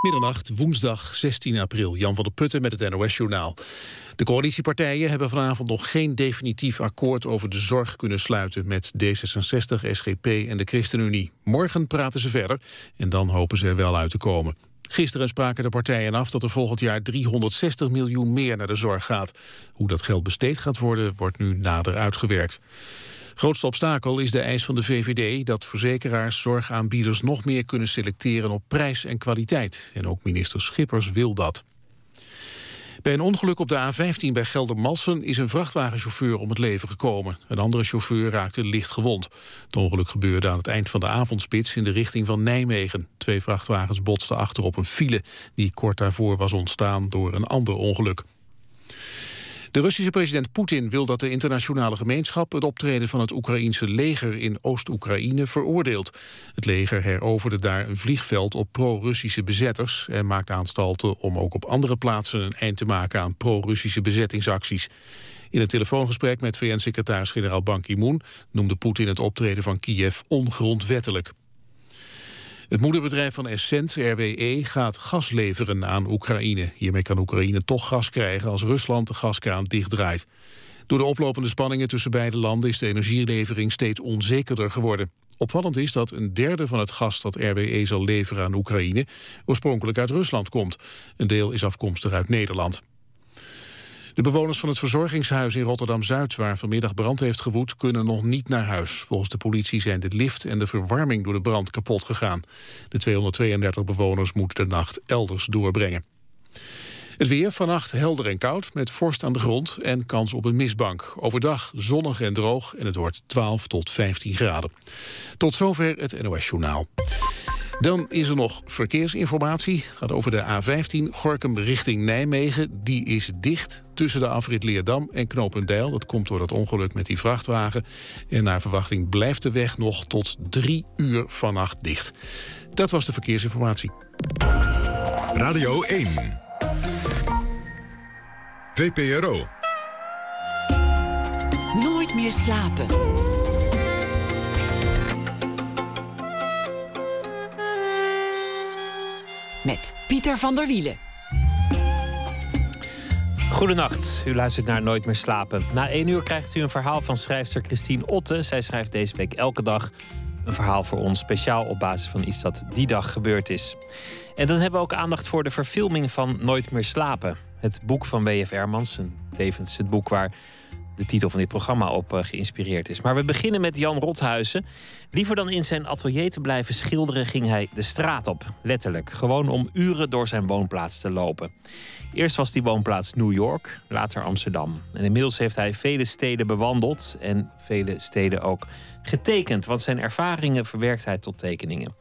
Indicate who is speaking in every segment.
Speaker 1: Middernacht, woensdag 16 april. Jan van der Putten met het NOS-journaal. De coalitiepartijen hebben vanavond nog geen definitief akkoord over de zorg kunnen sluiten met D66, SGP en de ChristenUnie. Morgen praten ze verder en dan hopen ze er wel uit te komen. Gisteren spraken de partijen af dat er volgend jaar 360 miljoen meer naar de zorg gaat. Hoe dat geld besteed gaat worden, wordt nu nader uitgewerkt. Grootste obstakel is de eis van de VVD dat verzekeraars zorgaanbieders nog meer kunnen selecteren op prijs en kwaliteit. En ook minister Schippers wil dat. Bij een ongeluk op de A15 bij Geldermalsen is een vrachtwagenchauffeur om het leven gekomen. Een andere chauffeur raakte licht gewond. Het ongeluk gebeurde aan het eind van de avondspits in de richting van Nijmegen. Twee vrachtwagens botsten achter op een file die kort daarvoor was ontstaan door een ander ongeluk. De Russische president Poetin wil dat de internationale gemeenschap het optreden van het Oekraïense leger in Oost-Oekraïne veroordeelt. Het leger heroverde daar een vliegveld op pro-Russische bezetters en maakt aanstalten om ook op andere plaatsen een eind te maken aan pro-Russische bezettingsacties. In een telefoongesprek met VN-secretaris-generaal Ban Ki-moon noemde Poetin het optreden van Kiev ongrondwettelijk. Het moederbedrijf van Essent, RWE, gaat gas leveren aan Oekraïne. Hiermee kan Oekraïne toch gas krijgen als Rusland de gaskraan dichtdraait. Door de oplopende spanningen tussen beide landen is de energielevering steeds onzekerder geworden. Opvallend is dat een derde van het gas dat RWE zal leveren aan Oekraïne oorspronkelijk uit Rusland komt. Een deel is afkomstig uit Nederland. De bewoners van het verzorgingshuis in Rotterdam-Zuid... waar vanmiddag brand heeft gewoed, kunnen nog niet naar huis. Volgens de politie zijn de lift en de verwarming door de brand kapot gegaan. De 232 bewoners moeten de nacht elders doorbrengen. Het weer vannacht helder en koud, met vorst aan de grond en kans op een mistbank. Overdag zonnig en droog en het wordt 12 tot 15 graden. Tot zover het NOS-journaal. Dan is er nog verkeersinformatie. Het gaat over de A15 Gorkum richting Nijmegen. Die is dicht tussen de afrit Leerdam en Knopendijl. Dat komt door dat ongeluk met die vrachtwagen. En naar verwachting blijft de weg nog tot drie uur vannacht dicht. Dat was de verkeersinformatie.
Speaker 2: Radio 1. VPRO.
Speaker 3: Nooit meer slapen. Met Pieter van der Wielen.
Speaker 4: Goedenacht, u luistert naar Nooit meer slapen. Na één uur krijgt u een verhaal van schrijfster Christine Otte. Zij schrijft deze week elke dag een verhaal voor ons, speciaal op basis van iets dat die dag gebeurd is. En dan hebben we ook aandacht voor de verfilming van Nooit meer slapen. Het boek van W.F. Hermans, tevens het boek waar de titel van dit programma op uh, geïnspireerd is. Maar we beginnen met Jan Rothuizen. Liever dan in zijn atelier te blijven schilderen, ging hij de straat op. Letterlijk. Gewoon om uren door zijn woonplaats te lopen. Eerst was die woonplaats New York, later Amsterdam. En inmiddels heeft hij vele steden bewandeld en vele steden ook getekend. Want zijn ervaringen verwerkt hij tot tekeningen.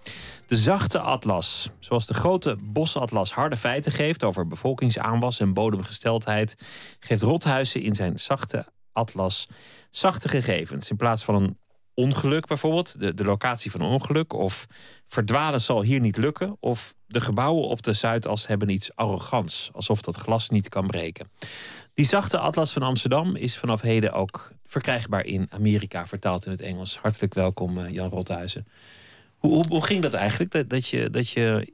Speaker 4: De zachte atlas, zoals de grote bosatlas harde feiten geeft over bevolkingsaanwas en bodemgesteldheid, geeft Rothuizen in zijn zachte atlas zachte gegevens. In plaats van een ongeluk bijvoorbeeld, de, de locatie van een ongeluk, of verdwalen zal hier niet lukken, of de gebouwen op de Zuidas hebben iets arrogants, alsof dat glas niet kan breken. Die zachte atlas van Amsterdam is vanaf heden ook verkrijgbaar in Amerika, vertaald in het Engels. Hartelijk welkom, eh, Jan Rothuizen. Hoe, hoe, ging dat eigenlijk? Dat, dat, je, dat je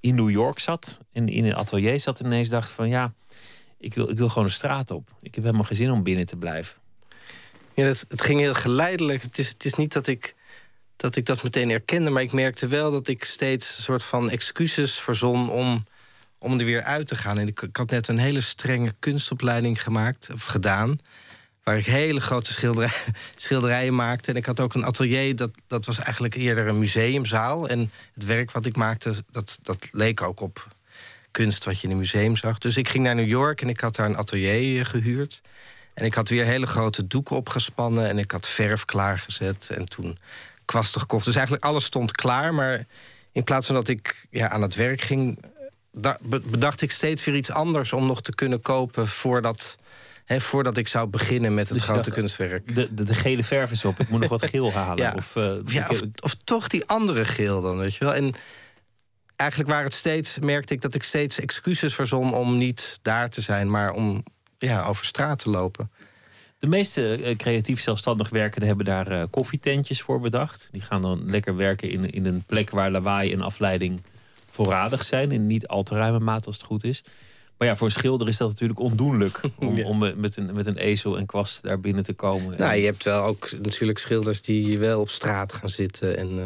Speaker 4: in New York zat en in een atelier zat en ineens dacht van ja, ik wil, ik wil gewoon de straat op. Ik heb helemaal geen zin om binnen te blijven.
Speaker 5: Ja, het, het ging heel geleidelijk. Het is, het is niet dat ik, dat ik dat meteen erkende... maar ik merkte wel dat ik steeds een soort van excuses verzon... om, om er weer uit te gaan. En ik, ik had net een hele strenge kunstopleiding gemaakt, of gedaan... waar ik hele grote schilderij, schilderijen maakte. En ik had ook een atelier, dat, dat was eigenlijk eerder een museumzaal. En het werk wat ik maakte, dat, dat leek ook op kunst wat je in een museum zag. Dus ik ging naar New York en ik had daar een atelier eh, gehuurd. En ik had weer hele grote doeken opgespannen en ik had verf klaargezet en toen kwasten gekocht. Dus eigenlijk alles stond klaar, maar in plaats van dat ik ja, aan het werk ging, bedacht ik steeds weer iets anders om nog te kunnen kopen voordat, voordat ik zou beginnen met het dus grote kunstwerk.
Speaker 4: De, de, de, gele verf is op, ik moet nog wat geel halen.
Speaker 5: ja.
Speaker 4: Of,
Speaker 5: uh, ja, of, of, toch die andere geel dan, weet je wel. En eigenlijk waar het steeds, merkte ik dat ik steeds excuses verzon om niet daar te zijn, maar om ja, over straat te lopen.
Speaker 4: De meeste uh, creatief zelfstandig werkenden hebben daar uh, koffietentjes voor bedacht. Die gaan dan lekker werken in, in een plek waar lawaai en afleiding voorradig zijn. In niet al te ruime mate als het goed is. Maar ja, voor een schilder is dat natuurlijk ondoenlijk. Om, om met, een, met een ezel en kwast daar binnen te komen.
Speaker 5: Nou, je hebt wel ook natuurlijk schilders die wel op straat gaan zitten en uh,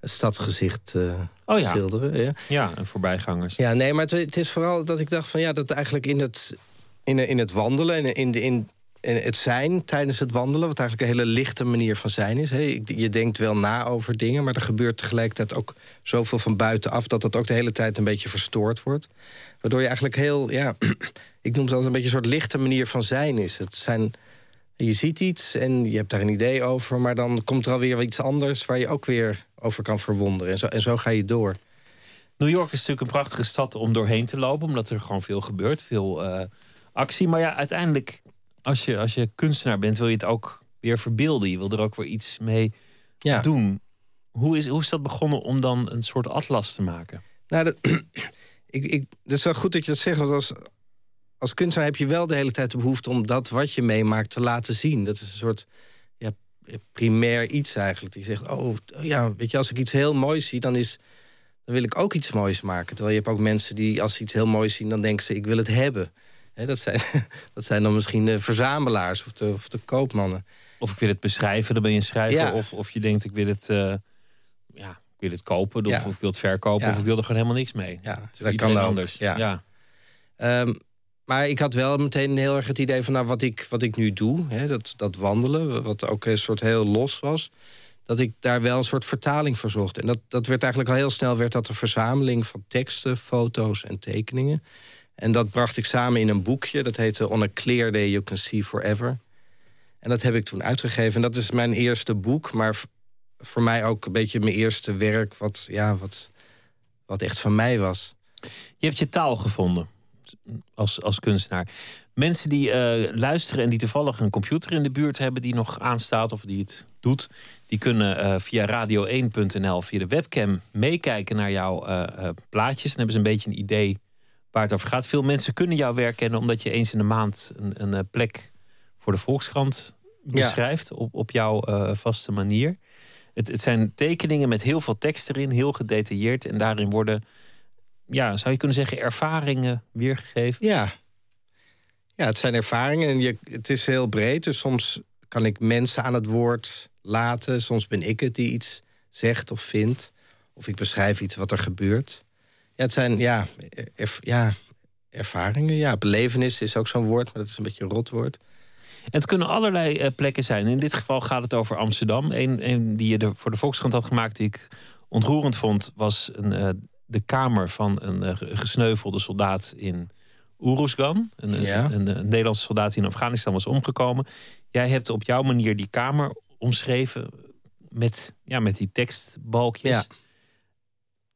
Speaker 5: het stadsgezicht uh, oh, ja. schilderen. Ja.
Speaker 4: ja, en voorbijgangers.
Speaker 5: Ja, nee, maar het, het, is vooral dat ik dacht van ja, dat eigenlijk in het, in, in het wandelen en in, de, in, het zijn tijdens het wandelen, wat eigenlijk een hele lichte manier van zijn is. Je denkt wel na over dingen, maar er gebeurt tegelijkertijd ook zoveel van buitenaf dat dat ook de hele tijd een beetje verstoord wordt. Waardoor je eigenlijk heel, ja, ik noem het altijd een beetje een soort lichte manier van zijn is. Het zijn, je ziet iets en je hebt daar een idee over, maar dan komt er alweer iets anders waar je ook weer over kan verwonderen. En zo, en zo ga je door.
Speaker 4: New York is natuurlijk een prachtige stad om doorheen te lopen, omdat er gewoon veel gebeurt, veel uh, actie. Maar ja, uiteindelijk als je, als je kunstenaar bent, wil je het ook weer verbeelden. Je wil er ook weer iets mee ja. doen. Hoe is, hoe is dat begonnen om dan een soort atlas te maken?
Speaker 5: Nou, dat, ik, ik, dat is wel goed dat je dat zegt. Want als, als kunstenaar heb je wel de hele tijd de behoefte om dat wat je meemaakt te laten zien. Dat is een soort ja, primair iets eigenlijk. Die zegt, oh ja, weet je, als ik iets heel moois zie, dan is. Dan wil ik ook iets moois maken. Terwijl je hebt ook mensen die, als ze iets heel moois zien, dan denken ze: ik wil het hebben dat, zijn, dat zijn dan misschien de verzamelaars of de, of de koopmannen.
Speaker 4: Of ik wil het beschrijven, dan ben je een schrijver. Of, of je denkt, ik wil het, uh, ja, ik wil het kopen. Of, ik wil het verkopen. Of ik wil er gewoon helemaal niks mee.
Speaker 5: Ja, dat kan anders. Ja. Um, maar ik had wel meteen heel erg het idee van nou, wat, ik, wat ik nu doe, hè, dat, dat wandelen, wat ook een soort heel los was, dat ik daar wel een soort vertaling voor zocht. En dat, dat werd eigenlijk al heel snel werd dat een verzameling van teksten, foto's en tekeningen. En dat bracht ik samen in een boekje. Dat heette On a Clear Day You Can See Forever. En dat heb ik toen uitgegeven. En dat is mijn eerste boek. Maar voor mij ook een beetje mijn eerste werk... wat, ja, wat, wat echt van mij was.
Speaker 4: Je hebt je taal gevonden als, als kunstenaar. Mensen die uh, luisteren en die toevallig een computer in de buurt hebben... die nog aanstaat of die het doet... die kunnen uh, via radio1.nl, via de webcam... meekijken naar jouw uh, plaatjes. Dan hebben ze een beetje een idee waar het over gaat. Veel mensen kunnen jouw werk kennen omdat je eens in de maand een, een eh, plek voor de Volkskrant beschrijft op, op jouw vaste manier. Het, zijn tekeningen met heel veel tekst erin, heel gedetailleerd. En daarin worden, ja, zou je kunnen zeggen, ervaringen weergegeven?
Speaker 5: Ja, ja het zijn ervaringen en je, het is heel breed. Dus soms kan ik mensen aan het woord laten. Soms ben ik het die iets zegt of vindt. Of ik beschrijf iets wat er gebeurt. Ja, het zijn ja, ja, ervaringen. Ja, belevenis is ook zo'n woord, maar dat is een beetje een rot woord.
Speaker 4: Het kunnen allerlei uh, plekken zijn. In dit geval gaat het over Amsterdam. Een, een die je voor de Volkskrant had gemaakt, die ik ontroerend vond, was een, uh, de kamer van een uh, gesneuvelde soldaat in Uruzgan. Een, ja. een, een, Nederlandse soldaat die in Afghanistan was omgekomen. Jij hebt op jouw manier die kamer omschreven met, ja, met die tekstbalkjes. Ja.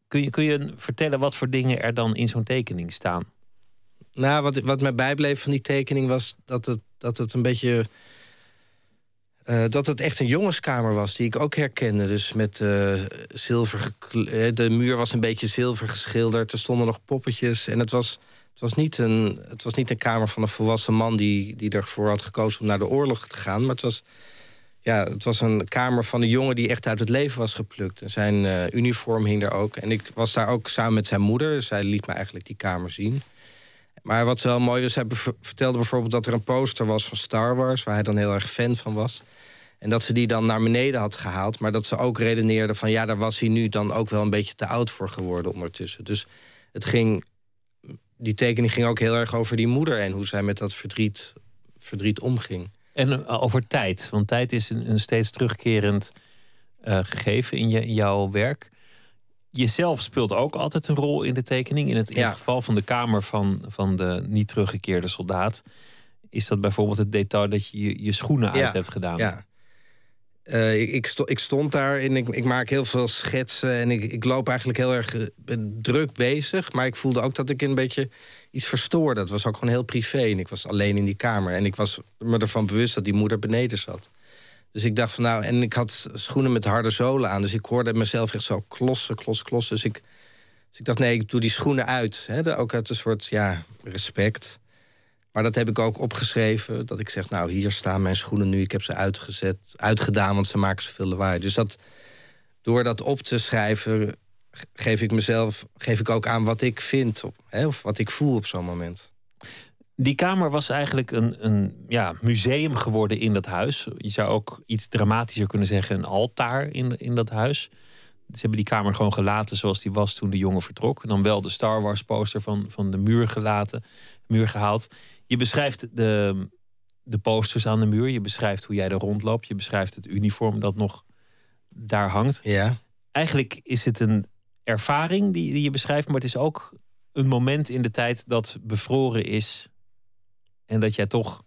Speaker 4: Kun je, kun je vertellen wat voor dingen er dan in zo'n tekening staan?
Speaker 5: Nou, wat, wat mij bijbleef van die tekening was dat het, dat het een beetje. Uh, dat het echt een jongenskamer was, die ik ook herkende. Dus met uh, zilver. Eh, de muur was een beetje zilver geschilderd. Er stonden nog poppetjes. En het was, het was, niet, een, het was niet een kamer van een volwassen man die, die ervoor had gekozen om naar de oorlog te gaan. Maar het was ja, het was een kamer van een jongen die echt uit het leven was geplukt. En zijn uniform hing daar ook. En ik was daar ook samen met zijn moeder. Zij liet me eigenlijk die kamer zien. Maar wat wel mooi was, hij vertelde bijvoorbeeld dat er een poster was van Star Wars... waar hij dan heel erg fan van was. En dat ze die dan naar beneden had gehaald. Maar dat ze ook redeneerde van... ja, daar was hij nu dan ook wel een beetje te oud voor geworden ondertussen. Dus het ging... Die tekening ging ook heel erg over die moeder... en hoe zij met dat verdriet, verdriet omging.
Speaker 4: En eh, over tijd, want tijd is een, steeds terugkerend uh, gegeven in, je, in jouw werk. Jezelf speelt ook altijd een rol in de tekening. In het, in het geval van de kamer van, van de niet teruggekeerde soldaat, is dat bijvoorbeeld het detail dat je je, je schoenen uit hebt gedaan.
Speaker 5: Ja. Uh, ik, ik, ik, stond daar en ik, ik, maak heel veel schetsen en ik, ik loop eigenlijk heel erg druk bezig. Maar ik voelde ook dat ik een beetje iets verstoorde. Dat was ook gewoon heel privé. En ik was alleen in die kamer. En ik was me ervan bewust dat die moeder beneden zat. Dus ik dacht van nou, en ik had schoenen met harde zolen aan. Dus ik hoorde mezelf echt zo klossen, klossen, klossen. Dus ik, dus ik dacht, nee, ik doe die schoenen uit. Hè, ook uit een soort ja, respect. Maar dat heb ik ook opgeschreven. Dat ik zeg, nou, hier staan mijn schoenen nu. Ik heb ze uitgezet, uitgedaan, want ze maken zoveel lawaai. Dus dat, door dat op te schrijven geef ik mezelf, geef ik ook aan wat ik vind hè, of wat ik voel op zo'n moment.
Speaker 4: Die kamer was eigenlijk een, een ja, museum geworden in dat huis. Je zou ook iets dramatischer kunnen zeggen, een altaar in, in dat huis. Ze hebben die kamer gewoon gelaten zoals die was toen de jongen vertrok. En dan wel de Star Wars poster van, van de muur gelaten, muur gehaald. Je beschrijft de, de posters aan de muur. Je beschrijft hoe jij er rondloopt. Je beschrijft het uniform dat nog daar hangt.
Speaker 5: Ja.
Speaker 4: Eigenlijk is het een ervaring die, die je beschrijft, maar het is ook een moment in de tijd dat bevroren is. En dat jij toch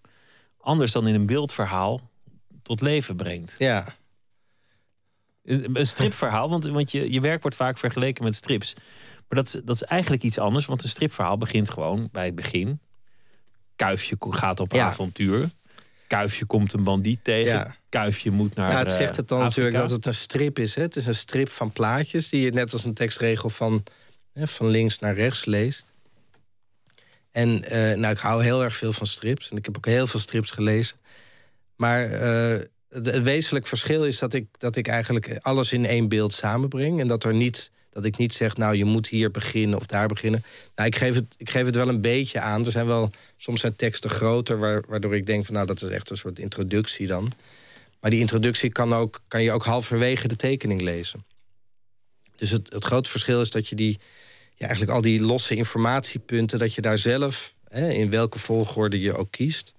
Speaker 4: anders dan in een beeldverhaal tot leven brengt.
Speaker 5: Ja.
Speaker 4: Een stripverhaal, want, want je, je werk wordt vaak vergeleken met strips. Maar dat, is- dat is eigenlijk iets anders, want een stripverhaal begint gewoon bij het begin. Kuifje gaat op
Speaker 5: Ja.
Speaker 4: avontuur. Kuifje komt een bandiet tegen.
Speaker 5: Ja.
Speaker 4: Kuifje moet naar.
Speaker 5: Ja, het
Speaker 4: eh,
Speaker 5: zegt het dan natuurlijk dat het een strip is. Hè? Het is een strip van plaatjes die je net als een tekstregel van, hè, van links naar rechts leest. En eh, nou, ik hou heel erg veel van strips. En ik heb ook heel veel strips gelezen. Maar eh, het, wezenlijk verschil is dat ik, dat ik eigenlijk alles in één beeld samenbreng. En dat, er niet, dat ik niet zeg, nou, je moet hier beginnen of daar beginnen. Nou, ik geef het, ik geef het wel een beetje aan. Er zijn wel, soms zijn teksten groter, waar- waardoor ik denk van, nou, dat is echt een soort introductie dan. Maar die introductie kan, ook, kan je ook halverwege de tekening lezen. Dus het, het grote verschil is dat je die, ja, eigenlijk al die losse informatiepunten, dat je daar zelf, hè, in welke volgorde je ook kiest,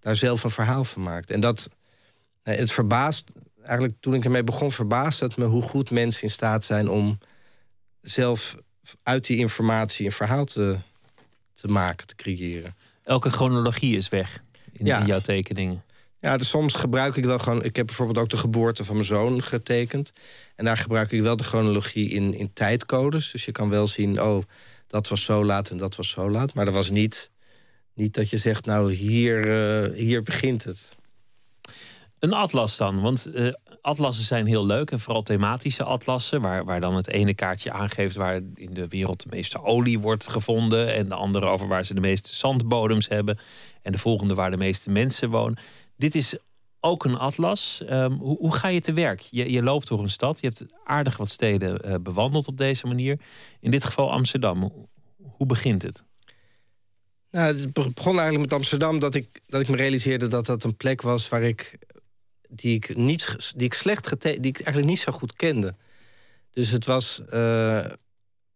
Speaker 5: daar zelf een verhaal van maakt. En dat, eh, het verbaast, eigenlijk toen ik ermee begon, verbaasde het me hoe goed mensen in staat zijn om zelf uit die informatie een verhaal te, te maken, te creëren.
Speaker 4: Elke chronologie is weg in,
Speaker 5: Ja.
Speaker 4: in jouw tekeningen.
Speaker 5: Ja, dus soms gebruik ik wel gewoon. Ik heb bijvoorbeeld ook de geboorte van mijn zoon getekend. En daar gebruik ik wel de chronologie in, in tijdcodes. Dus je kan wel zien, oh, dat was zo laat en dat was zo laat. Maar dat was niet, niet dat je zegt, nou, hier, eh, hier begint het.
Speaker 4: Een atlas dan, want eh, atlassen zijn heel leuk en vooral thematische atlassen, waar, waar dan het ene kaartje aangeeft waar in de wereld de meeste olie wordt gevonden en de andere over waar ze de meeste zandbodems hebben en de volgende waar de meeste mensen wonen. Dit is ook een atlas. Ehm, hoe, hoe ga je te werk? Je, je loopt door een stad, je hebt aardig wat steden eh, bewandeld op deze manier. In dit geval Amsterdam. Hoe- begint het?
Speaker 5: Nou, het begon eigenlijk met Amsterdam dat ik, dat ik me realiseerde dat dat een plek was waar ik die ik niet die ik slecht gete die ik eigenlijk niet zo goed kende. Dus het was. eh,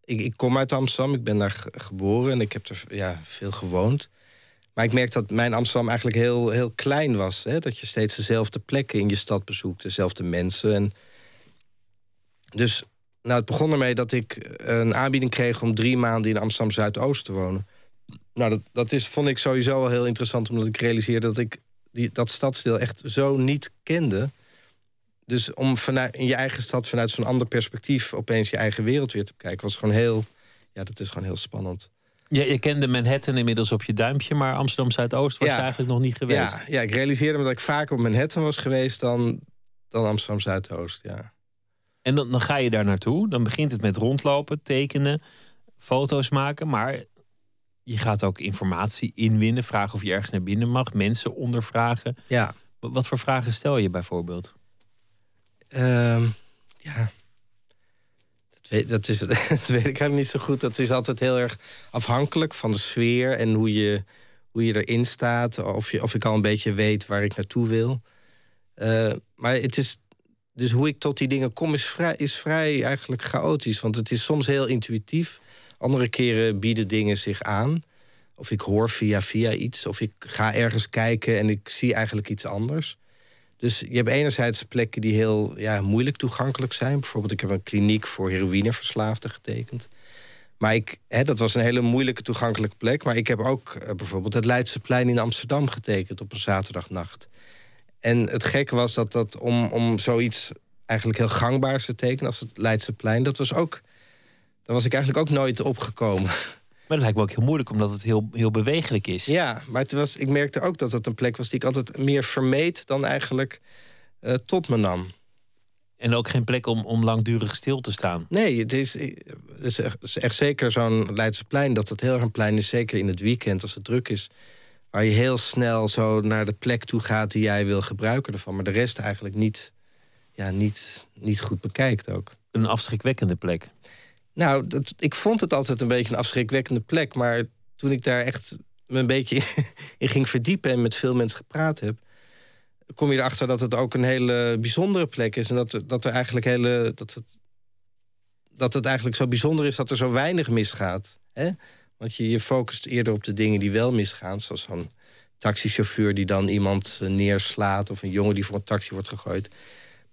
Speaker 5: ik, ik kom uit Amsterdam, ik ben daar ge- geboren en ik heb er ja, veel gewoond. Maar ik merk dat mijn Amsterdam eigenlijk heel, heel klein was. Hè? Dat je steeds dezelfde plekken in je stad bezoekt, dezelfde mensen. En dus nou, het begon ermee dat ik een aanbieding kreeg om drie maanden in Amsterdam Zuidoost te wonen. Nou, dat, dat is, vond ik sowieso wel heel interessant, omdat ik realiseerde dat ik die, dat stadsdeel echt zo niet kende. Dus om vanuit, in je eigen stad vanuit zo'n ander perspectief opeens je eigen wereld weer te bekijken, was gewoon heel, ja, dat is gewoon heel spannend.
Speaker 4: Je, je kende Manhattan inmiddels op je duimpje, maar Amsterdam Zuidoost was
Speaker 5: Ja.
Speaker 4: je eigenlijk nog niet geweest.
Speaker 5: Ja, ja, ik realiseerde me dat ik vaker op Manhattan was geweest dan, dan Amsterdam Zuidoost. Ja.
Speaker 4: En dan, dan ga je daar naartoe. Dan begint het met rondlopen, tekenen, foto's maken. Maar je gaat ook informatie inwinnen. Vragen of je ergens naar binnen mag. Mensen ondervragen.
Speaker 5: Ja.
Speaker 4: Wa- Wat voor vragen stel je bijvoorbeeld?
Speaker 5: Ehm, ja. Dat is, weet ik eigenlijk niet zo goed. Dat is altijd heel erg afhankelijk van de sfeer en hoe je, hoe je erin staat. Of, je, of ik al een beetje weet waar ik naartoe wil. Eh, maar het is. Dus hoe ik tot die dingen kom is vrij, is vrij eigenlijk chaotisch. Want het is soms heel intuïtief. Andere keren bieden dingen zich aan. Of ik hoor via via iets. Of ik ga ergens kijken en ik zie eigenlijk iets anders. Dus je hebt enerzijds plekken die heel ja, moeilijk toegankelijk zijn. Bijvoorbeeld, ik heb een kliniek voor heroïneverslaafden getekend. Maar ik, hè, dat was een hele moeilijke toegankelijke plek. Maar ik heb ook eh, bijvoorbeeld het Leidseplein in Amsterdam getekend op een zaterdagnacht. En het gekke was dat, dat om, om zoiets eigenlijk heel gangbaars te tekenen als het Leidseplein, dat was ook. Daar was ik eigenlijk ook nooit opgekomen.
Speaker 4: Maar dat lijkt me ook heel moeilijk, omdat het heel, heel bewegelijk is.
Speaker 5: Ja, maar het was, ik merkte ook dat het een plek was die ik altijd meer vermeed dan eigenlijk eh, tot me nam.
Speaker 4: En ook geen plek om, om langdurig stil te staan.
Speaker 5: Nee, het is, het is echt zeker zo'n Leidseplein... dat het heel erg een plein is, zeker in het weekend als het druk is... waar je heel snel zo naar de plek toe gaat die jij wil gebruiken ervan... maar de rest eigenlijk niet, ja, niet, niet goed bekijkt ook.
Speaker 4: Een afschrikwekkende plek.
Speaker 5: Nou, ik vond het altijd een beetje een afschrikwekkende plek. Maar toen ik daar echt me een beetje in ging verdiepen en met veel mensen gepraat heb, kom je erachter dat het ook een hele bijzondere plek is. En dat, dat er eigenlijk hele. Dat het, dat het eigenlijk zo bijzonder is dat er zo weinig misgaat. Hè? Want je, je focust eerder op de dingen die wel misgaan. Zoals zo'n taxichauffeur die dan iemand eh, neerslaat. Of een jongen die voor een taxi wordt gegooid.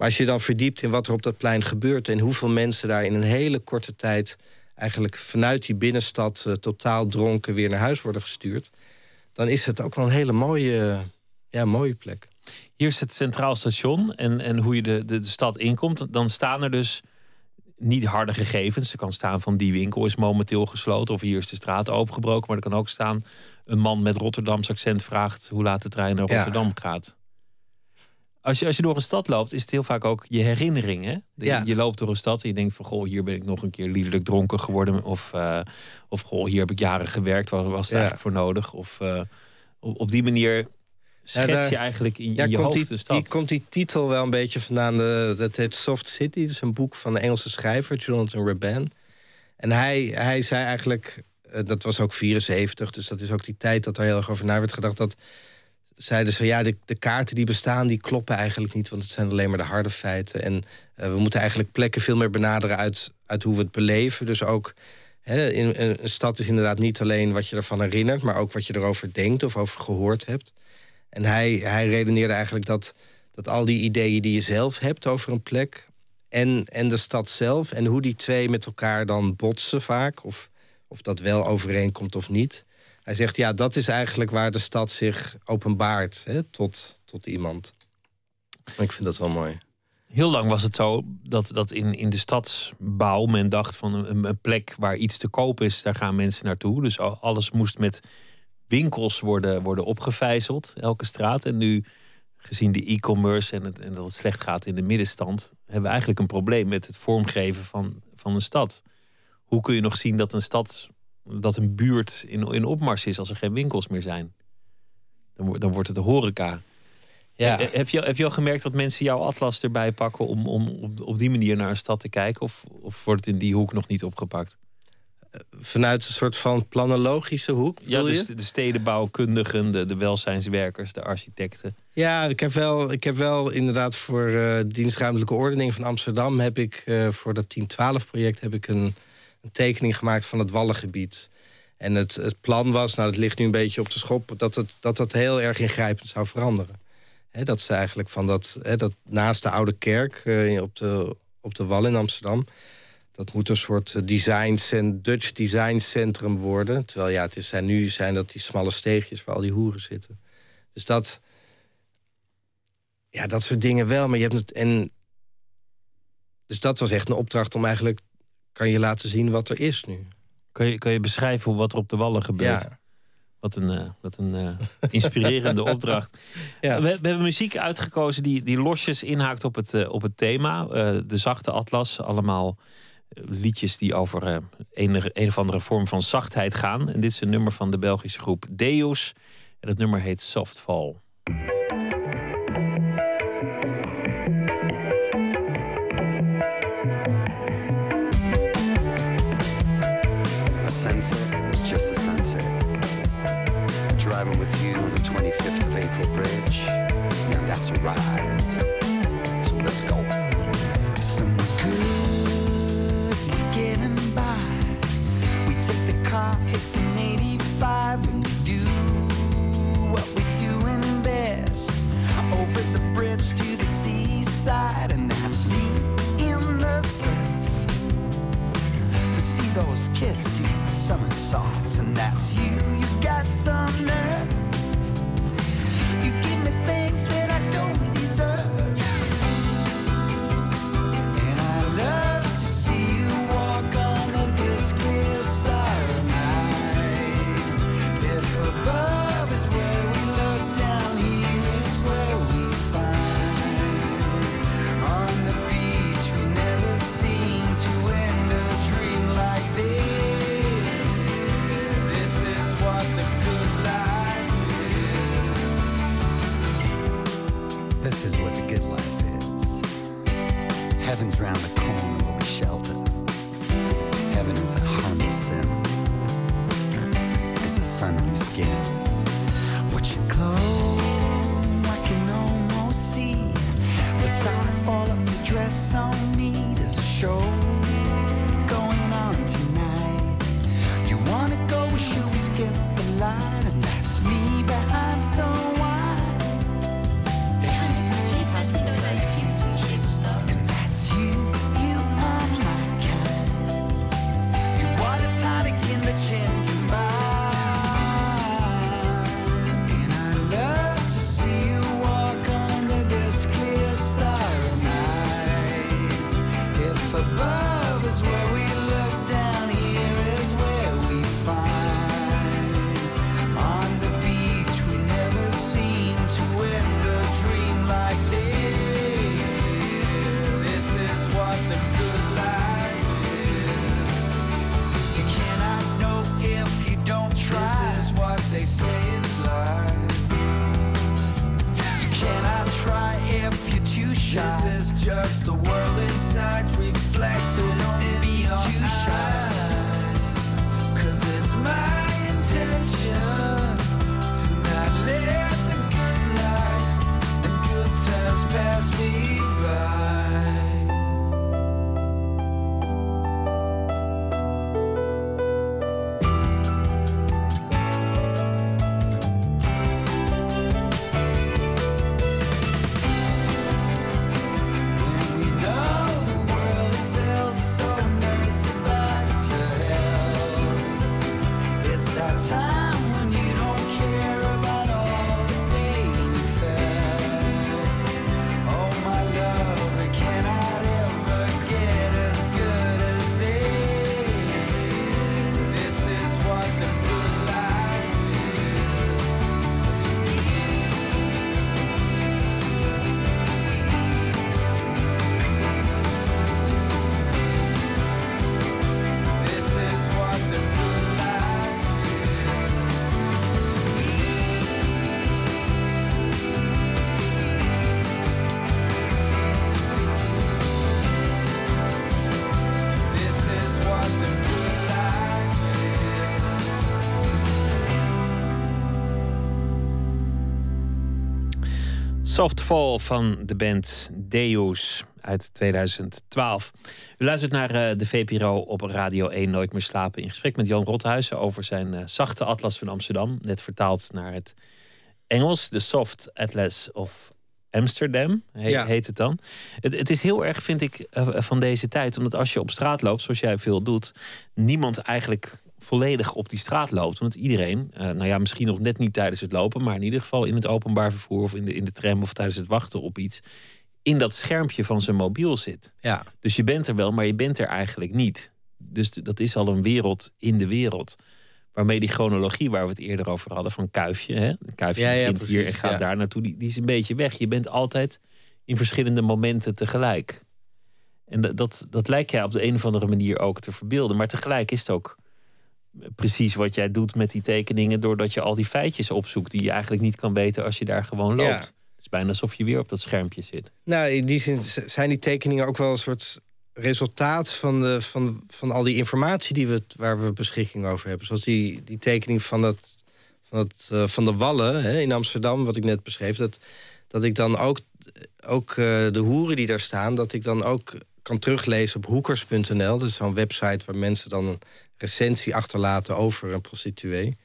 Speaker 5: Maar als je dan verdiept in wat er op dat plein gebeurt. En hoeveel mensen daar in een hele korte tijd. eigenlijk vanuit die binnenstad uh, totaal dronken weer naar huis worden gestuurd. Dan is het ook wel een hele mooie, ja, mooie plek.
Speaker 4: Hier is het Centraal Station en, en hoe je de, de, de stad inkomt. Dan staan er dus niet harde gegevens. Er kan staan van die winkel is momenteel gesloten of hier is de straat opengebroken. Maar er kan ook staan een man met Rotterdams accent vraagt hoe laat de trein naar Rotterdam gaat. Als je, als je door een stad loopt, is het heel vaak ook je herinneringen. Ja. Je loopt door een stad en je denkt van... goh, hier ben ik nog een keer liederlijk dronken geworden. Of, uh, of goh, hier heb ik jaren gewerkt. Waar was het eigenlijk voor nodig? Of uh, op, op die manier schets je eigenlijk in, in je hoofd
Speaker 5: die,
Speaker 4: de stad.
Speaker 5: Die, komt die titel wel een beetje vandaan. De, dat heet Soft City. Dat is een boek van de Engelse schrijver Jonathan Raban. En hij, hij zei eigenlijk... Uh, dat was ook 74, dus dat is ook die tijd dat er heel erg over na werd gedacht... dat zeiden ze, ja, de, de, kaarten die bestaan, die kloppen eigenlijk niet... want het zijn alleen maar de harde feiten. En uh, we moeten eigenlijk plekken veel meer benaderen uit, uit hoe we het beleven. Dus ook, hè, in, een stad is inderdaad niet alleen wat je ervan herinnert... maar ook wat je erover denkt of over gehoord hebt. En hij, hij redeneerde eigenlijk dat, dat al die ideeën die je zelf hebt over een plek... En, en de stad zelf, en hoe die twee met elkaar dan botsen vaak... of, of dat wel overeenkomt of niet... Hij zegt, ja, dat is eigenlijk waar de stad zich openbaart hè, tot, tot iemand. Ik vind dat wel mooi.
Speaker 4: Heel lang was het zo dat, dat in, in de stadsbouw men dacht van een, een plek waar iets te koop is, daar gaan mensen naartoe. Dus alles moest met winkels worden, worden opgevijzeld, elke straat. En nu, gezien de e-commerce en, en dat het slecht gaat in de middenstand, hebben we eigenlijk een probleem met het vormgeven van, van een stad. Hoe kun je nog zien dat een stad, dat een buurt in, in opmars is als er geen winkels meer zijn? Dan, dan wordt het de horeca. Ja. Heb, je, heb je al gemerkt dat mensen jouw atlas erbij pakken om, om op, op die manier naar een stad te kijken? Of, of wordt het in die hoek nog niet opgepakt?
Speaker 5: vanuit een soort van planologische hoek.
Speaker 4: Ja,
Speaker 5: dus
Speaker 4: de stedenbouwkundigen, de, de welzijnswerkers, de architecten.
Speaker 5: Ja, ik heb wel, ik heb wel inderdaad voor uh, dienstruimelijke ordening van Amsterdam heb ik uh, voor dat 1012 project heb ik een, een, tekening gemaakt van het Wallengebied. En het, het plan was, nou het ligt nu een beetje op de schop, dat het, dat, dat heel erg ingrijpend zou veranderen. Dat ze eigenlijk van dat, dat naast de oude kerk uh, op, de, op de Wal in Amsterdam dat moet een soort eh, design Dutch design centrum worden. Terwijl ja, het is, zijn, nu zijn dat die smalle steegjes waar al die hoeren zitten. Dus dat, ja, dat soort dingen wel. Maar je hebt het. En, dus dat was echt een opdracht om eigenlijk. Kan je laten zien wat er is nu.
Speaker 4: Kun je, kun je beschrijven wat er op de wallen gebeurt? Ja. Wat een, uh, wat een uh, inspirerende opdracht. Ja. We, we, hebben muziek uitgekozen die, die losjes inhaakt op het, uh, op het thema. de zachte atlas, allemaal liedjes die over een, een of andere vorm van zachtheid gaan. En dit is een nummer van de Belgische groep Deus. En het nummer heet Softfall. Sunset is just a sunset. Driving with you on the 25th of April bridge. Now that's a ride. So let's go. Some good, we're getting by. We take the car, it's an 85. Kids do somersaults, and that's you. You got some nerve. Softfall van de band Deus uit 2012. U luistert naar eh, de VPRO op Radio 1 Nooit meer slapen. In gesprek met Jan Rothuizen over zijn eh, zachte atlas van Amsterdam. Net vertaald naar het Engels. De Soft Atlas of Amsterdam he-
Speaker 5: Ja.
Speaker 4: heet het dan. Het, het is heel erg, vind ik, eh, van deze tijd. Omdat als je op straat loopt, zoals jij veel doet... niemand eigenlijk volledig op die straat loopt. Want iedereen, eh, nou ja, misschien nog net niet tijdens het lopen... maar in ieder geval in het openbaar vervoer... of in de, in de tram of tijdens het wachten op iets... in dat schermpje van zijn mobiel zit.
Speaker 5: Ja,
Speaker 4: Dus je bent er wel, maar je bent er eigenlijk niet. Dus dat is al een wereld in de wereld. Waarmee die chronologie waar we het eerder over hadden van Kuifje. Hè? Kuifje
Speaker 5: Ja,
Speaker 4: hier en gaat
Speaker 5: ja.
Speaker 4: daar naartoe. Die, die is een beetje weg. Je bent altijd in verschillende momenten tegelijk. En dat, dat, dat lijkt jij op de een of andere manier ook te verbeelden. Maar tegelijk is het ook precies wat jij doet met die tekeningen... doordat je al die feitjes opzoekt die je eigenlijk niet kan weten als je daar gewoon loopt.
Speaker 5: Ja.
Speaker 4: Het is bijna alsof je weer op dat schermpje zit.
Speaker 5: nou in die zin zijn die tekeningen ook wel een soort resultaat van, de, van, van al die informatie die we, waar we beschikking over hebben. Zoals die, die tekening van, dat, van, dat, eh, van de Wallen hè, in Amsterdam, wat ik net beschreef. Dat, dat ik dan ook, ook eh, de hoeren die daar staan, dat ik dan ook kan teruglezen op hoekers.nl. Dat is zo'n website waar mensen dan een recensie achterlaten over een prostituee.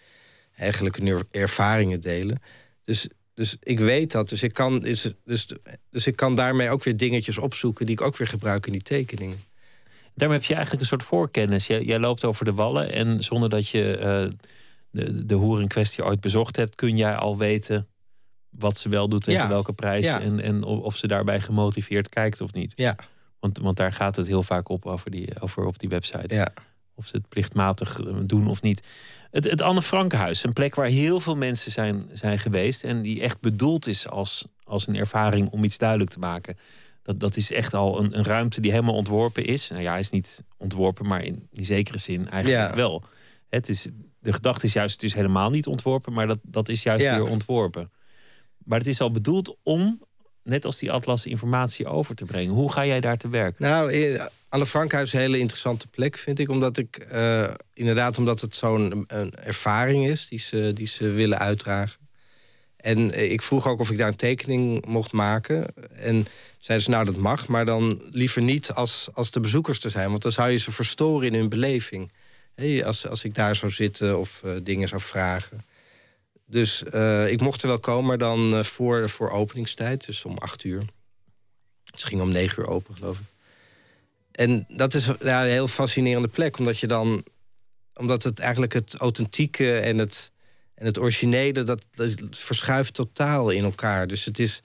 Speaker 5: Eigenlijk hun er- ervaringen delen. Dus, dus ik weet dat. Dus ik, kan, is, dus, dus ik kan daarmee ook weer dingetjes opzoeken die ik ook weer gebruik in die tekeningen.
Speaker 4: Daarmee heb je eigenlijk een soort voorkennis. Jij, jij loopt over de wallen en zonder dat je eh, de, de hoer in kwestie ooit bezocht hebt, kun jij al weten wat ze wel doet tegen
Speaker 5: Ja.
Speaker 4: welke prijs
Speaker 5: Ja.
Speaker 4: en, en of of ze daarbij gemotiveerd kijkt of niet.
Speaker 5: Ja,
Speaker 4: Want, want daar gaat het heel vaak op over, die, over op die website.
Speaker 5: ja.
Speaker 4: Of ze het plichtmatig eh, doen of niet. Het, het Anne Frankenhuis, een plek waar heel veel mensen zijn, zijn geweest. En die echt bedoeld is als, als een ervaring om iets duidelijk te maken. Dat, dat is echt al een, een ruimte die helemaal ontworpen is. Nou ja, is niet ontworpen, maar in, in zekere zin eigenlijk
Speaker 5: Ja.
Speaker 4: wel. Het is, de gedachte is juist, het is helemaal niet ontworpen, maar dat, dat is juist
Speaker 5: Ja.
Speaker 4: weer ontworpen. Maar het is al bedoeld om net als die atlas, informatie over te brengen. Hoe ga jij daar te werk?
Speaker 5: Nou, eh, Anne Frankhuis is een hele interessante plek, vind ik. Omdat ik, eh, inderdaad, omdat het zo'n ervaring is die ze, die ze willen uitdragen. En eh, ik vroeg ook of ik daar een tekening mocht maken. En zeiden ze, nou, dat mag, maar dan liever niet als, als de bezoekers er zijn. Want dan zou je ze verstoren in hun beleving. Als, als ik daar zou zitten of dingen zou vragen. Dus eh, ik mocht er wel komen, maar dan eh, voor, voor openingstijd. Dus om acht uur. Het ging om negen uur open, geloof ik. En dat is ja, een heel fascinerende plek, omdat je dan, omdat het eigenlijk het authentieke en het, en het originele, dat, verschuift totaal in elkaar. Dus het is,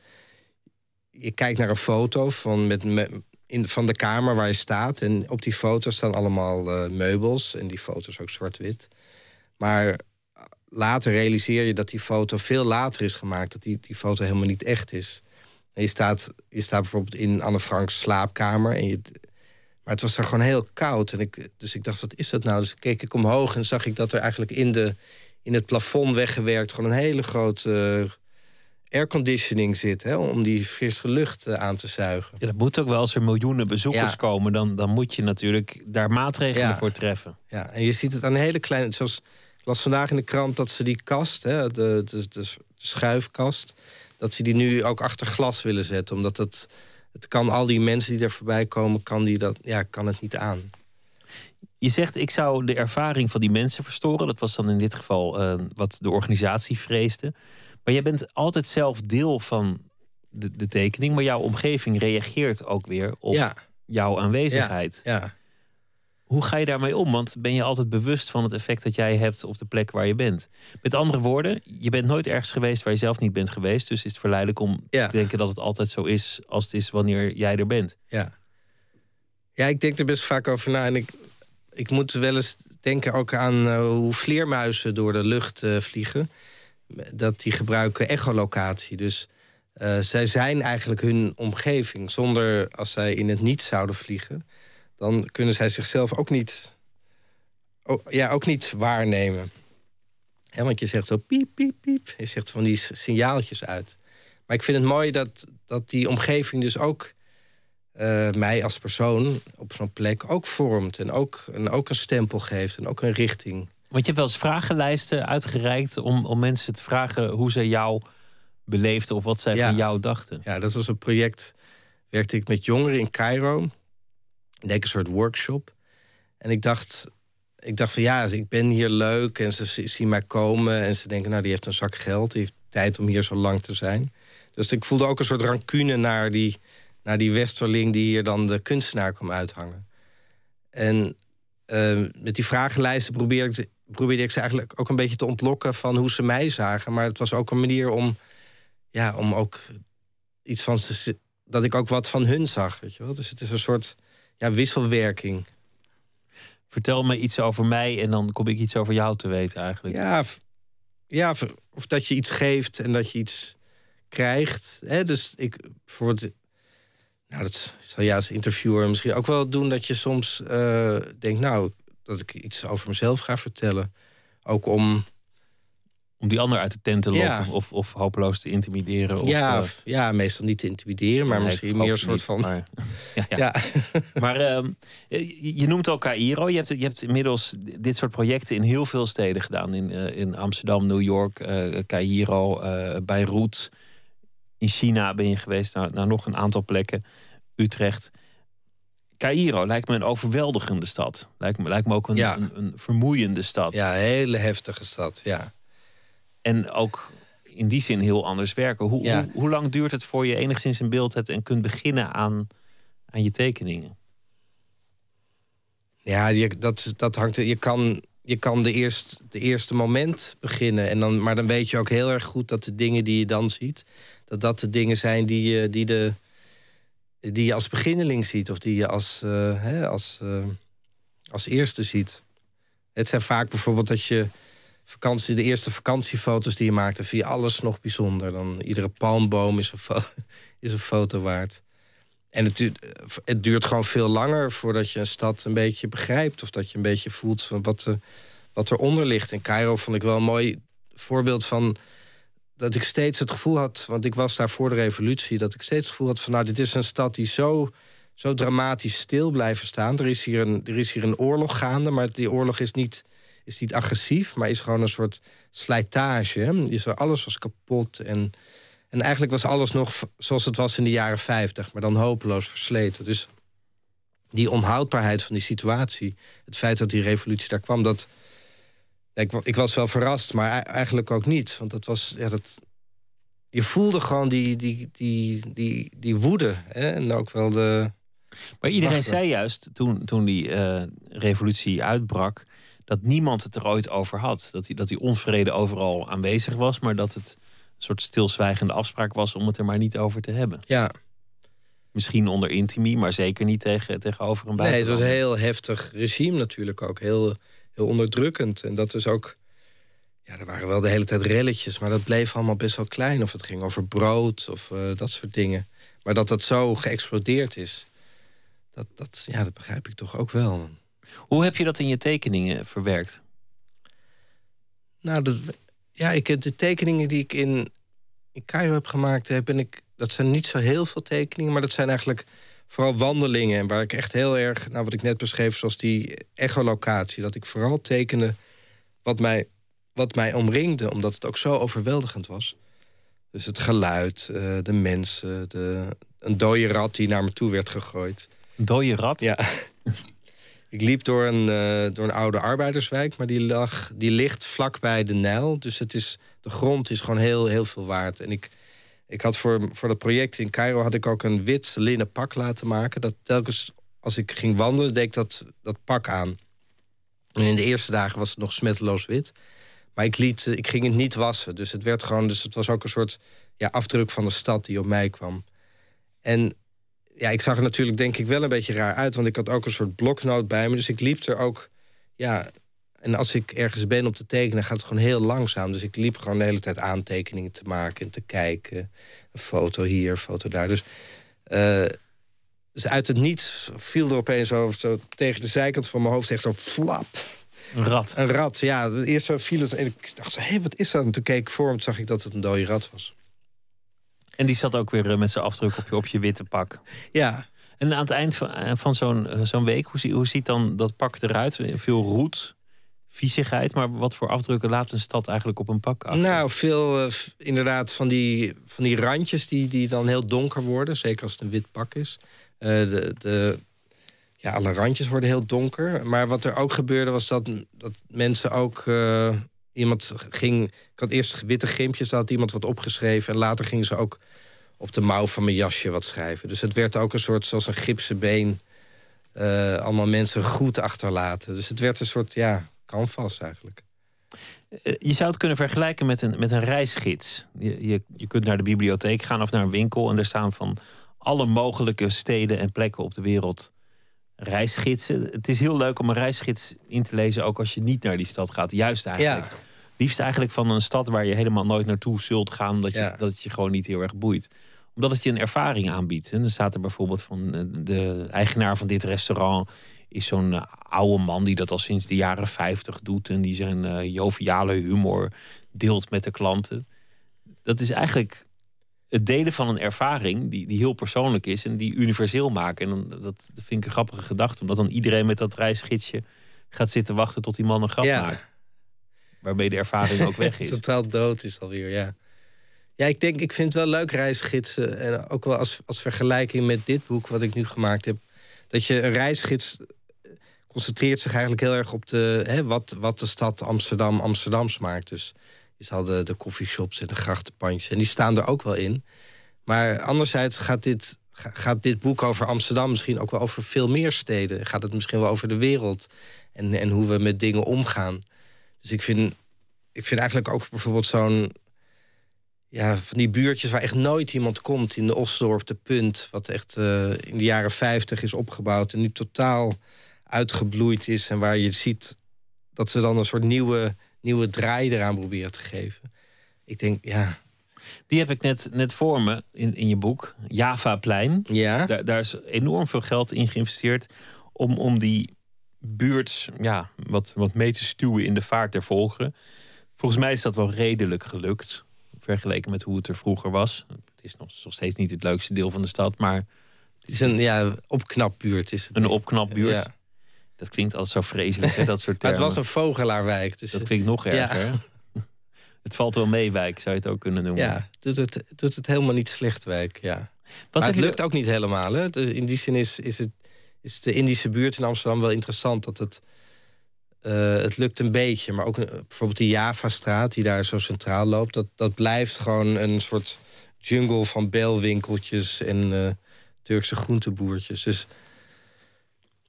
Speaker 5: je kijkt naar een foto van, met, me- in, van de kamer waar je staat. En op die foto staan allemaal eh, meubels. En die foto is ook zwart-wit. Maar later realiseer je dat die foto veel later is gemaakt. Dat die, die foto helemaal niet echt is. En je, staat, je staat bijvoorbeeld in Anne Franks slaapkamer. En je, maar het was daar gewoon heel koud. En ik, dus ik dacht, wat is dat nou? Dus keek ik omhoog en zag ik dat er eigenlijk in, de, in het plafond weggewerkt... gewoon een hele grote eh, airconditioning zit... Hè, om die frisse lucht eh, aan te zuigen.
Speaker 4: Ja, dat moet ook wel als er miljoenen bezoekers
Speaker 5: Ja.
Speaker 4: komen. Dan, dan moet je natuurlijk daar maatregelen
Speaker 5: Ja.
Speaker 4: voor treffen.
Speaker 5: Ja, en je ziet het aan een hele kleine... Zoals, las vandaag in de krant dat ze die kast, hè, de, de, de, de schuifkast... dat ze die nu ook achter glas willen zetten. Omdat het, het kan al die mensen die daar voorbij komen... kan, die dat, ja, kan het niet aan.
Speaker 4: Je zegt, ik zou de ervaring van die mensen verstoren. Dat was dan in dit geval eh, wat de organisatie vreesde. Maar jij bent altijd zelf deel van de, de tekening. Maar jouw omgeving reageert ook weer op
Speaker 5: Ja,
Speaker 4: jouw aanwezigheid.
Speaker 5: ja.
Speaker 4: Hoe ga je daarmee om? Want ben je altijd bewust van het effect dat jij hebt op de plek waar je bent? Met andere woorden, je bent nooit ergens geweest waar je zelf niet bent geweest. Dus is het verleidelijk om
Speaker 5: Ja.
Speaker 4: te denken dat het altijd zo is als het is wanneer jij er bent.
Speaker 5: Ja. ja, ik denk er best vaak over na. En ik, ik moet wel eens denken ook aan eh, hoe vleermuizen door de lucht eh, vliegen. Dat die gebruiken echolocatie. Dus eh, zij zijn eigenlijk hun omgeving. Zonder als zij in het niet zouden vliegen, dan kunnen zij zichzelf ook niet, ja, ook niet waarnemen. Ja, want je zegt zo piep, piep, piep. Je zegt van die signaaltjes uit. Maar ik vind het mooi dat, dat die omgeving dus ook eh, mij als persoon op zo'n plek ook vormt. En ook, en ook een stempel geeft en ook een richting.
Speaker 4: Want je hebt wel eens vragenlijsten uitgereikt om, om mensen te vragen hoe ze jou beleefden of wat zij
Speaker 5: Ja.
Speaker 4: van jou dachten.
Speaker 5: Ja, dat was een project. Werkte ik met jongeren in Cairo. Deed een soort workshop. En ik dacht, ik dacht van ja, ik ben hier leuk. En ze zien mij komen. En ze denken, nou, die heeft een zak geld. Die heeft tijd om hier zo lang te zijn. Dus ik voelde ook een soort rancune naar die, naar die westerling... die hier dan de kunstenaar kwam uithangen. En eh, met die vragenlijsten probeerde ik, probeerde ik ze eigenlijk ook een beetje te ontlokken... van hoe ze mij zagen. Maar het was ook een manier om, ja, om ook iets van ze, dat ik ook wat van hun zag. Weet je wel? Dus het is een soort ja, wisselwerking.
Speaker 4: Vertel me iets over mij en dan kom ik iets over jou te weten eigenlijk.
Speaker 5: Ja, ja, of- of dat je iets geeft en dat je iets krijgt. Hè? Dus ik bijvoorbeeld. Nou, dat zal je als interviewer misschien ook wel doen dat je soms eh, denkt, nou, dat ik iets over mezelf ga vertellen. Ook om.
Speaker 4: Om die ander uit de tent te lokken
Speaker 5: Ja.
Speaker 4: of, of hopeloos te intimideren. Of,
Speaker 5: ja,
Speaker 4: eh,
Speaker 5: ja, meestal niet te intimideren, maar
Speaker 4: nee,
Speaker 5: misschien meer een soort van.
Speaker 4: Maar, ja, ja.
Speaker 5: Ja.
Speaker 4: maar ehm, je, je noemt ook Cairo. Je hebt, je hebt inmiddels dit soort projecten in heel veel steden gedaan. In, eh, in Amsterdam, New York, eh Cairo, eh Beirut. In China ben je geweest, naar, naar nog een aantal plekken. Utrecht. Cairo lijkt me een overweldigende stad. Lijkt me, lijkt me ook een,
Speaker 5: Ja.
Speaker 4: een, een vermoeiende stad.
Speaker 5: ja, een hele heftige stad. Ja.
Speaker 4: En ook in die zin heel anders werken. Hoe,
Speaker 5: Ja.
Speaker 4: hoe, hoe lang duurt het voor je enigszins een beeld hebt en kunt beginnen aan, aan je tekeningen?
Speaker 5: Ja, je, dat, dat hangt. Je kan, je kan de, eerst, de eerste moment beginnen. En dan, maar dan weet je ook heel erg goed dat de dingen die je dan ziet, dat dat de dingen zijn die je, die de, die je als beginneling ziet. Of die je als, eh, hè, als, eh, als eerste ziet. Het zijn vaak bijvoorbeeld dat je vakantie, de eerste vakantiefoto's die je maakt, dan vind je alles nog bijzonder. Dan iedere palmboom is een, is een foto waard. En het duurt, het duurt gewoon veel langer voordat je een stad een beetje begrijpt. Of dat je een beetje voelt van wat, er- wat eronder ligt. En Cairo vond ik wel een mooi voorbeeld van dat ik steeds het gevoel had, want ik was daar voor de revolutie, dat ik steeds het gevoel had van nou, dit is een stad die zo, zo dramatisch stil blijven staan. Er is, hier een, er is hier een oorlog gaande, maar die oorlog is niet, is niet agressief, maar is gewoon een soort slijtage. Is er, alles was kapot en, en eigenlijk was alles nog zoals het was in de jaren 50, maar dan hopeloos versleten. Dus die onhoudbaarheid van die situatie, het feit dat die revolutie daar kwam, dat. Ik, ik was wel verrast, maar ei- eigenlijk ook niet. Want dat was. Ja, dat, je voelde gewoon die, die, die, die, die woede. Hè? En ook wel de.
Speaker 4: Maar iedereen
Speaker 5: Wachten.
Speaker 4: zei juist toen, toen die eh, revolutie uitbrak. Dat niemand het er ooit over had. Dat die, dat die onvrede overal aanwezig was. maar dat het een soort stilzwijgende afspraak was om het er maar niet over te hebben.
Speaker 5: Ja,
Speaker 4: Misschien onder intimi, maar zeker niet tegen, tegenover een
Speaker 5: nee, het was een heel heftig regime natuurlijk ook. Heel, heel onderdrukkend. En dat is ook. Ja, er waren wel de hele tijd relletjes, maar dat bleef allemaal best wel klein. Of het ging over brood of eh, dat soort dingen. Maar dat dat zo geëxplodeerd is, dat, dat, ja, dat begrijp ik toch ook wel.
Speaker 4: Hoe heb je dat in je tekeningen verwerkt?
Speaker 5: Nou, dat, ja, ik, heb de tekeningen die ik in, in Cairo heb gemaakt, heb, ben ik, dat zijn niet zo heel veel tekeningen, maar dat zijn eigenlijk vooral wandelingen. En waar ik echt heel erg, nou, wat ik net beschreef, zoals die echolocatie, dat ik vooral tekende wat mij, wat mij omringde, omdat het ook zo overweldigend was. Dus het geluid, eh, de mensen, de, een dode rat die naar me toe werd gegooid.
Speaker 4: Een dode rat?
Speaker 5: Ja. Ik liep door een, eh, door een oude arbeiderswijk, maar die, lag, die ligt vlakbij de Nijl. Dus het is, de grond is gewoon heel, heel veel waard. En ik, ik had voor, voor dat project in Cairo had ik ook een wit linnen pak laten maken. Dat telkens als ik ging wandelen, deed ik dat, dat pak aan. En in de eerste dagen was het nog smetteloos wit. Maar ik, liet, ik ging het niet wassen. Dus het werd gewoon. Dus het was ook een soort ja, afdruk van de stad die op mij kwam. En ja, ik zag er natuurlijk denk ik wel een beetje raar uit. Want ik had ook een soort bloknoot bij me. Dus ik liep er ook. Ja, en als ik ergens ben op te tekenen, gaat het gewoon heel langzaam. Dus ik liep gewoon de hele tijd aantekeningen te maken en te kijken. Een foto hier, een foto daar. Dus, eh, dus uit het niets viel er opeens zo, zo tegen de zijkant van mijn hoofd echt zo flap.
Speaker 4: Een rat.
Speaker 5: Een rat, ja. Eerst zo viel het en ik dacht zo, hé, wat is dat? En toen keek ik voor zag ik dat het een dode rat was.
Speaker 4: En die zat ook weer eh, met zijn afdruk op je, op je witte pak.
Speaker 5: Ja,
Speaker 4: En aan het eind van, eh, van zo'n eh, zo'n week, hoe, zie- hoe ziet dan dat pak eruit? Veel roet, viezigheid, maar wat voor afdrukken laat een stad eigenlijk op een pak achter?
Speaker 5: Nou, veel inderdaad van die, van die randjes die, die dan heel donker worden. Zeker als het een wit pak is. De, de, ja, alle randjes worden heel donker. Maar wat er ook gebeurde was dat, dat mensen ook... iemand ging... Ik had eerst witte gimpjes, daar had iemand wat opgeschreven. En later gingen ze ook op de mouw van mijn jasje wat schrijven. Dus het werd ook een soort, zoals een gipsen been... eh, allemaal mensen goed achterlaten. Dus het werd een soort, ja, canvas eigenlijk.
Speaker 4: Eh, Je zou het kunnen vergelijken met een, met een reisgids. Je, je, je kunt naar de bibliotheek gaan of naar een winkel en er staan van alle mogelijke steden en plekken op de wereld reisgidsen. Het is heel leuk om een reisgids in te lezen, ook als je niet naar die stad gaat. Juist eigenlijk.
Speaker 5: Ja.
Speaker 4: Liefst eigenlijk van een stad waar je helemaal nooit naartoe zult gaan, omdat je,
Speaker 5: Ja.
Speaker 4: dat je gewoon niet heel erg boeit. Omdat het je een ervaring aanbiedt. En dan staat er bijvoorbeeld van eh, de eigenaar van dit restaurant is zo'n eh, oude man die dat al sinds de jaren 50 doet en die zijn eh, joviale humor deelt met de klanten. Dat is eigenlijk het delen van een ervaring die, die heel persoonlijk is en die universeel maken. En dan, dat, vind ik een grappige gedachte, omdat dan iedereen met dat reisgidsje gaat zitten wachten tot die man een grap
Speaker 5: Ja.
Speaker 4: maakt. Waarmee de ervaring ook weg is.
Speaker 5: Totaal dood is alweer, ja. Ja, ik denk, ik vind het wel leuk reisgidsen. En ook wel als, als vergelijking met dit boek wat ik nu gemaakt heb. Dat je een reisgids concentreert zich eigenlijk heel erg op de, hè, wat, wat de stad Amsterdam Amsterdams maakt. Dus je zal de, coffeeshops en de grachtenpandjes. En die staan er ook wel in. Maar anderzijds gaat dit, ga- gaat dit boek over Amsterdam misschien ook wel over veel meer steden. Gaat het misschien wel over de wereld. En, en hoe we met dingen omgaan. Dus ik vind, ik vind eigenlijk ook bijvoorbeeld zo'n... Ja, van die buurtjes waar echt nooit iemand komt. In de Osdorp, de Punt. Wat echt eh, in de jaren 50 is opgebouwd. En nu totaal uitgebloeid is. En waar je ziet dat ze dan een soort nieuwe, nieuwe draai eraan proberen te geven. Ik denk, ja...
Speaker 4: Die heb ik net, net voor me in, in je boek, Javaplein.
Speaker 5: Ja,
Speaker 4: Daar, daar is enorm veel geld in geïnvesteerd om, om die buurt ja, wat, wat mee te stuwen in de vaart der volkeren. Volgens mij is dat wel redelijk gelukt. vergeleken met hoe het er vroeger was. Het is nog, nog steeds niet het leukste deel van de stad, maar
Speaker 5: Het is een ja, opknapbuurt. Is het
Speaker 4: een opknapbuurt.
Speaker 5: Ja.
Speaker 4: Dat klinkt altijd zo vreselijk, hè, dat soort termen.
Speaker 5: het was een vogelaarwijk. Dus
Speaker 4: Dat klinkt nog erger. Het valt wel mee, wijk, zou je het ook kunnen noemen.
Speaker 5: ja, doet het, doet het helemaal niet slecht wijk. Ja.
Speaker 4: Wat
Speaker 5: het lukt ook niet helemaal. Hè? Dus in die zin is, is, het, is de Indische buurt in Amsterdam wel interessant. Dat het, eh, het lukt een beetje. Maar ook eh, bijvoorbeeld die Javastraat, die daar zo centraal loopt... dat, dat blijft gewoon een soort jungle van belwinkeltjes... en eh, Turkse groenteboertjes. Dus,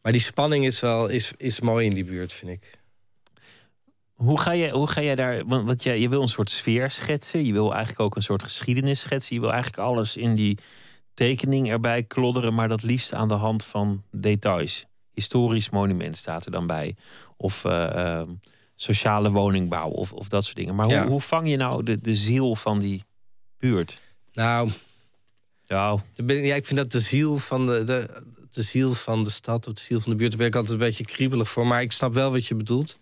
Speaker 5: maar die spanning is wel is, is mooi in die buurt, vind ik.
Speaker 4: Hoe ga je, hoe ga je daar. Want, want je, je wil een soort sfeer schetsen. Je wil eigenlijk ook een soort geschiedenis schetsen. Je wil eigenlijk alles in die tekening erbij klodderen. Maar dat liefst aan de hand van details. Historisch monument staat er dan bij. Of eh, ehm, sociale woningbouw. Of, of dat soort dingen. Maar hoe,
Speaker 5: Ja.
Speaker 4: hoe vang je nou de, de ziel van die buurt?
Speaker 5: Nou, ja, ik vind dat de ziel van de, de, de ziel van de stad... of de ziel van de buurt, daar ben ik altijd een beetje kriebelig voor. Maar ik snap wel wat je bedoelt.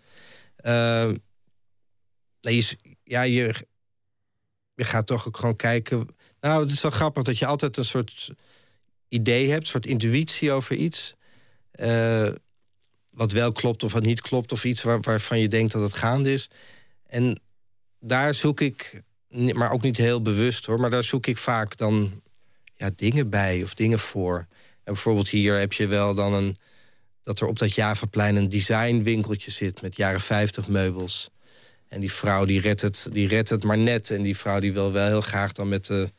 Speaker 5: Nee, je, ja, je, je gaat toch ook gewoon kijken... Nou, het is wel grappig dat je altijd een soort idee hebt... een soort intuïtie over iets... eh, wat wel klopt of wat niet klopt... of iets waar, waarvan je denkt dat het gaande is. En daar zoek ik, maar ook niet heel bewust hoor... maar daar zoek ik vaak dan ja, dingen bij of dingen voor. En bijvoorbeeld hier heb je wel dan een... dat er op dat Javaplein een designwinkeltje zit... met jaren 50 meubels. En die vrouw die redt, het, die redt het maar net. En die vrouw die wil wel heel graag dan met de,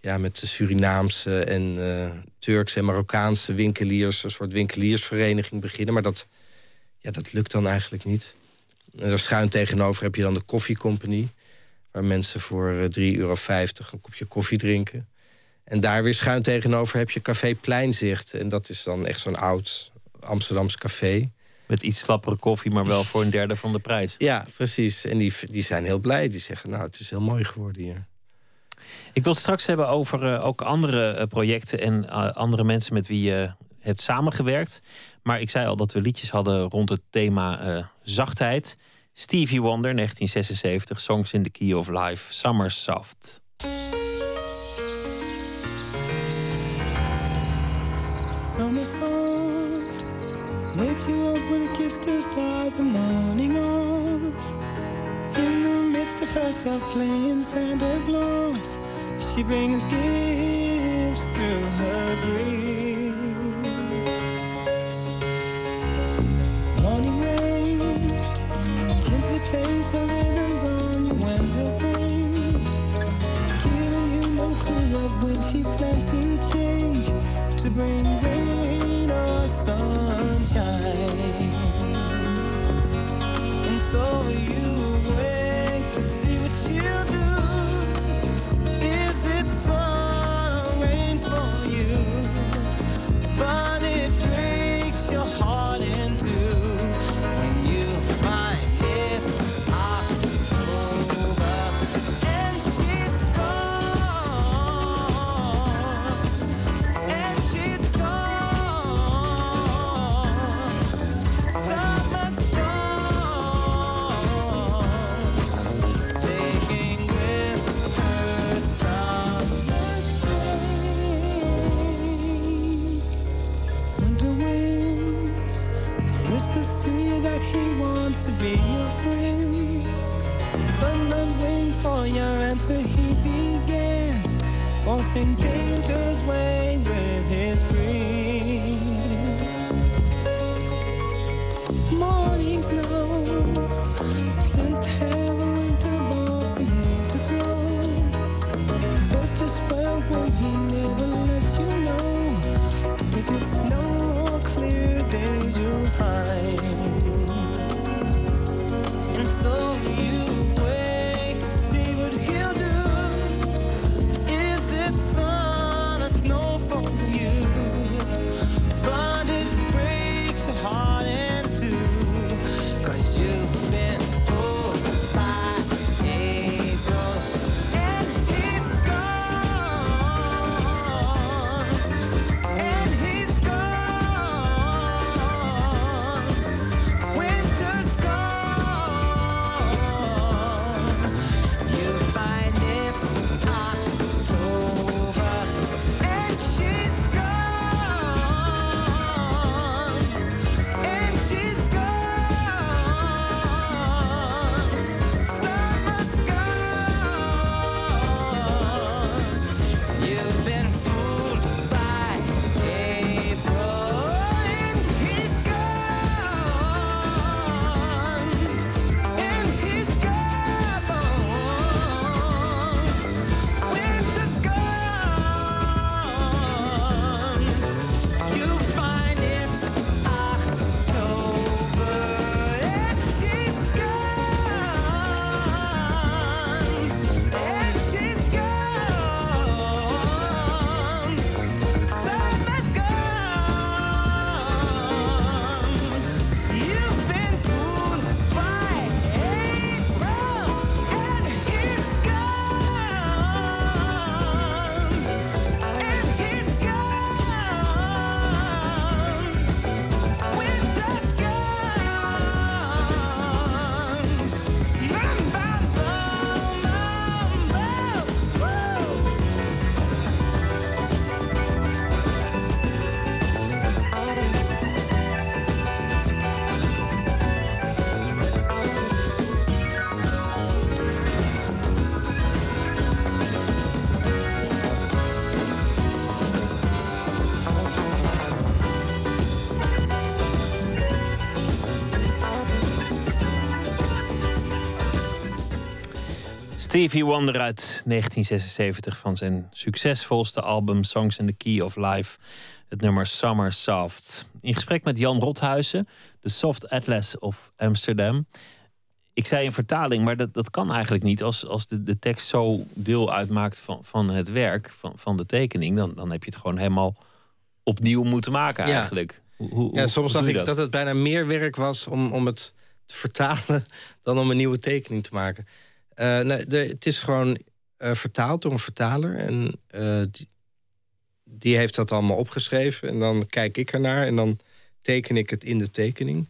Speaker 5: ja, met de Surinaamse... en eh, Turkse en Marokkaanse winkeliers... een soort winkeliersvereniging beginnen. Maar dat, ja, dat lukt dan eigenlijk niet. En daar schuin tegenover heb je dan de Coffee Company... waar mensen voor eh, 3,50 euro een kopje koffie drinken. En daar weer schuin tegenover heb je Café Pleinzicht. En dat is dan echt zo'n oud Amsterdams café.
Speaker 4: met iets slappere koffie, maar wel voor een derde van de prijs.
Speaker 5: Ja, precies. En die, die zijn heel blij. Die zeggen, nou, het is heel mooi geworden hier.
Speaker 4: Ik wil het straks hebben over eh, ook andere eh, projecten en eh, andere mensen met wie je hebt samengewerkt. Maar ik zei al dat we liedjes hadden rond het thema zachtheid. Stevie Wonder, 1976, Songs in the Key of Life, Summer Soft.
Speaker 6: Summer soft wakes you up with a kiss to start the morning off. In the midst of herself playing Santa Claus, she brings gifts through her grace. Morning rain gently plays her rhythms on your window pane, giving you no clue of when she plans to change to bring rain sunshine. And so are you forcing danger's way
Speaker 4: Stevie Wonder uit 1976 van zijn succesvolste album Songs in the Key of Life. Het nummer Summer Soft. In gesprek met Jan Rothuizen, de Soft Atlas of Amsterdam. Ik zei in vertaling, maar dat, dat kan eigenlijk niet. Als, als de, de tekst zo deel uitmaakt van, van het werk, van, van de tekening, dan, dan heb je het gewoon helemaal opnieuw moeten maken
Speaker 5: Ja.
Speaker 4: eigenlijk. Hoe, hoe,
Speaker 5: Ja, soms dacht ik dat? het bijna meer werk was om, om het te vertalen dan om een nieuwe tekening te maken. Eh, nee, het is gewoon eh, vertaald door een vertaler. En eh, die, die heeft dat allemaal opgeschreven. En dan kijk ik ernaar en dan teken ik het in de tekening.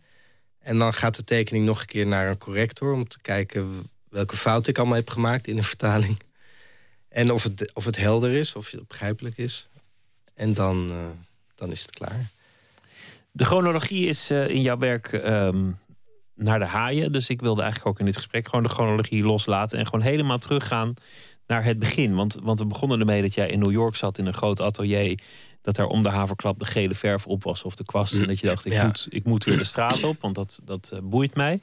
Speaker 5: En dan gaat de tekening nog een keer naar een corrector... om te kijken welke fout ik allemaal heb gemaakt in de vertaling. En of het, of het helder is, of het begrijpelijk is. En dan, dan is het klaar.
Speaker 4: De chronologie is in jouw werk ehm, naar de haaien. Dus ik wilde eigenlijk ook in dit gesprek gewoon de chronologie loslaten. En gewoon helemaal teruggaan naar het begin. Want, want we begonnen ermee dat jij in New York zat in een groot atelier. Dat daar om de haverklap de gele verf op was of de kwast. En dat je dacht, ik,
Speaker 5: Ja.
Speaker 4: moet, ik moet weer de straat op, want dat, dat eh, boeit mij.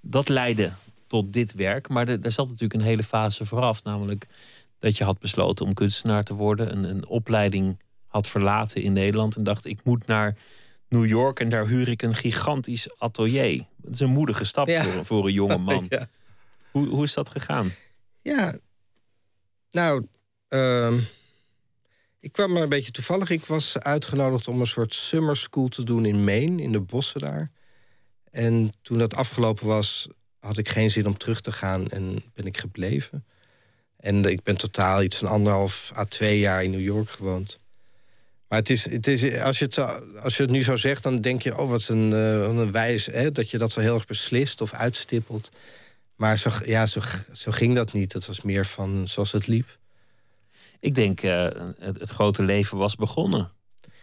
Speaker 4: Dat leidde tot dit werk. Maar er, er zat natuurlijk een hele fase vooraf. Namelijk dat je had besloten om kunstenaar te worden. Een, een opleiding had verlaten in Nederland. En dacht, ik moet naar New York en daar huur ik een gigantisch atelier. Dat is een moedige stap
Speaker 5: Ja.
Speaker 4: voor, voor een jonge man.
Speaker 5: Ja.
Speaker 4: Hoe, hoe is dat gegaan?
Speaker 5: Ja, nou, ehm, ik kwam maar een beetje toevallig. Ik was uitgenodigd om een soort summer school te doen in Maine, in de bossen daar. En toen dat afgelopen was, had ik geen zin om terug te gaan en ben ik gebleven. En ik ben totaal iets van anderhalf à twee jaar in New York gewoond. Maar het is, het is, als, je het, als je het nu zo zegt, dan denk je... oh, wat een, wat een wijs, hè, dat je dat zo heel erg beslist of uitstippelt. Maar zo, ja, zo, zo ging dat niet. Het was meer van zoals het liep.
Speaker 4: Ik denk, eh, het, het grote leven was begonnen.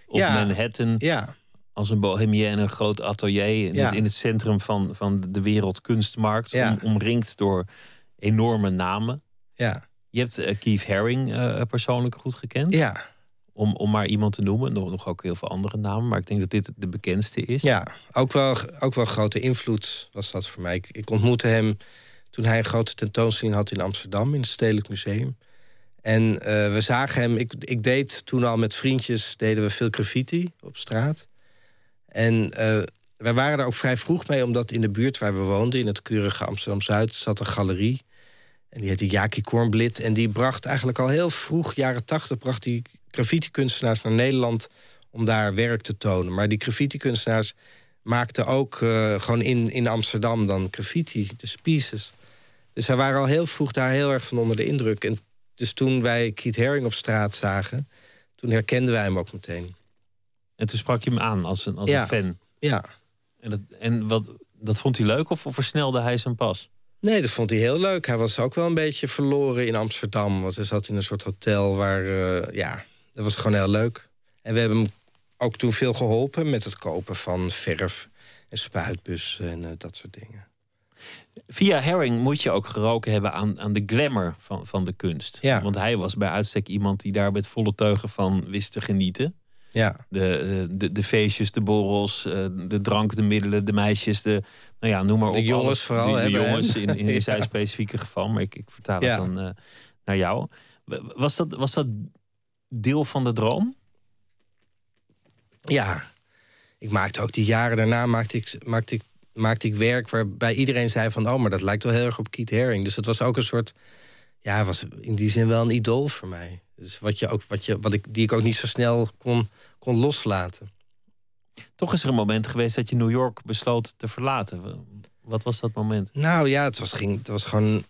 Speaker 4: Op
Speaker 5: Ja.
Speaker 4: Manhattan,
Speaker 5: Ja,
Speaker 4: als een bohemien, een groot atelier... in,
Speaker 5: Ja.
Speaker 4: het, in het centrum van, van de wereldkunstmarkt. Om, omringd door enorme namen.
Speaker 5: ja,
Speaker 4: Je hebt eh, Keith Haring persoonlijk goed gekend.
Speaker 5: ja,
Speaker 4: Om, om maar iemand te noemen. Nog, nog ook heel veel andere namen. Maar ik denk dat dit de bekendste is.
Speaker 5: ja. Ook wel, ook wel grote invloed was dat voor mij. Ik, ontmoette hem toen hij een grote tentoonstelling had in Amsterdam... in het Stedelijk Museum. En eh, we zagen hem... Ik, ik deed toen al met vriendjes... deden we veel graffiti op straat. En eh, wij waren er ook vrij vroeg mee... omdat in de buurt waar we woonden... in het keurige Amsterdam-Zuid... zat een galerie. En die heette Jaki Kornblit. En die bracht eigenlijk al heel vroeg, jaren tachtig... bracht die graffiti-kunstenaars naar Nederland... om daar werk te tonen. Maar die graffiti-kunstenaars maakten ook eh, gewoon in, in Amsterdam dan graffiti, de pieces. Dus wij waren al heel vroeg daar heel erg van onder de indruk. En dus toen wij Keith Haring op straat zagen... toen herkenden wij hem ook meteen.
Speaker 4: En toen sprak je hem aan als een, als
Speaker 5: Ja.
Speaker 4: een fan.
Speaker 5: Ja.
Speaker 4: En, dat, en wat, dat vond hij leuk of, of versnelde hij zijn pas?
Speaker 5: Nee, dat vond hij heel leuk. Hij was ook wel een beetje verloren in Amsterdam. Want hij zat in een soort hotel waar... eh, ja, dat was gewoon heel leuk. En we hebben hem ook toen veel geholpen... met het kopen van verf en spuitbussen en eh, dat soort dingen.
Speaker 4: Via Herring moet je ook geroken hebben aan, aan de glamour van, van de kunst.
Speaker 5: Ja.
Speaker 4: Want hij was bij uitstek iemand die daar met volle teugen van wist te genieten.
Speaker 5: Ja,
Speaker 4: De, eh, de, de feestjes, de borrels, eh, de drank, de middelen, de meisjes, de, nou ja, noem maar
Speaker 5: De
Speaker 4: op.
Speaker 5: jongens
Speaker 4: alles.
Speaker 5: vooral,
Speaker 4: De, de jongens in, in, zijn specifieke geval, maar ik, ik vertaal
Speaker 5: Ja.
Speaker 4: het dan naar jou. Was dat, was dat deel van de droom?
Speaker 5: Ja, ik maakte ook die jaren daarna maakte ik, maakte ik, maakte ik werk waarbij iedereen zei van... oh, maar dat lijkt wel heel erg op Keith Haring. Dus dat was ook een soort... Ja, was in die zin wel een idool voor mij. Dus wat je ook, wat je, wat ik, die ik ook niet zo snel kon, kon loslaten.
Speaker 4: Toch is er een moment geweest dat je New York besloot te verlaten. Wat was dat moment?
Speaker 5: Nou ja, het was, ging, het was gewoon...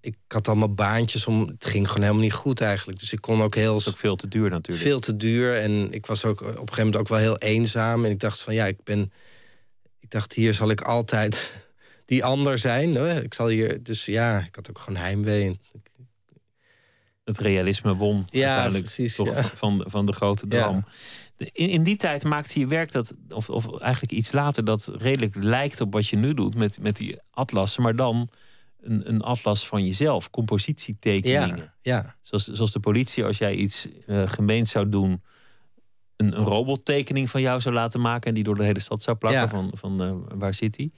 Speaker 5: Ik had allemaal baantjes om... Het ging gewoon helemaal niet goed eigenlijk. Dus ik kon ook heel...
Speaker 4: Dat is ook veel te duur natuurlijk.
Speaker 5: veel te duur. En ik was ook op een gegeven moment ook wel heel eenzaam. En ik dacht van ja, ik ben. Ik dacht, hier zal ik altijd die ander zijn. Hè? Ik zal hier. Dus ja, ik had ook gewoon heimwee.
Speaker 4: Het realisme won
Speaker 5: Ja,
Speaker 4: uiteindelijk
Speaker 5: precies,
Speaker 4: toch
Speaker 5: ja.
Speaker 4: van, van de grote droom. In, in die tijd maakte je werk dat, of, of eigenlijk iets later, dat redelijk lijkt op wat je nu doet met, met die atlassen, maar dan een, een atlas van jezelf, compositietekeningen.
Speaker 5: Ja, ja,
Speaker 4: Zoals, zoals de politie, als jij iets eh gemeens zou doen, een, een robottekening van jou zou laten maken en die door de hele stad zou plakken
Speaker 5: Ja.
Speaker 4: van, van eh, waar zit hij.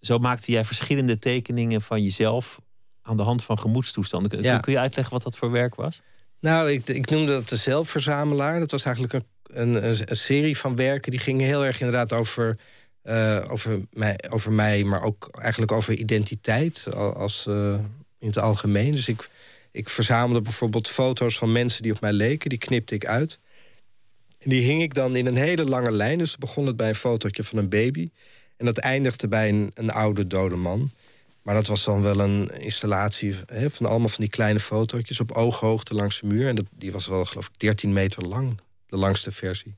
Speaker 4: Zo maakte jij verschillende tekeningen van jezelf aan de hand van gemoedstoestanden. Kun,
Speaker 5: Ja.
Speaker 4: kun je uitleggen wat dat voor werk was?
Speaker 5: Nou, ik, ik noemde dat de zelfverzamelaar. Dat was eigenlijk een, een, een serie van werken... die gingen heel erg inderdaad over, eh, over, mij, over mij... maar ook eigenlijk over identiteit al- als, eh, in het algemeen. Dus ik, ik verzamelde bijvoorbeeld foto's van mensen die op mij leken. Die knipte ik uit. En die hing ik dan in een hele lange lijn. Dus begon het bij een fotootje van een baby. En dat eindigde bij een, een oude dode man. Maar dat was dan wel een installatie hè, van allemaal van die kleine fotootjes op ooghoogte langs de muur. En dat, die was wel, geloof ik, 13 meter lang, de langste versie.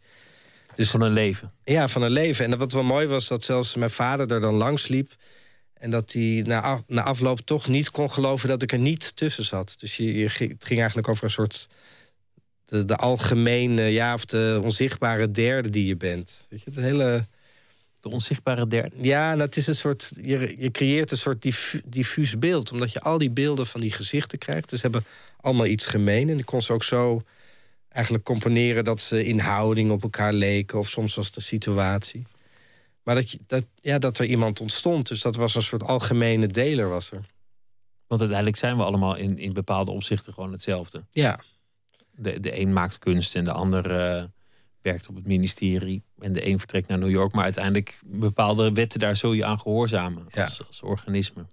Speaker 4: Dus van een leven.
Speaker 5: Ja, van een leven. En wat wel mooi was, dat zelfs mijn vader er dan langs liep. En dat hij na, af- na afloop toch niet kon geloven dat ik er niet tussen zat. Dus je, je, ging- het ging eigenlijk over een soort. De, de algemene, ja, of de onzichtbare derde die je bent. Weet je, het hele.
Speaker 4: De onzichtbare derde.
Speaker 5: Ja, dat is een soort. Je, je creëert een soort diffu- diffuus beeld. Omdat je al die beelden van die gezichten krijgt. Dus ze hebben allemaal iets gemeen. En ik kon ze ook zo eigenlijk componeren dat ze in houding op elkaar leken. Of soms was de situatie. Maar dat, je, dat, ja, dat er iemand ontstond. Dus dat was een soort algemene deler was er.
Speaker 4: Want uiteindelijk zijn we allemaal in, in bepaalde opzichten gewoon hetzelfde.
Speaker 5: Ja,
Speaker 4: De, de een maakt kunst en de ander eh, werkt op het ministerie. En de een vertrekt naar New York. Maar uiteindelijk bepaalde wetten, daar zul je aan gehoorzamen
Speaker 5: Ja.
Speaker 4: als, als organisme.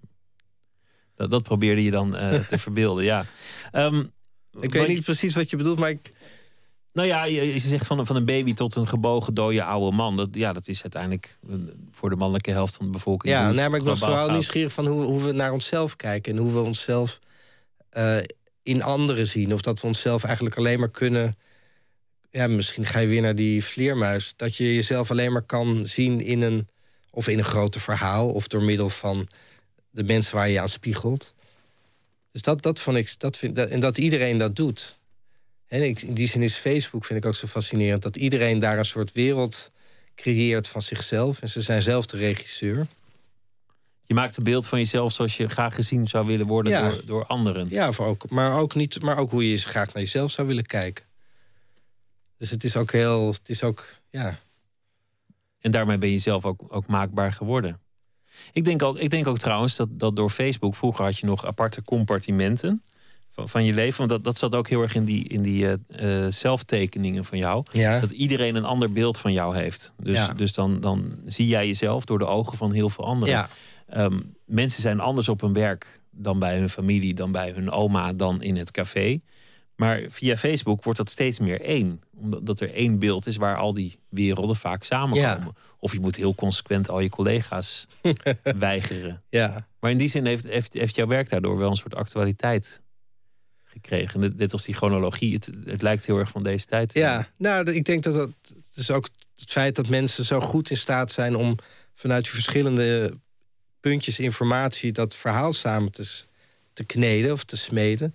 Speaker 4: Dat, dat probeerde je dan eh, te verbeelden, ja. Ehm,
Speaker 5: ik weet niet precies wat je bedoelt, maar ik,
Speaker 4: Nou ja, je, zegt van, van een baby tot een gebogen dode oude man. Dat, ja, dat is uiteindelijk eh, voor de mannelijke helft van de bevolking.
Speaker 5: Ja, nee, maar ik was vooral nieuwsgierig van hoe, hoe we naar onszelf kijken. En hoe we onszelf eh, in anderen zien. Of dat we onszelf eigenlijk alleen maar kunnen... Ja, misschien ga je weer naar die vleermuis. Dat je jezelf alleen maar kan zien in een... of in een groter verhaal. Of door middel van de mensen waar je aan spiegelt. Dus dat, dat vond ik... Dat vind, dat, en dat iedereen dat doet. En ik, in die zin is Facebook, vind ik ook zo fascinerend... dat iedereen daar een soort wereld creëert van zichzelf. En ze zijn zelf de regisseur.
Speaker 4: Je maakt een beeld van jezelf zoals je graag gezien zou willen worden
Speaker 5: Ja.
Speaker 4: door, door anderen.
Speaker 5: Ja, of ook, maar, ook niet, maar ook hoe je graag naar jezelf zou willen kijken. Dus het is ook heel. Het is ook. Ja.
Speaker 4: En daarmee ben je zelf ook, ook maakbaar geworden. Ik denk ook, ik denk ook trouwens dat, dat door Facebook... vroeger had je nog aparte compartimenten van, van je leven. Want dat, dat zat ook heel erg in die, in die eh, eh, zelftekeningen van jou.
Speaker 5: Ja.
Speaker 4: Dat iedereen een ander beeld van jou heeft. Dus,
Speaker 5: Ja.
Speaker 4: dus dan, dan zie jij jezelf door de ogen van heel veel anderen.
Speaker 5: Ja.
Speaker 4: Ehm, mensen zijn anders op hun werk dan bij hun familie, dan bij hun oma, dan in het café. Maar via Facebook wordt dat steeds meer één. Omdat dat er één beeld is waar al die werelden vaak samenkomen. Of je moet heel consequent al je collega's weigeren.
Speaker 5: Ja.
Speaker 4: Maar in die zin heeft, heeft, heeft jouw werk daardoor wel een soort actualiteit gekregen. Net, net als die chronologie. Het, het lijkt heel erg van deze tijd.
Speaker 5: Ja. Nou, ik denk dat dat. Is ook het feit dat mensen zo goed in staat zijn om vanuit die verschillende puntjes informatie dat verhaal samen te, te kneden of te smeden.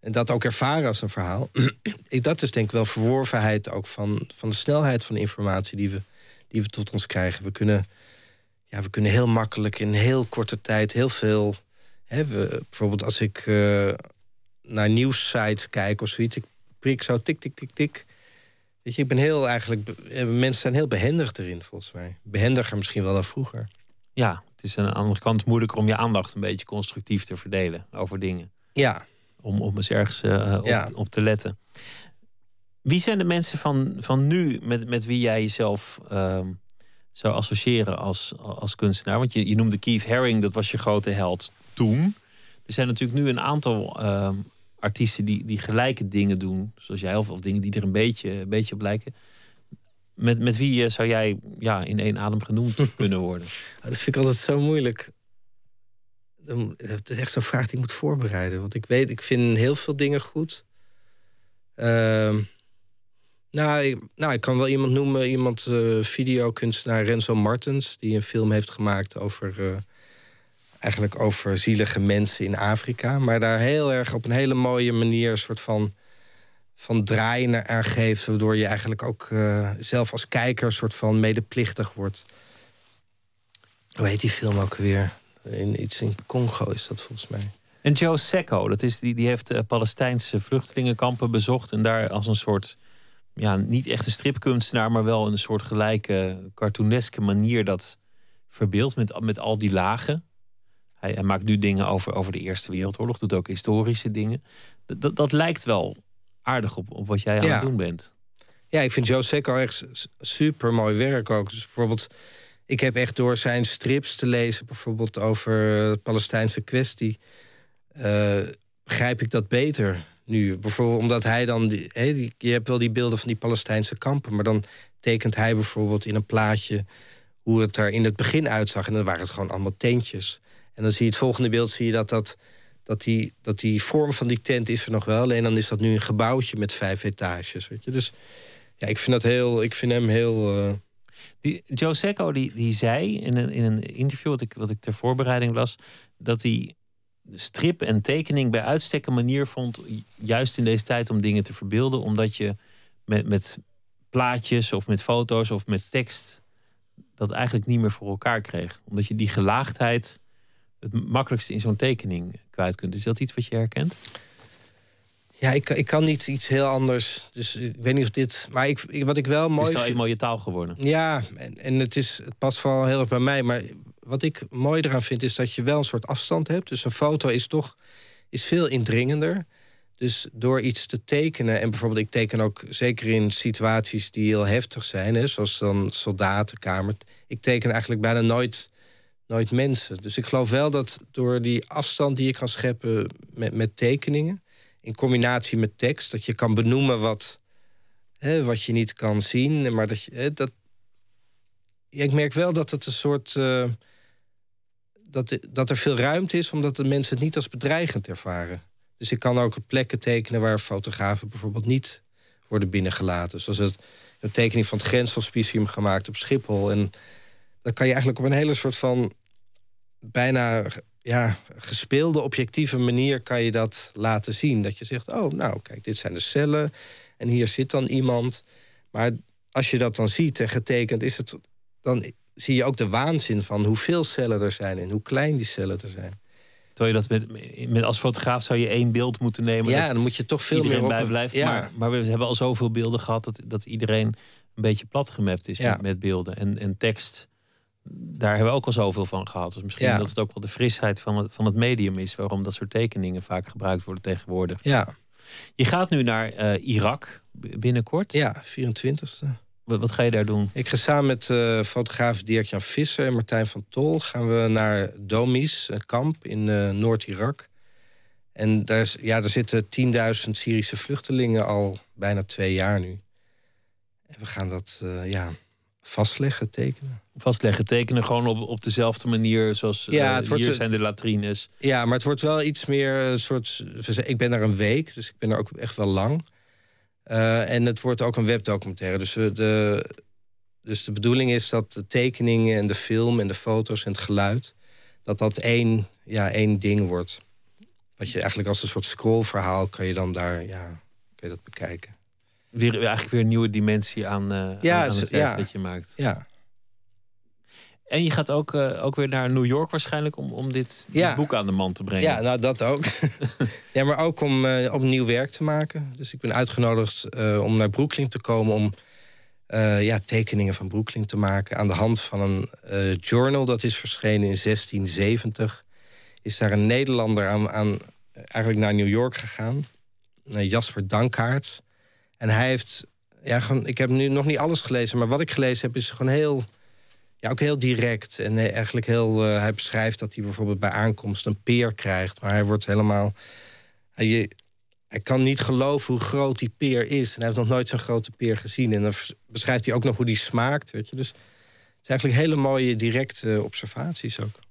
Speaker 5: En dat ook ervaren als een verhaal. dat is denk ik wel verworvenheid ook van, van de snelheid van de informatie die we, die we tot ons krijgen. We kunnen, ja, we kunnen heel makkelijk in heel korte tijd heel veel. Hè, we, bijvoorbeeld als ik eh, naar nieuwssites kijk of zoiets. Ik prik zo tik, tik, tik, tik. Weet je, ik ben heel eigenlijk. eh, Mensen zijn heel behendig erin, volgens mij. Behendiger misschien wel dan vroeger.
Speaker 4: Ja, het is aan de andere kant moeilijker om je aandacht een beetje constructief te verdelen over dingen.
Speaker 5: Ja,
Speaker 4: Om, om eens ergens eh, op,
Speaker 5: Ja.
Speaker 4: op te letten. Wie zijn de mensen van, van nu met, met wie jij jezelf ehm, zou associëren als, als kunstenaar? Want je, je noemde Keith Haring, dat was je grote held toen. Er zijn natuurlijk nu een aantal ehm, artiesten die, die gelijke dingen doen. Zoals jij, of, of dingen die er een beetje, een beetje op lijken. Met, met wie eh, zou jij ja, in één adem genoemd kunnen worden?
Speaker 5: dat vind ik altijd zo moeilijk. Dan- Het is echt zo'n vraag die ik moet voorbereiden. Want ik weet, ik vind heel veel dingen goed. Ehm, nou, ik, nou, ik kan wel iemand noemen, iemand, eh videokunstenaar Renzo Martens, die een film heeft gemaakt over, eh, eigenlijk over zielige mensen in Afrika. Maar daar heel erg op een hele mooie manier een soort van, van draai naar aan geeft. Waardoor je eigenlijk ook eh, zelf als kijker een soort van medeplichtig wordt. Hoe heet die film ook weer? In, iets in Congo is dat volgens mij.
Speaker 4: En Joe Secco, dat is die, die heeft eh, Palestijnse vluchtelingenkampen bezocht. En daar als een soort, ja, niet echt een stripkunstenaar, maar wel een soort gelijke cartooneske manier dat verbeeld met, met al die lagen. Hij, hij maakt nu dingen over, over de Eerste Wereldoorlog, doet ook historische dingen. Dat, dat, dat lijkt wel aardig op, op wat jij aan
Speaker 5: Ja.
Speaker 4: het doen bent.
Speaker 5: Ja, ik vind Joe Secco echt super mooi werk ook. Dus bijvoorbeeld, ik heb echt door zijn strips te lezen, bijvoorbeeld over de Palestijnse kwestie, eh, begrijp ik dat beter nu. Bijvoorbeeld omdat hij dan, die, je hebt wel die beelden van die Palestijnse kampen, maar dan tekent hij bijvoorbeeld in een plaatje hoe het er in het begin uitzag. En dan waren het gewoon allemaal tentjes. En dan zie je het volgende beeld, zie je dat dat. Dat die, dat die vorm van die tent is er nog wel. Alleen dan is dat nu een gebouwtje met vijf etages. Weet je? Dus ja, ik vind, dat heel, ik vind hem heel. eh,
Speaker 4: Die, Joe Secco die, die zei in een, in een interview wat ik, wat ik ter voorbereiding las, dat hij strip en tekening bij uitstek een manier vond, juist in deze tijd om dingen te verbeelden, omdat je met, met plaatjes of met foto's of met tekst dat eigenlijk niet meer voor elkaar kreeg. Omdat je die gelaagdheid het makkelijkste in zo'n tekening kwijt kunt. Is dat iets wat je herkent?
Speaker 5: ja, ik, ik kan niet iets heel anders. Dus ik weet niet of dit. Maar ik, ik- wat ik wel
Speaker 4: Het
Speaker 5: mooi
Speaker 4: is nou
Speaker 5: vind.
Speaker 4: eenmaal je taal geworden.
Speaker 5: Ja, en, en het, is, het past vooral heel erg bij mij. Maar wat ik mooi eraan vind, is dat je wel een soort afstand hebt. Dus een foto is toch is veel indringender. Dus door iets te tekenen, en bijvoorbeeld ik teken ook zeker in situaties die heel heftig zijn, hè, zoals dan soldatenkamer. Ik teken eigenlijk bijna nooit, nooit mensen. Dus ik geloof wel dat door die afstand die je kan scheppen met, met tekeningen, in combinatie met tekst, dat je kan benoemen wat, hè, wat je niet kan zien, maar dat je, hè, dat, ja, ik merk wel dat het een soort. eh, dat, dat er veel ruimte is, omdat de mensen het niet als bedreigend ervaren. Dus ik kan ook plekken tekenen waar fotografen bijvoorbeeld niet worden binnengelaten. Zoals het, een tekening van het grenshospicium gemaakt op Schiphol. En dan kan je eigenlijk op een hele soort van bijna ja, gespeelde, objectieve manier kan je dat laten zien. Dat je zegt, oh, nou, kijk, dit zijn de cellen en hier zit dan iemand. Maar als je dat dan ziet en getekend is het, dan zie je ook de waanzin van hoeveel cellen er zijn en hoe klein die cellen er zijn.
Speaker 4: Terwijl je dat met, met als fotograaf zou je één beeld moeten nemen.
Speaker 5: ja, dan moet je toch veel
Speaker 4: iedereen
Speaker 5: meer
Speaker 4: bij blijft.
Speaker 5: Ja,
Speaker 4: Maar, maar we hebben al zoveel beelden gehad dat, dat iedereen een beetje platgemapt is
Speaker 5: Ja.
Speaker 4: met, met beelden. En, en tekst, daar hebben we ook al zoveel van gehad. Dus misschien
Speaker 5: Ja.
Speaker 4: dat het ook wel de frisheid van het, van het medium is... waarom dat soort tekeningen vaak gebruikt worden tegenwoordig.
Speaker 5: ja,
Speaker 4: Je gaat nu naar eh, Irak binnenkort.
Speaker 5: ja, 24e.
Speaker 4: Wat, wat ga je daar doen?
Speaker 5: Ik ga samen met eh, fotograaf Dirk-Jan Visser en Martijn van Tol... gaan we naar Domis, een kamp in eh, Noord-Irak. En daar, is, ja, daar zitten 10.000 Syrische vluchtelingen al bijna twee jaar nu. En we gaan dat ja, vastleggen, tekenen.
Speaker 4: Vastleggen, tekenen gewoon op, op dezelfde manier zoals
Speaker 5: Ja,
Speaker 4: eh,
Speaker 5: het wordt
Speaker 4: hier zijn de latrines.
Speaker 5: Ja, maar het wordt wel iets meer een soort. Ik ben er een week, dus ik ben er ook echt wel lang. Eh, en het wordt ook een webdocumentaire. Dus, we de, dus de bedoeling is dat de tekeningen en de film en de foto's en het geluid. dat dat één, ja, één ding wordt. Wat je eigenlijk als een soort scrollverhaal kan je dan daar. Ja, kan je dat bekijken.
Speaker 4: Weer, eigenlijk weer een nieuwe dimensie aan, eh,
Speaker 5: Ja,
Speaker 4: aan, het werk
Speaker 5: ja.
Speaker 4: dat je maakt.
Speaker 5: Ja,
Speaker 4: En je gaat ook, eh, ook weer naar New York waarschijnlijk om, om dit, boek aan de man te brengen.
Speaker 5: ja nou dat ook. ja, maar ook om eh, opnieuw werk te maken. Dus ik ben uitgenodigd om naar Brooklyn te komen om ja, tekeningen van Brooklyn te maken. Aan de hand van een journal dat is verschenen in 1670. Is daar een Nederlander aan, aan eigenlijk naar New York gegaan. Jasper Dankaerts. En hij heeft, ja, gewoon, ik heb nu nog niet alles gelezen, maar wat ik gelezen heb is gewoon heel, ja, ook heel direct. En eh, eigenlijk heel, eh, hij beschrijft dat hij bijvoorbeeld bij aankomst een peer krijgt, maar hij wordt helemaal, hij, hij kan niet geloven hoe groot die peer is. En hij heeft nog nooit zo'n grote peer gezien. En dan beschrijft hij ook nog hoe die smaakt, weet je. Dus het is eigenlijk hele mooie directe observaties ook.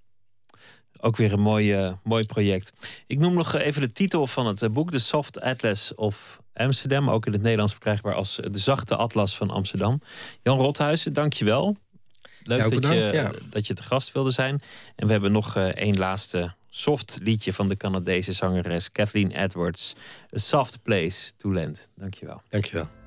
Speaker 4: Ook weer een mooi, mooi project. Ik noem nog even de titel van het eh, boek: The Soft Atlas of Amsterdam. Ook in het Nederlands verkrijgbaar als De Zachte Atlas van Amsterdam. Jan Rothuizen, dank je wel. Leuk
Speaker 5: Ja, ook
Speaker 4: dat, je,
Speaker 5: ja.
Speaker 4: dat je te gast wilde zijn. En we hebben nog eh, één laatste soft liedje van de Canadese zangeres Kathleen Edwards. A Soft Place to Land. Dank je wel.
Speaker 5: Dankjewel.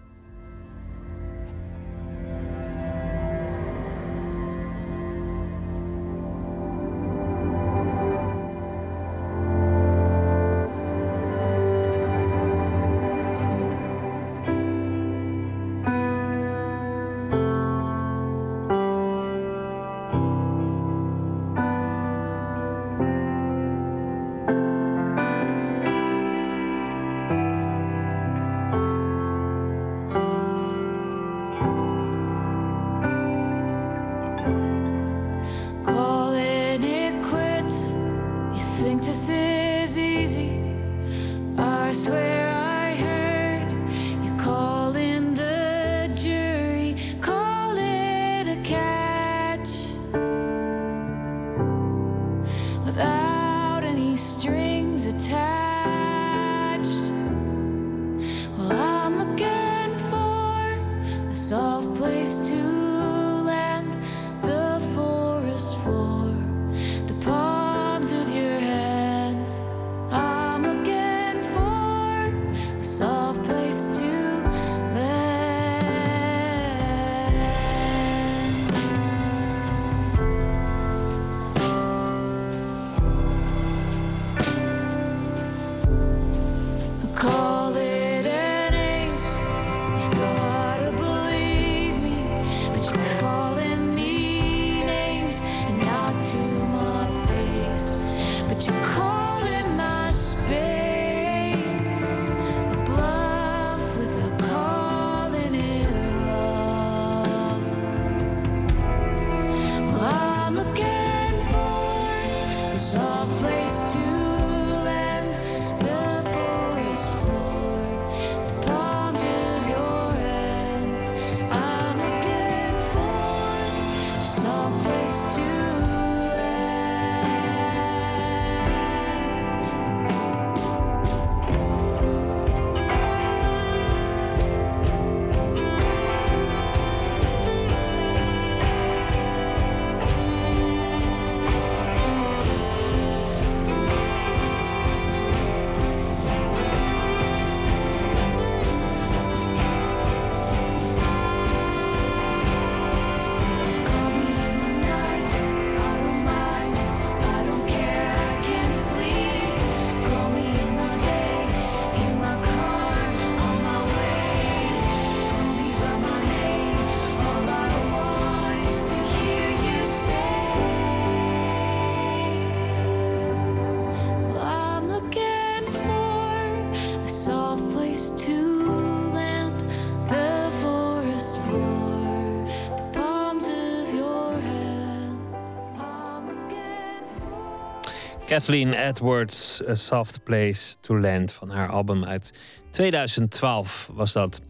Speaker 4: Kathleen Edwards, A Soft Place to Land van haar album uit 2012 was dat.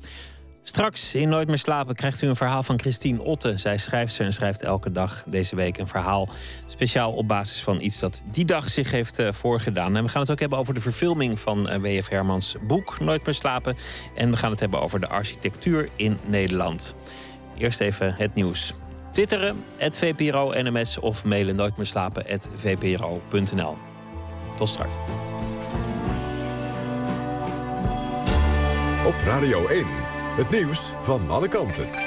Speaker 4: Straks in Nooit meer slapen krijgt u een verhaal van Christine Otte. Zij schrijft ze en schrijft elke dag deze week een verhaal. Speciaal op basis van iets dat die dag zich heeft eh, voorgedaan. En we gaan het ook hebben over de verfilming van eh, W.F. Hermans boek Nooit meer slapen. En we gaan het hebben over de architectuur in Nederland. Eerst even het nieuws. Twitteren, het VPRO NMS of mailen nooit meer slapen, vpro.nl. Tot straks.
Speaker 2: Op Radio 1. Het nieuws van alle kanten.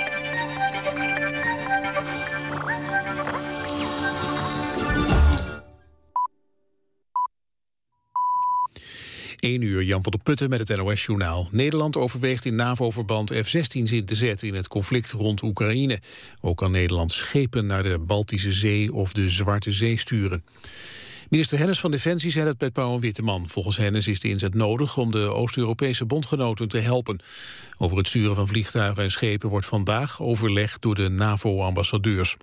Speaker 1: 1 uur, Jan van der Putten met het NOS-journaal. Nederland overweegt in NAVO-verband F-16's in te zetten in het conflict rond Oekraïne. Ook kan Nederland schepen naar de Baltische Zee of de Zwarte Zee sturen. Minister Hennis van Defensie zei dat bij Pauw en Witteman. Volgens Hennis is de inzet nodig om de Oost-Europese bondgenoten te helpen. Over het sturen van vliegtuigen en schepen wordt vandaag overlegd door de NAVO-ambassadeurs.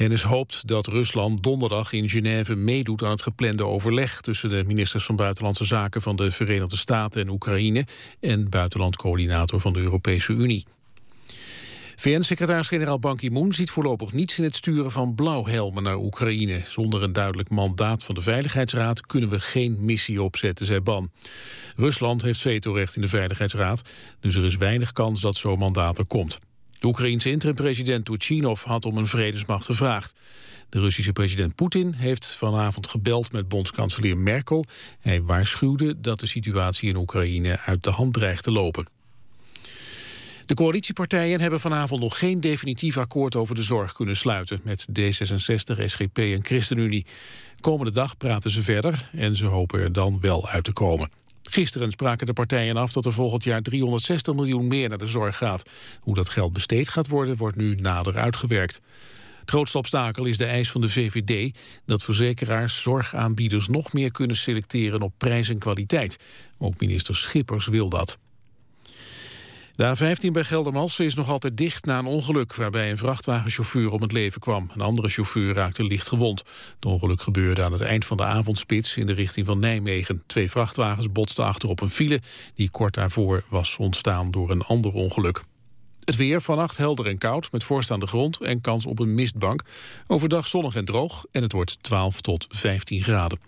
Speaker 1: Hennis hoopt dat Rusland donderdag in Genève meedoet aan het geplande overleg tussen de ministers van Buitenlandse Zaken van de Verenigde Staten en Oekraïne en buitenlandcoördinator van de Europese Unie. VN-secretaris-generaal Ban Ki-moon ziet voorlopig niets in het sturen van blauwhelmen naar Oekraïne. Zonder een duidelijk mandaat van de Veiligheidsraad kunnen we geen missie opzetten, zei Ban. Rusland heeft vetorecht in de Veiligheidsraad, dus er is weinig kans dat zo'n mandaat er komt. De Oekraïense interim-president Turchinov had om een vredesmacht gevraagd. De Russische president Poetin heeft vanavond gebeld met bondskanselier Merkel. Hij waarschuwde dat de situatie in Oekraïne uit de hand dreigt te lopen. De coalitiepartijen hebben vanavond nog geen definitief akkoord over de zorg kunnen sluiten met D66, SGP en ChristenUnie. Komende dag praten ze verder en ze hopen er dan wel uit te komen. Gisteren spraken de partijen af dat er volgend jaar 360 miljoen meer naar de zorg gaat. Hoe dat geld besteed gaat worden, wordt nu nader uitgewerkt. Het grootste obstakel is de eis van de VVD dat verzekeraars zorgaanbieders nog meer kunnen selecteren op prijs en kwaliteit. Ook minister Schippers wil dat. De A15 bij Geldermalsen is nog altijd dicht na een ongeluk... waarbij een vrachtwagenchauffeur om het leven kwam. Een andere chauffeur raakte licht gewond. Het ongeluk gebeurde aan het eind van de avondspits... in de richting van Nijmegen. Twee vrachtwagens botsten achter op een file... die kort daarvoor was ontstaan door een ander ongeluk. Het weer vannacht helder en koud met voorstaande grond en kans op een mistbank. Overdag zonnig en droog en het wordt 12 tot 15 graden.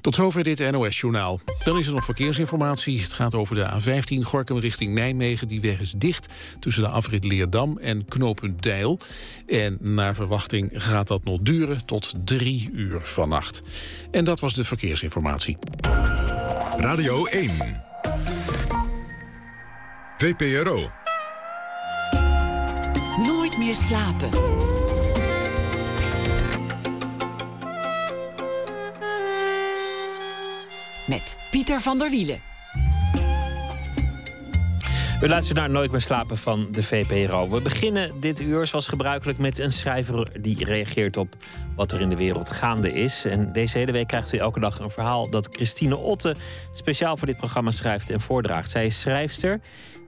Speaker 1: Tot zover dit NOS-journaal. Dan is er nog verkeersinformatie. Het gaat over de A15 Gorkum richting Nijmegen. Die weg is dicht tussen de afrit Leerdam en knooppunt Deil. En naar verwachting gaat dat nog duren tot drie uur vannacht. En dat was de verkeersinformatie.
Speaker 2: Radio 1. VPRO.
Speaker 3: Nooit meer slapen. Met Pieter van der Wielen.
Speaker 4: U luistert naar Nooit meer slapen van de VPRO. We beginnen dit uur zoals gebruikelijk met een schrijver die reageert op wat er in de wereld gaande is. En deze hele week krijgt u elke dag een verhaal dat Christine Otte speciaal voor dit programma schrijft en voordraagt. Zij is schrijfster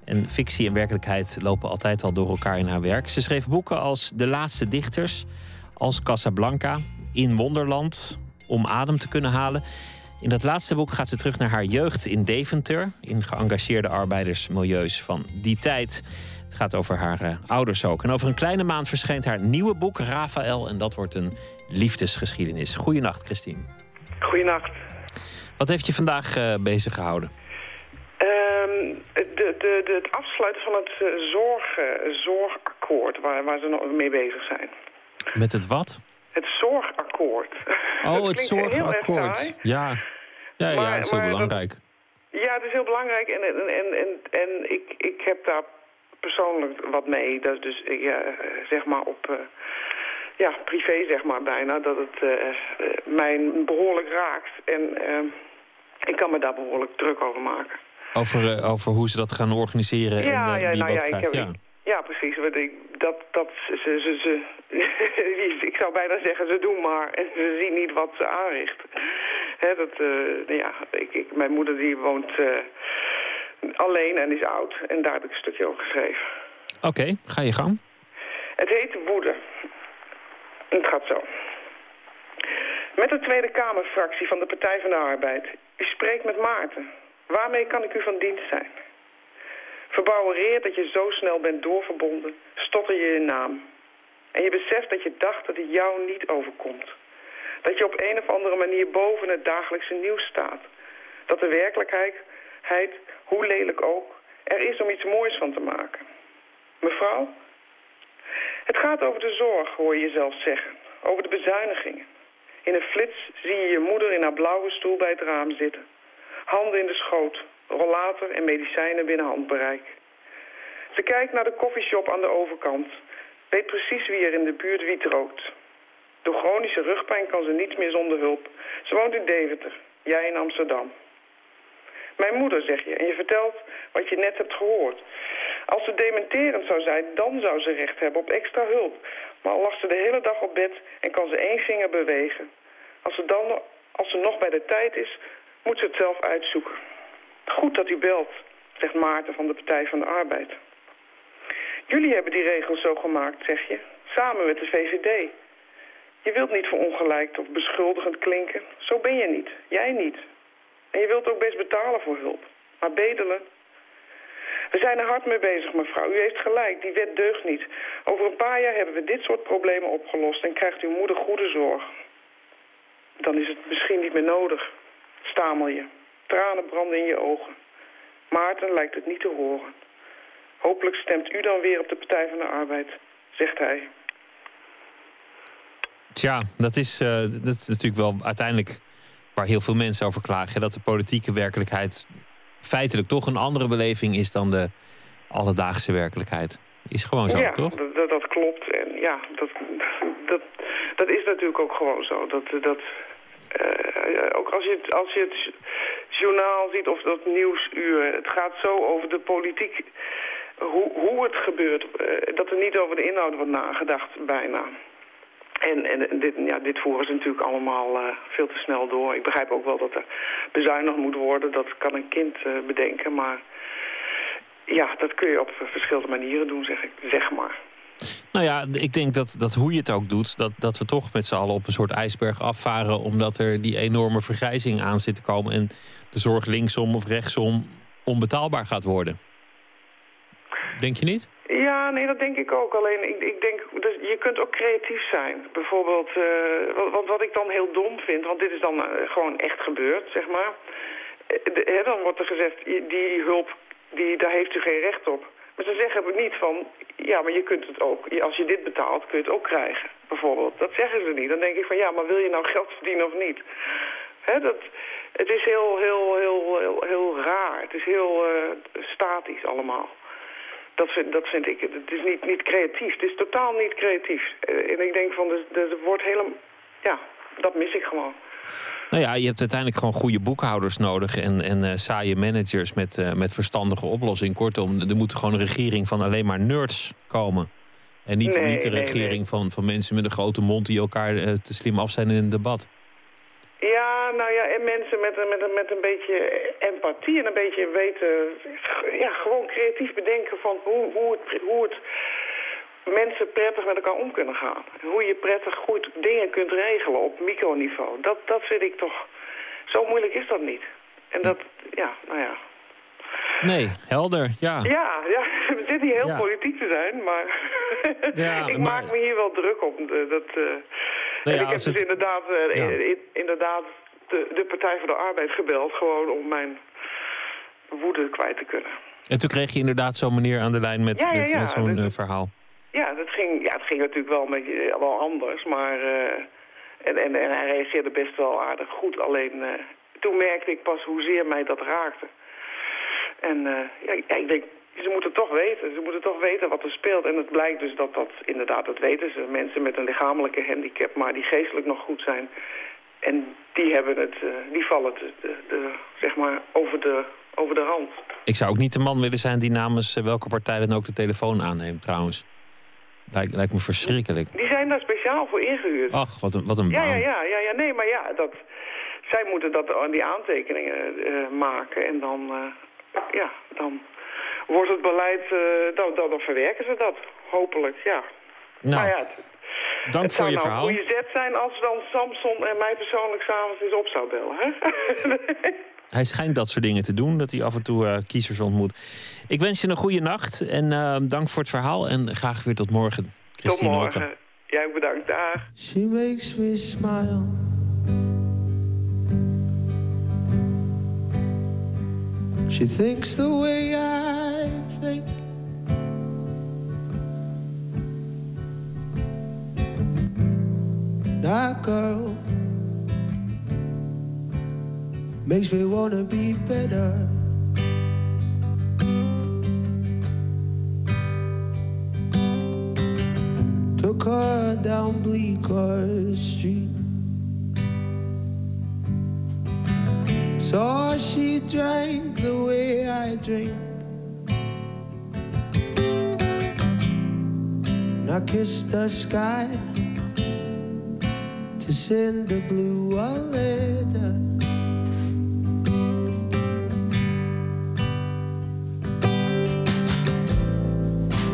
Speaker 4: en fictie en werkelijkheid lopen altijd al door elkaar in haar werk. Ze schreef boeken als De Laatste Dichters, als Casablanca, In Wonderland, Om adem te kunnen halen. In dat laatste boek gaat ze terug naar haar jeugd in Deventer, in geëngageerde arbeidersmilieus van die tijd. Het gaat over haar eh, ouders ook. En over een kleine maand verschijnt haar nieuwe boek, Rafael. En dat wordt een liefdesgeschiedenis. Goedenacht, Christine.
Speaker 7: Goedenacht.
Speaker 4: Wat heeft je vandaag eh, bezig gehouden?
Speaker 7: Ehm, de, de, de, het afsluiten van het eh, zorg, eh, zorgakkoord waar, waar ze nog mee bezig zijn.
Speaker 4: Met het wat?
Speaker 7: Het zorgakkoord.
Speaker 4: Oh, het zorgakkoord. Ja, ja, ja het is heel
Speaker 7: dat-
Speaker 4: belangrijk.
Speaker 7: Ja, het is heel belangrijk en, en, en, en, en ik, ik heb daar persoonlijk wat mee. Dat is dus ja, eh, zeg maar op eh, ja, privé zeg maar bijna, dat het eh, eh, mij behoorlijk raakt. En eh, ik kan me daar behoorlijk druk over maken.
Speaker 4: Over, eh, over hoe ze dat gaan organiseren en
Speaker 7: Ja,
Speaker 4: eh,
Speaker 7: ja,
Speaker 4: wie
Speaker 7: nou
Speaker 4: wat
Speaker 7: ja, ik
Speaker 4: krijgt.
Speaker 7: heb-
Speaker 4: ja.
Speaker 7: Ja, precies. Want ik, dat, dat, ze, ze, ze, ik zou bijna zeggen, ze doen maar. En ze zien niet wat ze aanricht. Hè, dat, eh, ja, ik, ik, mijn moeder die woont eh, alleen en is oud. En daar heb ik een stukje over geschreven.
Speaker 4: Oké, ga je gang.
Speaker 7: Het heet Woede. En Het gaat zo. Met de Tweede Kamerfractie van de Partij van de Arbeid. U spreekt met Maarten. Waarmee kan ik u van dienst zijn? Verbouwereerd dat je zo snel bent doorverbonden, stotter je je naam. En je beseft dat je dacht dat het jou niet overkomt. Dat je op een of andere manier boven het dagelijkse nieuws staat. Dat de werkelijkheid, hoe lelijk ook, er is om iets moois van te maken. Mevrouw, het gaat over de zorg, hoor je jezelf zeggen. Over de bezuinigingen. In een flits zie je je moeder in haar blauwe stoel bij het raam zitten. Handen in de schoot, rollator en medicijnen binnen handbereik. Ze kijkt naar de koffieshop aan de overkant. Weet precies wie er in de buurt wiet rookt. Door chronische rugpijn kan ze niets meer zonder hulp. Ze woont in Deventer, jij in Amsterdam. Mijn moeder, zeg je, en je vertelt wat je net hebt gehoord. Als ze dementerend zou zijn, dan zou ze recht hebben op extra hulp. Maar al lag ze de hele dag op bed en kan ze één vinger bewegen. Als ze, dan, als ze nog bij de tijd is, moet ze het zelf uitzoeken. Goed dat u belt, zegt Maarten van de Partij van de Arbeid. Jullie hebben die regels zo gemaakt, zeg je, samen met de VVD. Je wilt niet verongelijkt of beschuldigend klinken. Zo ben je niet. Jij niet. En je wilt ook best betalen voor hulp. Maar bedelen? We zijn er hard mee bezig, mevrouw. U heeft gelijk, die wet deugt niet. Over een paar jaar hebben we dit soort problemen opgelost... en krijgt uw moeder goede zorg. Dan is het misschien niet meer nodig, stamel je. Tranen branden in je ogen. Maarten lijkt het niet te horen. Hopelijk stemt u dan weer op de Partij van de Arbeid, zegt hij.
Speaker 4: Tja, dat is, eh, dat is natuurlijk wel uiteindelijk waar heel veel mensen over klagen. Dat de politieke werkelijkheid feitelijk toch een andere beleving is dan de alledaagse werkelijkheid. Is gewoon zo,
Speaker 7: ja,
Speaker 4: toch?
Speaker 7: Dat, dat, dat klopt. En ja, dat, dat, dat is natuurlijk ook gewoon zo. Dat, dat, ook als je, het, als je het journaal ziet of dat nieuwsuur, het gaat zo over de politiek, hoe, hoe het gebeurt, eh, dat er niet over de inhoud wordt nagedacht bijna. En, en dit, ja, dit voeren ze natuurlijk allemaal eh, veel te snel door. Ik begrijp ook wel dat er bezuinigd moet worden. Dat kan een kind eh, bedenken. Maar ja, dat kun je op verschillende manieren doen, zeg, ik, zeg maar.
Speaker 4: Nou ja, ik denk dat, dat hoe je het ook doet, dat, dat we toch met z'n allen op een soort ijsberg afvaren. Omdat er die enorme vergrijzing aan zit te komen. En de zorg linksom of rechtsom onbetaalbaar gaat worden. Denk je niet?
Speaker 7: Ja, nee, dat denk ik ook. Alleen, ik, ik denk, dus je kunt ook creatief zijn. Bijvoorbeeld, eh, wat, wat, ik dan heel dom vind, want dit is dan eh, gewoon echt gebeurd, zeg maar. Eh, hè, dan wordt er gezegd, die hulp, die, daar heeft u geen recht op. Maar ze zeggen niet van, ja, maar je kunt het ook, als je dit betaalt, kun je het ook krijgen, bijvoorbeeld. Dat zeggen ze niet. Dan denk ik van, ja, maar wil je nou geld verdienen of niet? Hè, dat, het is heel, heel, heel, heel, heel raar. Het is heel eh, statisch allemaal. Dat vind, dat vind ik. Het is niet, niet creatief. Het is totaal niet creatief. Eh, en ik denk van, er, er wordt helemaal... Ja, dat mis ik gewoon.
Speaker 4: Nou ja, je hebt uiteindelijk gewoon goede boekhouders nodig en, en eh, saaie managers met, eh, met verstandige oplossingen. Kortom, er moet gewoon een regering van alleen maar nerds komen. En niet,
Speaker 7: Nee,
Speaker 4: niet de
Speaker 7: nee,
Speaker 4: regering Van, van mensen met een grote mond die elkaar eh, te slim af zijn in een debat.
Speaker 7: Ja, nou ja, en mensen met, een- met, met een beetje empathie en een beetje weten... Ja, gewoon creatief bedenken van hoe, hoe, het, hoe het mensen prettig met elkaar om kunnen gaan. Hoe je prettig goed dingen kunt regelen op microniveau. Dat, dat vind ik toch... Zo moeilijk is dat niet. En dat, ja, nou ja.
Speaker 4: Nee, helder, ja.
Speaker 7: Ja, ja, we zitten hier heel
Speaker 4: Ja.
Speaker 7: politiek te zijn, maar
Speaker 4: Ja,
Speaker 7: ik
Speaker 4: maar-
Speaker 7: maak me hier wel druk op. Dat,
Speaker 4: ja,
Speaker 7: en ik heb dus
Speaker 4: het-
Speaker 7: inderdaad,
Speaker 4: Ja.
Speaker 7: in- inderdaad de, de Partij voor de Arbeid gebeld, gewoon om mijn woede kwijt te kunnen.
Speaker 4: En toen kreeg je inderdaad zo'n meneer aan de lijn met,
Speaker 7: Ja, ja,
Speaker 4: met,
Speaker 7: ja,
Speaker 4: met zo'n eh, verhaal.
Speaker 7: Ja, dat ging, ja, het ging natuurlijk wel, beetje, eh, wel anders, maar... eh, en, en, en hij reageerde best wel aardig goed, alleen eh, toen merkte ik pas hoezeer mij dat raakte. En ja, ik- denk, ze moeten toch weten. Ze moeten toch weten wat er speelt. En het blijkt dus dat dat, inderdaad, dat weten ze. Mensen met een lichamelijke handicap, maar die geestelijk nog goed zijn. En die hebben het, die vallen de, de, de, zeg maar over de, over de rand.
Speaker 4: Ik zou ook niet de man willen zijn die namens welke partij dan ook de telefoon aanneemt, trouwens. Lijkt, lijkt me verschrikkelijk.
Speaker 7: Die zijn daar speciaal voor ingehuurd.
Speaker 4: Ach, wat een, wat een
Speaker 7: Ja,
Speaker 4: baan.
Speaker 7: ja, ja, ja, ja, nee, maar ja, dat, zij moeten dat, die aantekeningen eh, maken en dan, eh, ja, dan wordt het beleid, eh, dan, dan, dan verwerken ze dat, hopelijk, ja.
Speaker 4: Nou,
Speaker 7: ja, het,
Speaker 4: dank
Speaker 7: het
Speaker 4: voor
Speaker 7: zou
Speaker 4: je
Speaker 7: nou
Speaker 4: verhaal.
Speaker 7: een goede zet zijn als dan Samson en mij persoonlijk s'avonds eens op zou bellen, hè?
Speaker 4: Hij schijnt dat soort dingen te doen, dat hij af en toe kiezers ontmoet. Ik wens je een goede nacht en eh, dank voor het verhaal. En graag weer tot morgen.
Speaker 7: Tot
Speaker 4: Christine Otte.
Speaker 7: morgen. Jij ook bedankt, dag.
Speaker 8: She makes me smile. She thinks the way I think. That girl makes me wanna be better. Took her down Bleecker Street. Saw she drank the way I drink. And I kissed the sky to send the blue a letter.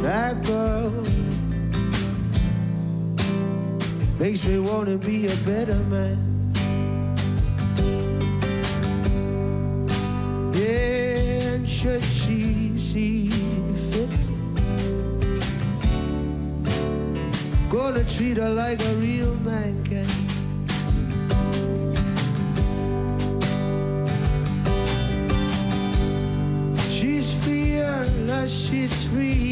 Speaker 8: That girl makes me wanna be a better man. Yeah, and should she see fit, gonna treat her like a real man can. She's fearless, she's free.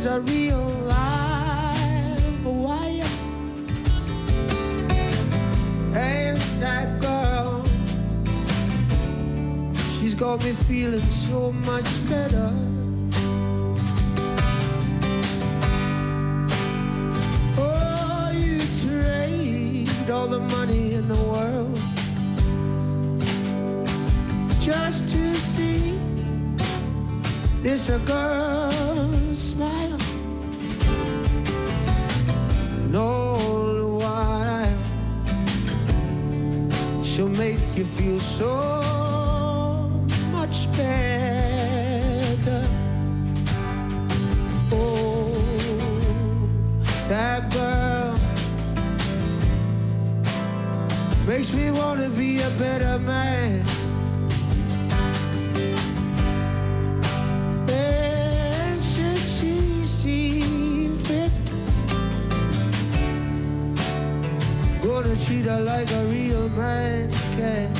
Speaker 8: Is a real live wire. And that girl, she's got me feeling so much better. Oh, you trade all the money in the world just to see this a girl smile. And all the while, she'll make you feel so much better. Oh, that girl makes me wanna be a better man. Gonna treat her like a real man can.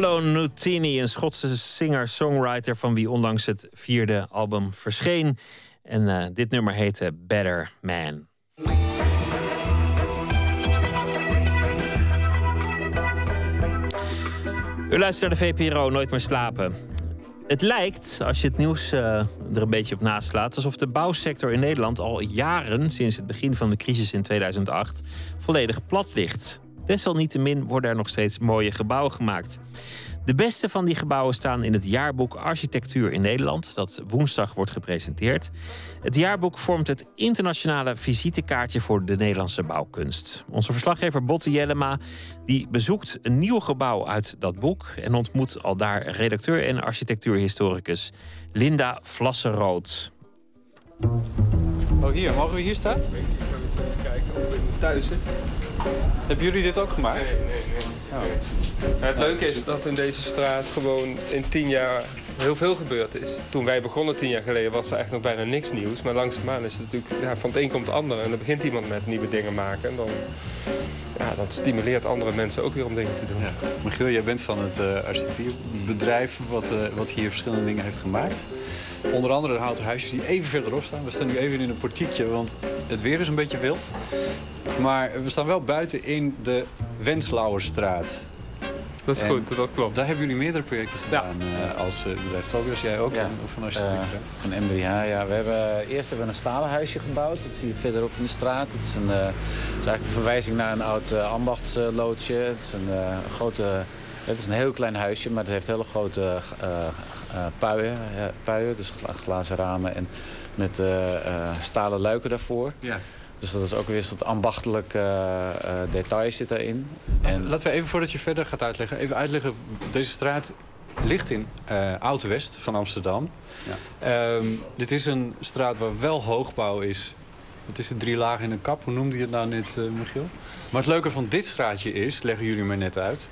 Speaker 4: Paolo Nutini, een Schotse singer-songwriter van wie onlangs het vierde album verscheen. En eh, dit nummer heette Better Man. U luistert naar de VPRO Nooit meer slapen. Het lijkt, als je het nieuws eh, er een beetje op naslaat, alsof de bouwsector in Nederland al jaren, sinds het begin van de crisis in 2008, volledig plat ligt. Desalniettemin worden er nog steeds mooie gebouwen gemaakt. De beste van die gebouwen staan in het jaarboek Architectuur in Nederland, dat woensdag wordt gepresenteerd. Het jaarboek vormt het internationale visitekaartje voor de Nederlandse bouwkunst. Onze verslaggever Botte Jellema die bezoekt een nieuw gebouw uit dat boek en ontmoet al daar redacteur en architectuurhistoricus Linda Vlassenrood.
Speaker 9: Oh, hier. Mogen we hier staan?
Speaker 10: Kijken of ik thuis zit.
Speaker 9: Hebben jullie dit ook gemaakt?
Speaker 10: Nee, nee, nee. Ja, het leuke is dat in deze straat gewoon in tien jaar heel veel gebeurd is. Toen wij begonnen tien jaar geleden was er echt nog bijna niks nieuws. Maar langzaamaan is het natuurlijk, ja, van het een komt het ander. En dan begint iemand met nieuwe dingen maken. En dan, ja, dat stimuleert andere mensen ook weer om dingen te doen.
Speaker 9: Ja. Michiel, jij bent van het uh, architectuurbedrijf wat, uh, wat hier verschillende dingen heeft gemaakt. Onder andere de houten huisjes die even verderop staan. We staan nu even in een portiekje, want het weer is een beetje wild. Maar we staan wel buiten in de Wenslauerstraat.
Speaker 10: Dat is
Speaker 9: En
Speaker 10: goed, dat klopt.
Speaker 9: Daar hebben jullie meerdere projecten gedaan eh, als eh, bedrijf. Tobias, jij ook?
Speaker 11: Ja.
Speaker 9: Of van architectuur?
Speaker 11: Eh, van MBH, ja. We hebben, eerst hebben we een stalen huisje gebouwd. Dat zie je verderop in de straat. Het is, een, eh, het is eigenlijk een verwijzing naar een oud uh, ambachtsloodje. Het is een uh, grote... Het is een heel klein huisje, maar het heeft hele grote uh, uh, puien, puien, dus glazen ramen en met stalen luiken daarvoor.
Speaker 9: Ja.
Speaker 11: Dus dat is ook weer een soort ambachtelijk detail zit daarin.
Speaker 9: En... Laten we even voordat je verder gaat uitleggen, even uitleggen. Deze straat ligt in Oud-West van Amsterdam. Ja. Um, dit is een straat waar wel hoogbouw is. Het is de drie lagen in een kap. Hoe noemde je het nou net, Michiel? Maar het leuke van dit straatje is, leggen jullie me net uit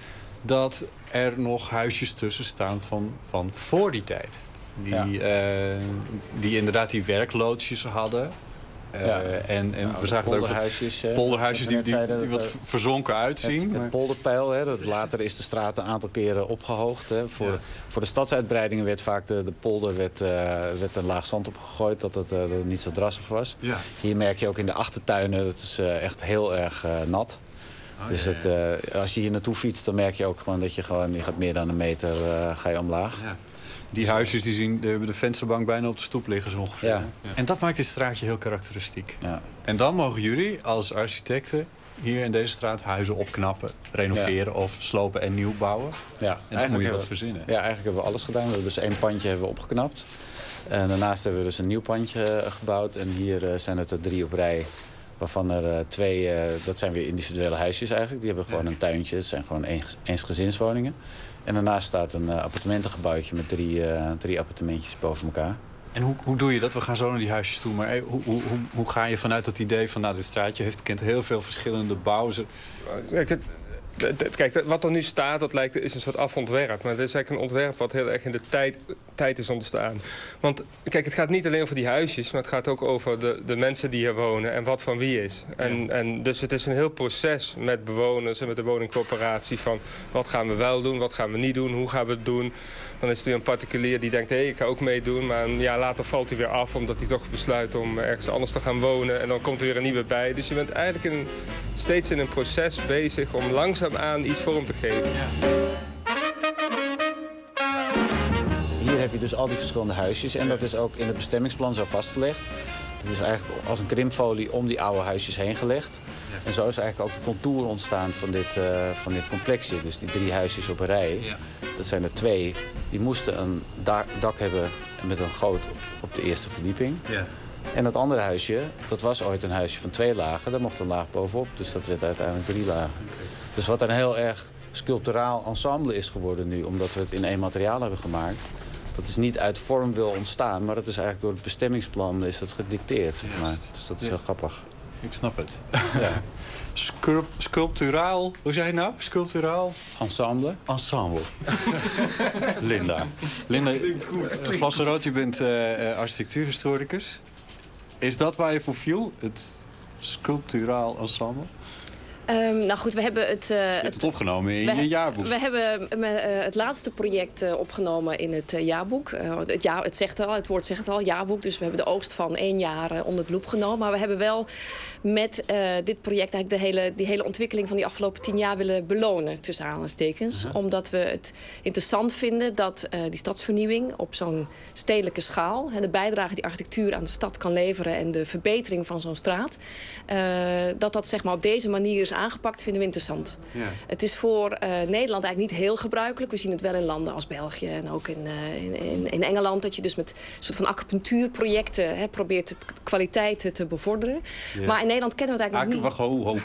Speaker 9: dat er nog huisjes tussen staan van, van voor die tijd. Die, eh, die inderdaad die werkloodjes hadden. Eh,
Speaker 11: Ja.
Speaker 9: En, en
Speaker 11: Nou,
Speaker 9: we zagen er ook
Speaker 11: polderhuisjes,
Speaker 9: polderhuisjes die, die, wat verzonken uitzien.
Speaker 11: Het,
Speaker 9: maar-
Speaker 11: het polderpeil, hè, dat later is de straat een aantal keren opgehoogd. Hè. Voor, voor de stadsuitbreidingen werd vaak de, de polder werd, eh, werd een laag zand opgegooid, dat het, dat het niet zo drassig was.
Speaker 9: Ja.
Speaker 11: Hier merk je ook in de achtertuinen, dat is echt heel erg nat.
Speaker 9: Oh,
Speaker 11: dus
Speaker 9: ja,
Speaker 11: het, eh, als je hier naartoe fietst, dan merk je ook gewoon dat je gewoon, je gaat meer dan een meter eh, ga je omlaag.
Speaker 9: Ja. Die huisjes die zien, die hebben de vensterbank bijna op de stoep liggen zo ongeveer.
Speaker 11: Ja.
Speaker 9: En dat maakt dit straatje heel karakteristiek.
Speaker 11: Ja.
Speaker 9: En dan mogen jullie als architecten hier in deze straat huizen opknappen, renoveren of slopen en nieuw bouwen.
Speaker 11: Ja,
Speaker 9: en dan moet je wat
Speaker 11: we-
Speaker 9: verzinnen.
Speaker 11: Ja, eigenlijk hebben we alles gedaan. We hebben dus één pandje hebben we opgeknapt. En daarnaast hebben we dus een nieuw pandje eh, gebouwd. En hier eh, zijn het er drie op rij. Waarvan er eh, twee, eh, dat zijn weer individuele huisjes eigenlijk. Die hebben gewoon een tuintje. Het zijn gewoon eens- eensgezinswoningen. En daarnaast staat een eh, appartementengebouwtje met drie, eh, drie appartementjes boven elkaar.
Speaker 9: En hoe, hoe doe je dat? We gaan zo naar die huisjes toe. Maar hoe, hoe, hoe, hoe ga je vanuit dat idee van... nou, dit straatje heeft, kent heel veel verschillende bouwen.
Speaker 10: Kijk, dat- wat er nu staat, dat lijkt, is een soort afontwerp. Maar het is eigenlijk een ontwerp wat heel erg in de tijd, tijd is ontstaan. Want kijk, het gaat niet alleen over die huisjes... maar het gaat ook over de, de mensen die hier wonen en wat van wie is. En, en dus het is een heel proces met bewoners en met de woningcorporatie... van wat gaan we wel doen, wat gaan we niet doen, hoe gaan we het doen... Dan is er weer een particulier die denkt, hé, ik ga ook meedoen. Maar een jaar later valt hij weer af, omdat hij toch besluit om ergens anders te gaan wonen. En dan komt er weer een nieuwe bij. Dus je bent eigenlijk in, steeds in een proces bezig om langzaamaan iets vorm te geven.
Speaker 11: Hier heb je dus al die verschillende huisjes. En dat is ook in het bestemmingsplan zo vastgelegd. Het is eigenlijk als een krimpfolie om die oude huisjes heen gelegd. En zo is eigenlijk ook de contour ontstaan van dit, eh, van dit complexje. Dus die drie huisjes op een rij, dat zijn er twee. Die moesten een da- dak hebben met een goot op, op de eerste verdieping. En dat andere huisje, dat was ooit een huisje van twee lagen. Daar mocht een laag bovenop, dus dat werd uiteindelijk drie lagen. Dus wat een heel erg sculpturaal ensemble is geworden nu... omdat we het in één materiaal hebben gemaakt... dat is niet uit vorm wil ontstaan... maar dat is eigenlijk door het bestemmingsplan is dat gedicteerd. Zeg maar. Dus dat is
Speaker 9: Ja.
Speaker 11: heel grappig.
Speaker 9: Ik snap het.
Speaker 11: Ja.
Speaker 9: Sculp- sculpturaal, hoe zei je nou? Sculpturaal?
Speaker 11: Ensemble.
Speaker 9: Ensemble. Linda. Linda, Vlasserood, je bent eh, eh, architectuurhistoricus. Is dat waar je voor viel? Het sculpturaal ensemble?
Speaker 12: Ehm, nou goed, we hebben het... eh,
Speaker 9: Je hebt
Speaker 12: het
Speaker 9: het opgenomen in
Speaker 12: we,
Speaker 9: je jaarboek.
Speaker 12: We hebben eh, het laatste project eh, opgenomen in het eh, jaarboek. Eh, het, ja, het, zegt al, het woord zegt het al, jaarboek. Dus we hebben de oogst van één jaar eh, onder de loep genomen. Maar we hebben wel met eh, dit project eigenlijk de hele, die hele ontwikkeling van die afgelopen tien jaar willen belonen, tussen aanhalingstekens. Omdat we het interessant vinden dat eh, die stadsvernieuwing op zo'n stedelijke schaal, en de bijdrage die architectuur aan de stad kan leveren en de verbetering van zo'n straat, eh, dat dat zeg maar op deze manier is aangepakt, vinden we interessant. Het is voor Nederland eigenlijk niet heel gebruikelijk. We zien het wel in landen als België en ook in, in, in, Engeland. Dat je dus met een soort van acupunctuurprojecten hè, probeert de kwaliteit te bevorderen.
Speaker 9: Ja.
Speaker 12: Maar in Nederland kennen we het eigenlijk nog niet.
Speaker 9: ho, ho.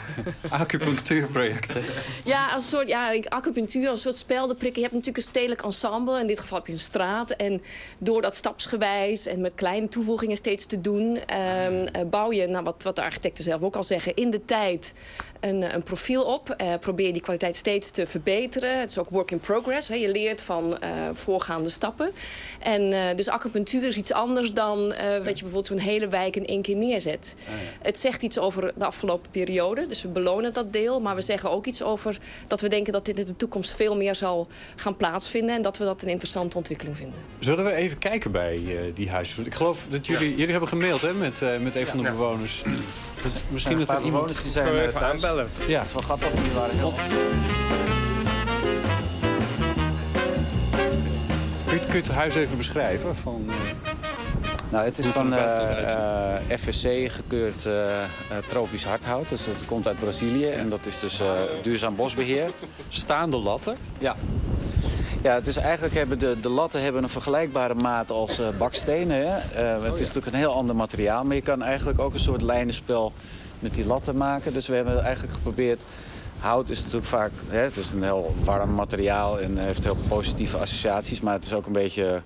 Speaker 9: Acupunctuurprojecten.
Speaker 12: Ja, als een soort ja, acupunctuur, als een soort speldenprikken. Je hebt natuurlijk een stedelijk ensemble. In dit geval heb je een straat. En door dat stapsgewijs en met kleine toevoegingen steeds te doen... ehm, eh, bouw je, nou, wat, wat de architecten zelf ook al zeggen... in de tijd een, eh, een profiel op. Eh, probeer die kwaliteit steeds te verbeteren. Het is ook work in progress. Hè. Je leert van eh, voorgaande stappen. En eh, dus acupunctuur is iets anders dan eh, dat je bijvoorbeeld zo'n hele wijk in één keer neerzet. Het zegt iets over de afgelopen periode. Dus we belonen dat deel. Maar we zeggen ook iets over dat we denken dat dit in de toekomst veel meer zal gaan plaatsvinden. En dat we dat een interessante ontwikkeling vinden.
Speaker 9: Zullen we even kijken bij eh, die huizen? Want ik geloof dat jullie, jullie hebben gemaild hè, met, eh, met een van de bewoners. Dus Misschien
Speaker 11: Ja,
Speaker 9: dat er iemand...
Speaker 11: die zijn,
Speaker 9: Ja.
Speaker 11: Dat is wel grappig, die waren heel...
Speaker 9: Kun je, kun je het huis even beschrijven? Van, eh,
Speaker 11: Nou, het is van eh, eh, FSC gekeurd eh, eh, tropisch hardhout. Dus dat komt uit Brazilië en dat is dus eh, duurzaam bosbeheer.
Speaker 9: staande latten?
Speaker 11: Ja. Ja, het is eigenlijk hebben de, de latten hebben een vergelijkbare maat als eh, bakstenen. Hè? Eh, het is natuurlijk een heel ander materiaal, maar je kan eigenlijk ook een soort lijnenspel met die latten maken. Dus we hebben eigenlijk geprobeerd. Hout is natuurlijk vaak, hè, het is een heel warm materiaal en heeft heel positieve associaties, maar het is ook een beetje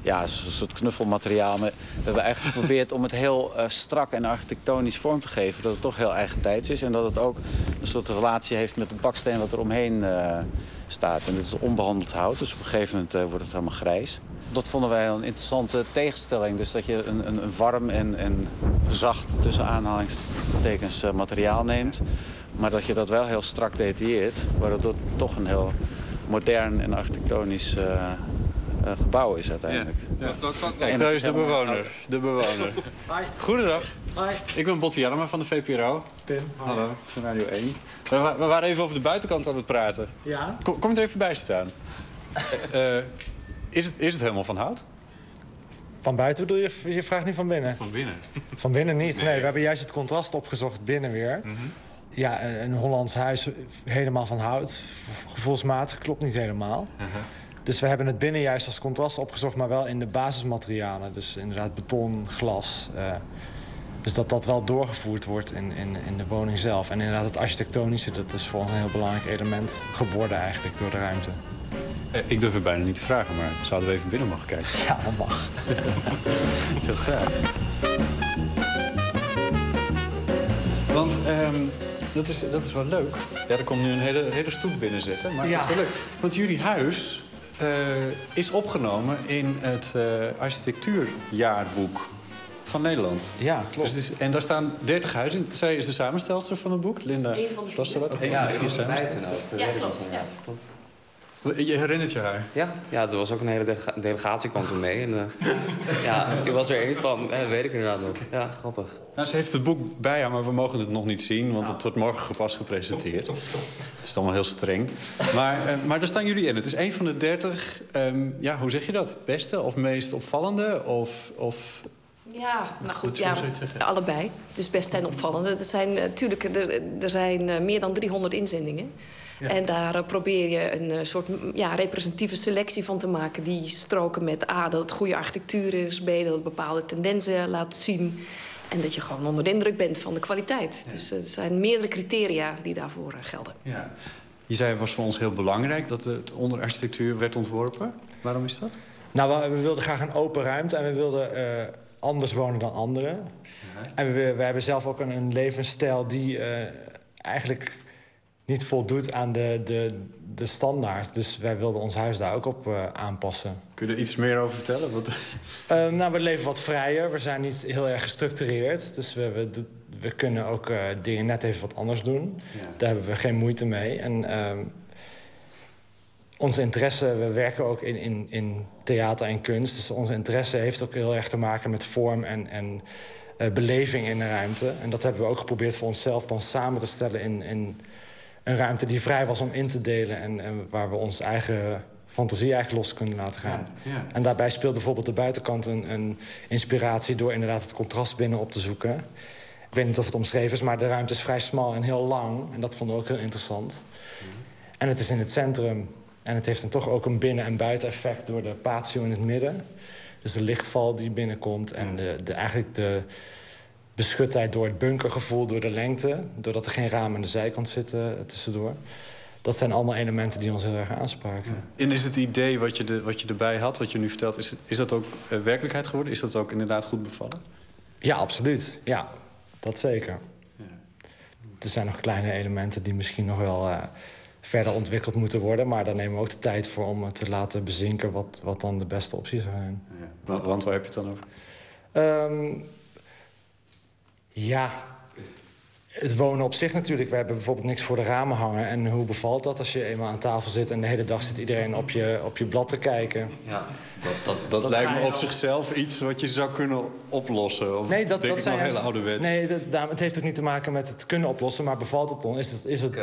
Speaker 11: ja, een soort knuffelmateriaal. Maar we hebben eigenlijk geprobeerd om het heel eh, strak en architectonisch vorm te geven. Dat het toch heel eigentijds is en dat het ook een soort relatie heeft met de baksteen wat er omheen eh, staat. En dit is onbehandeld hout, dus op een gegeven moment eh, wordt het helemaal grijs. Dat vonden wij een interessante tegenstelling. Dus dat je een, een, een warm en, en zacht, tussen aanhalingstekens, eh, materiaal neemt. Maar dat je dat wel heel strak detailleert. Waardoor het toch een heel modern en architectonisch eh, eh, gebouw is uiteindelijk.
Speaker 9: Kijk, daar is de bewoner. De bewoner. Goedendag. Ik ben Botte Jellema van de VPRO.
Speaker 13: Pim.
Speaker 9: Hallo, van Radio 1. We, wa- we waren even over de buitenkant aan het praten.
Speaker 13: Ja?
Speaker 9: Kom, kom je er even bij staan. is, het, is het helemaal van hout?
Speaker 13: Van buiten bedoel je? Je vraagt niet van binnen?
Speaker 9: Van binnen.
Speaker 13: Van binnen niet. Nee, we hebben juist het contrast opgezocht binnen weer.
Speaker 9: Mhm.
Speaker 13: Ja, een, een Hollands huis helemaal van hout. Gevoelsmatig klopt niet helemaal.
Speaker 9: Uh-huh.
Speaker 13: Dus we hebben het binnen juist als contrast opgezocht, maar wel in de basismaterialen. Dus inderdaad beton, glas. eh, dus dat dat wel doorgevoerd wordt in, in, in de woning zelf. En inderdaad het architectonische, dat is voor ons een heel belangrijk element geworden eigenlijk door de ruimte.
Speaker 9: Eh, ik durf het bijna niet te vragen, maar zouden we even binnen mogen kijken?
Speaker 13: Ja, dat mag.
Speaker 9: Heel graag. Want ehm, dat, is, dat is wel leuk. Ja, er komt nu een hele, hele stoet binnen zitten, maar
Speaker 13: Ja.
Speaker 9: dat is wel leuk. Want jullie huis eh, is opgenomen in het eh, architectuurjaarboek van Nederland.
Speaker 13: Ja, klopt.
Speaker 9: Dus is, en daar staan 30 huizen in. Zij is de samenstelster van het boek, Linda
Speaker 12: Eén van de vier.
Speaker 14: Ja,
Speaker 9: samenstellers.
Speaker 12: Ja, klopt, ja.
Speaker 14: klopt.
Speaker 9: Je herinnert je haar?
Speaker 14: Ja, ja, er was ook een hele dele- delegatie kwam toen mee. En, eh, ja, ik was er één van. Ja, dat weet ik inderdaad nog. Ja, grappig.
Speaker 9: Nou, ze heeft het boek bij haar, maar we mogen het nog niet zien... want het wordt morgen pas gepresenteerd. Dat is allemaal heel streng. Maar, eh, maar daar staan jullie in. Het is een van de dertig, ehm, ja, hoe zeg je dat? Beste of meest opvallende? Of, of...
Speaker 12: Ja, nou goed, ja, allebei. Dus best en opvallend. Er zijn natuurlijk er, er zijn eh, meer dan 300 inzendingen.
Speaker 9: Ja.
Speaker 12: En daar eh, probeer je een eh, soort ja, representatieve selectie van te maken... die stroken met A, dat het goede architectuur is... B, dat het bepaalde tendensen laat zien... en dat je gewoon onder de indruk bent van de kwaliteit. Dus er zijn meerdere criteria die daarvoor eh, gelden.
Speaker 9: Ja. Je zei, het was voor ons heel belangrijk dat het onder architectuur werd ontworpen. Waarom is dat?
Speaker 13: Nou, we, we wilden graag een open ruimte en we wilden eh, anders wonen dan anderen. En we, we hebben zelf ook een, een levensstijl die eh, eigenlijk niet voldoet aan de, de, de standaard. Dus wij wilden ons huis daar ook op eh, aanpassen.
Speaker 9: Kun je er iets meer over vertellen? Wat...
Speaker 13: Eh, nou, we leven wat vrijer. We zijn niet heel erg gestructureerd. Dus we, we, we kunnen ook eh, dingen net even wat anders doen. Daar hebben we geen moeite mee. En ehm, onze interesse, we werken ook in, in, in theater en kunst. Dus onze interesse heeft ook heel erg te maken met vorm en, en beleving in de ruimte. En dat hebben we ook geprobeerd voor onszelf dan samen te stellen in, in een ruimte die vrij was om in te delen. En, en waar we onze eigen fantasie eigenlijk los kunnen laten gaan.
Speaker 9: Ja.
Speaker 13: En daarbij speelt bijvoorbeeld de buitenkant een, een inspiratie... door inderdaad het contrast binnen op te zoeken. Ik weet niet of het omschreven is, maar de ruimte is vrij smal en heel lang. En dat vonden we ook heel interessant. En het is in het centrum. En het heeft dan toch ook een binnen- en buiteneffect door de patio in het midden. Dus de lichtval die binnenkomt en de, de, eigenlijk de beschutheid door het bunkergevoel, door de lengte. Doordat er geen ramen aan de zijkant zitten eh, tussendoor. Dat zijn allemaal elementen die ons heel erg aanspraken.
Speaker 9: En is het idee wat je, de, wat je erbij had, wat je nu vertelt... is, is dat ook eh, werkelijkheid geworden? Is dat ook inderdaad goed bevallen?
Speaker 13: Ja, absoluut. Ja, dat zeker. Er zijn nog kleine elementen die misschien nog wel eh, verder ontwikkeld moeten worden. Maar daar nemen we ook de tijd voor om te laten bezinken wat, wat dan de beste opties zijn.
Speaker 9: Want, want waar heb je het dan over?
Speaker 13: Ehm, ja, het wonen op zich natuurlijk. We hebben bijvoorbeeld niks voor de ramen hangen. En hoe bevalt dat als je eenmaal aan tafel zit... en de hele dag zit iedereen op je, op je blad te kijken?
Speaker 14: Ja.
Speaker 9: Dat, dat, dat,
Speaker 13: Dat
Speaker 9: lijkt me op zichzelf iets wat je zou kunnen oplossen. Of
Speaker 13: Nee, dat,
Speaker 9: denk
Speaker 13: dat
Speaker 9: ik
Speaker 13: zijn
Speaker 9: nog heel
Speaker 13: juist-
Speaker 9: ouderwets.
Speaker 13: Nee, dat, het heeft ook niet te maken met het kunnen oplossen, maar bevalt het dan? Is het, is het,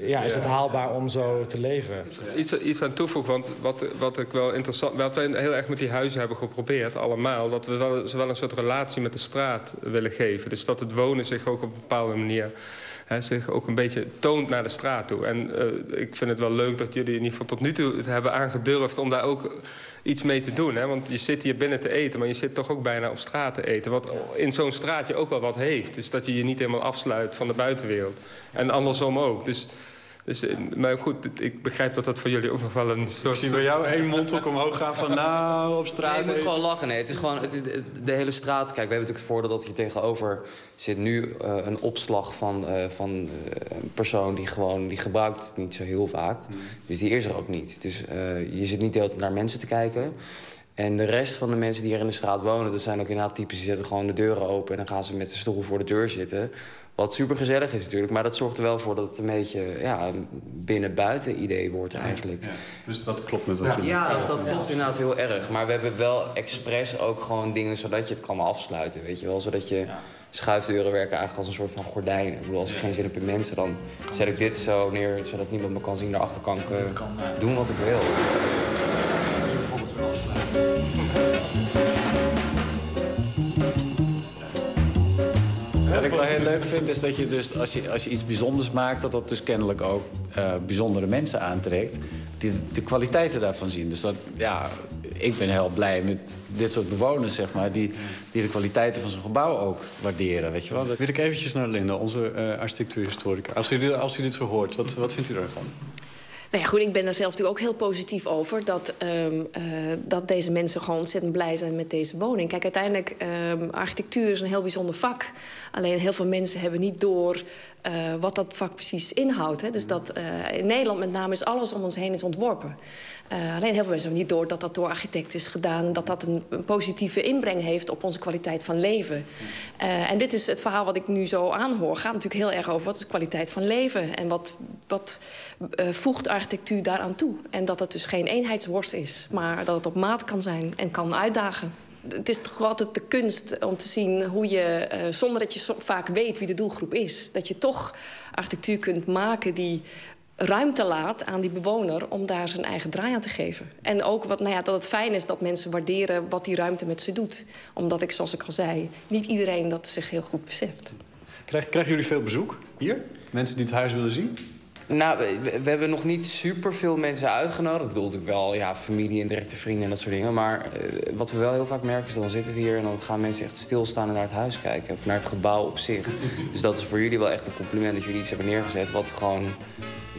Speaker 13: ja, is
Speaker 10: Ja.
Speaker 13: het haalbaar om zo te leven?
Speaker 10: Iets, iets aan toevoegen, want wat, wat ik wel interessant... Wat wij heel erg met die huizen hebben geprobeerd, allemaal... dat we wel, ze wel een soort relatie met de straat willen geven. Dus dat het wonen zich ook op een bepaalde manier... Hè, zich ook een beetje toont naar de straat toe. En eh, ik vind het wel leuk dat jullie in ieder geval tot nu toe het hebben aangedurfd... om daar ook iets mee te doen. Hè? Want je zit hier binnen te eten, maar je zit toch ook bijna op straat te eten. Wat in zo'n straatje ook wel wat heeft. Dus dat je je niet helemaal afsluit van de buitenwereld. En andersom ook. Dus, dus, eh, maar goed, ik begrijp dat dat voor jullie ook nog wel een soort...
Speaker 9: Ik zie bij jou één mondhoek omhoog gaan van nou, op straat
Speaker 14: Nee, je moet
Speaker 9: eten.
Speaker 14: gewoon lachen. Nee, het is gewoon het is de, hele straat. Kijk, we hebben natuurlijk het voordeel dat hier tegenover zit nu eh, een opslag van, eh, van een persoon die gewoon die gebruikt het niet zo heel vaak. Dus die is er ook niet. Dus eh, je zit niet de hele tijd naar mensen te kijken. En de rest van de mensen die hier in de straat wonen... dat zijn ook inderdaad typisch, die zetten gewoon de deuren open... en dan gaan ze met de stoel voor de deur zitten. Wat super gezellig is natuurlijk, maar dat zorgt er wel voor... dat het een beetje ja, een binnen-buiten idee wordt eigenlijk.
Speaker 9: Dus dat klopt met wat je
Speaker 14: Ja,
Speaker 9: vertelt.
Speaker 14: dat, dat klopt inderdaad heel erg. Maar we hebben wel expres ook gewoon dingen zodat je het kan afsluiten, weet je wel. Zodat je schuifdeuren werken eigenlijk als een soort van gordijn. Ik bedoel, als ik geen zin heb in mensen, dan zet ik dit zo neer... zodat niemand me kan zien. Daarachter kan ik eh, doen wat ik wil.
Speaker 11: Wat ik wel heel leuk vind is dat je dus als je, als je iets bijzonders maakt, dat dat dus kennelijk ook eh, bijzondere mensen aantrekt. Die de kwaliteiten daarvan zien. Dus dat, ja, ik ben heel blij met dit soort bewoners, zeg maar, die, die de kwaliteiten van zo'n gebouw ook waarderen. Weet je wel?
Speaker 9: Wil ik eventjes naar Linda, onze eh architectuurhistorica. Als u, als u dit zo hoort, wat, wat vindt u daarvan?
Speaker 12: Nou ja, goed, ik ben daar zelf natuurlijk ook heel positief over. Dat, ehm, eh, dat deze mensen gewoon ontzettend blij zijn met deze woning. Kijk, uiteindelijk, ehm architectuur is een heel bijzonder vak. Alleen heel veel mensen hebben niet door eh, wat dat vak precies inhoudt. Hè. Dus dat, eh, in Nederland met name is alles om ons heen is ontworpen. Eh, alleen heel veel mensen hebben niet door dat dat door architecten is gedaan. Dat dat een, een positieve inbreng heeft op onze kwaliteit van leven. Eh, en dit is het verhaal wat ik nu zo aanhoor. Gaat natuurlijk heel erg over wat is de kwaliteit van leven. En wat, wat voegt architectuur daaraan toe. En dat het dus geen eenheidsworst is. Maar dat het op maat kan zijn en kan uitdagen. Het is toch altijd de kunst om te zien hoe je, eh, zonder dat je vaak weet wie de doelgroep is, dat je toch architectuur kunt maken die ruimte laat aan die bewoner om daar zijn eigen draai aan te geven. En ook wat, nou ja, dat het fijn is dat mensen waarderen wat die ruimte met ze doet. Omdat ik, zoals ik al zei, niet iedereen dat zich heel goed beseft.
Speaker 9: Krijgen, krijgen jullie veel bezoek hier? Mensen die het huis willen zien?
Speaker 14: Nou, we, hebben nog niet superveel mensen uitgenodigd. Ik bedoel natuurlijk wel ja, familie en directe vrienden en dat soort dingen. Maar eh, wat we wel heel vaak merken is, dan zitten we hier... en dan gaan mensen echt stilstaan en naar het huis kijken. Of naar het gebouw op zich. Dus dat is voor jullie wel echt een compliment dat jullie iets hebben neergezet... wat gewoon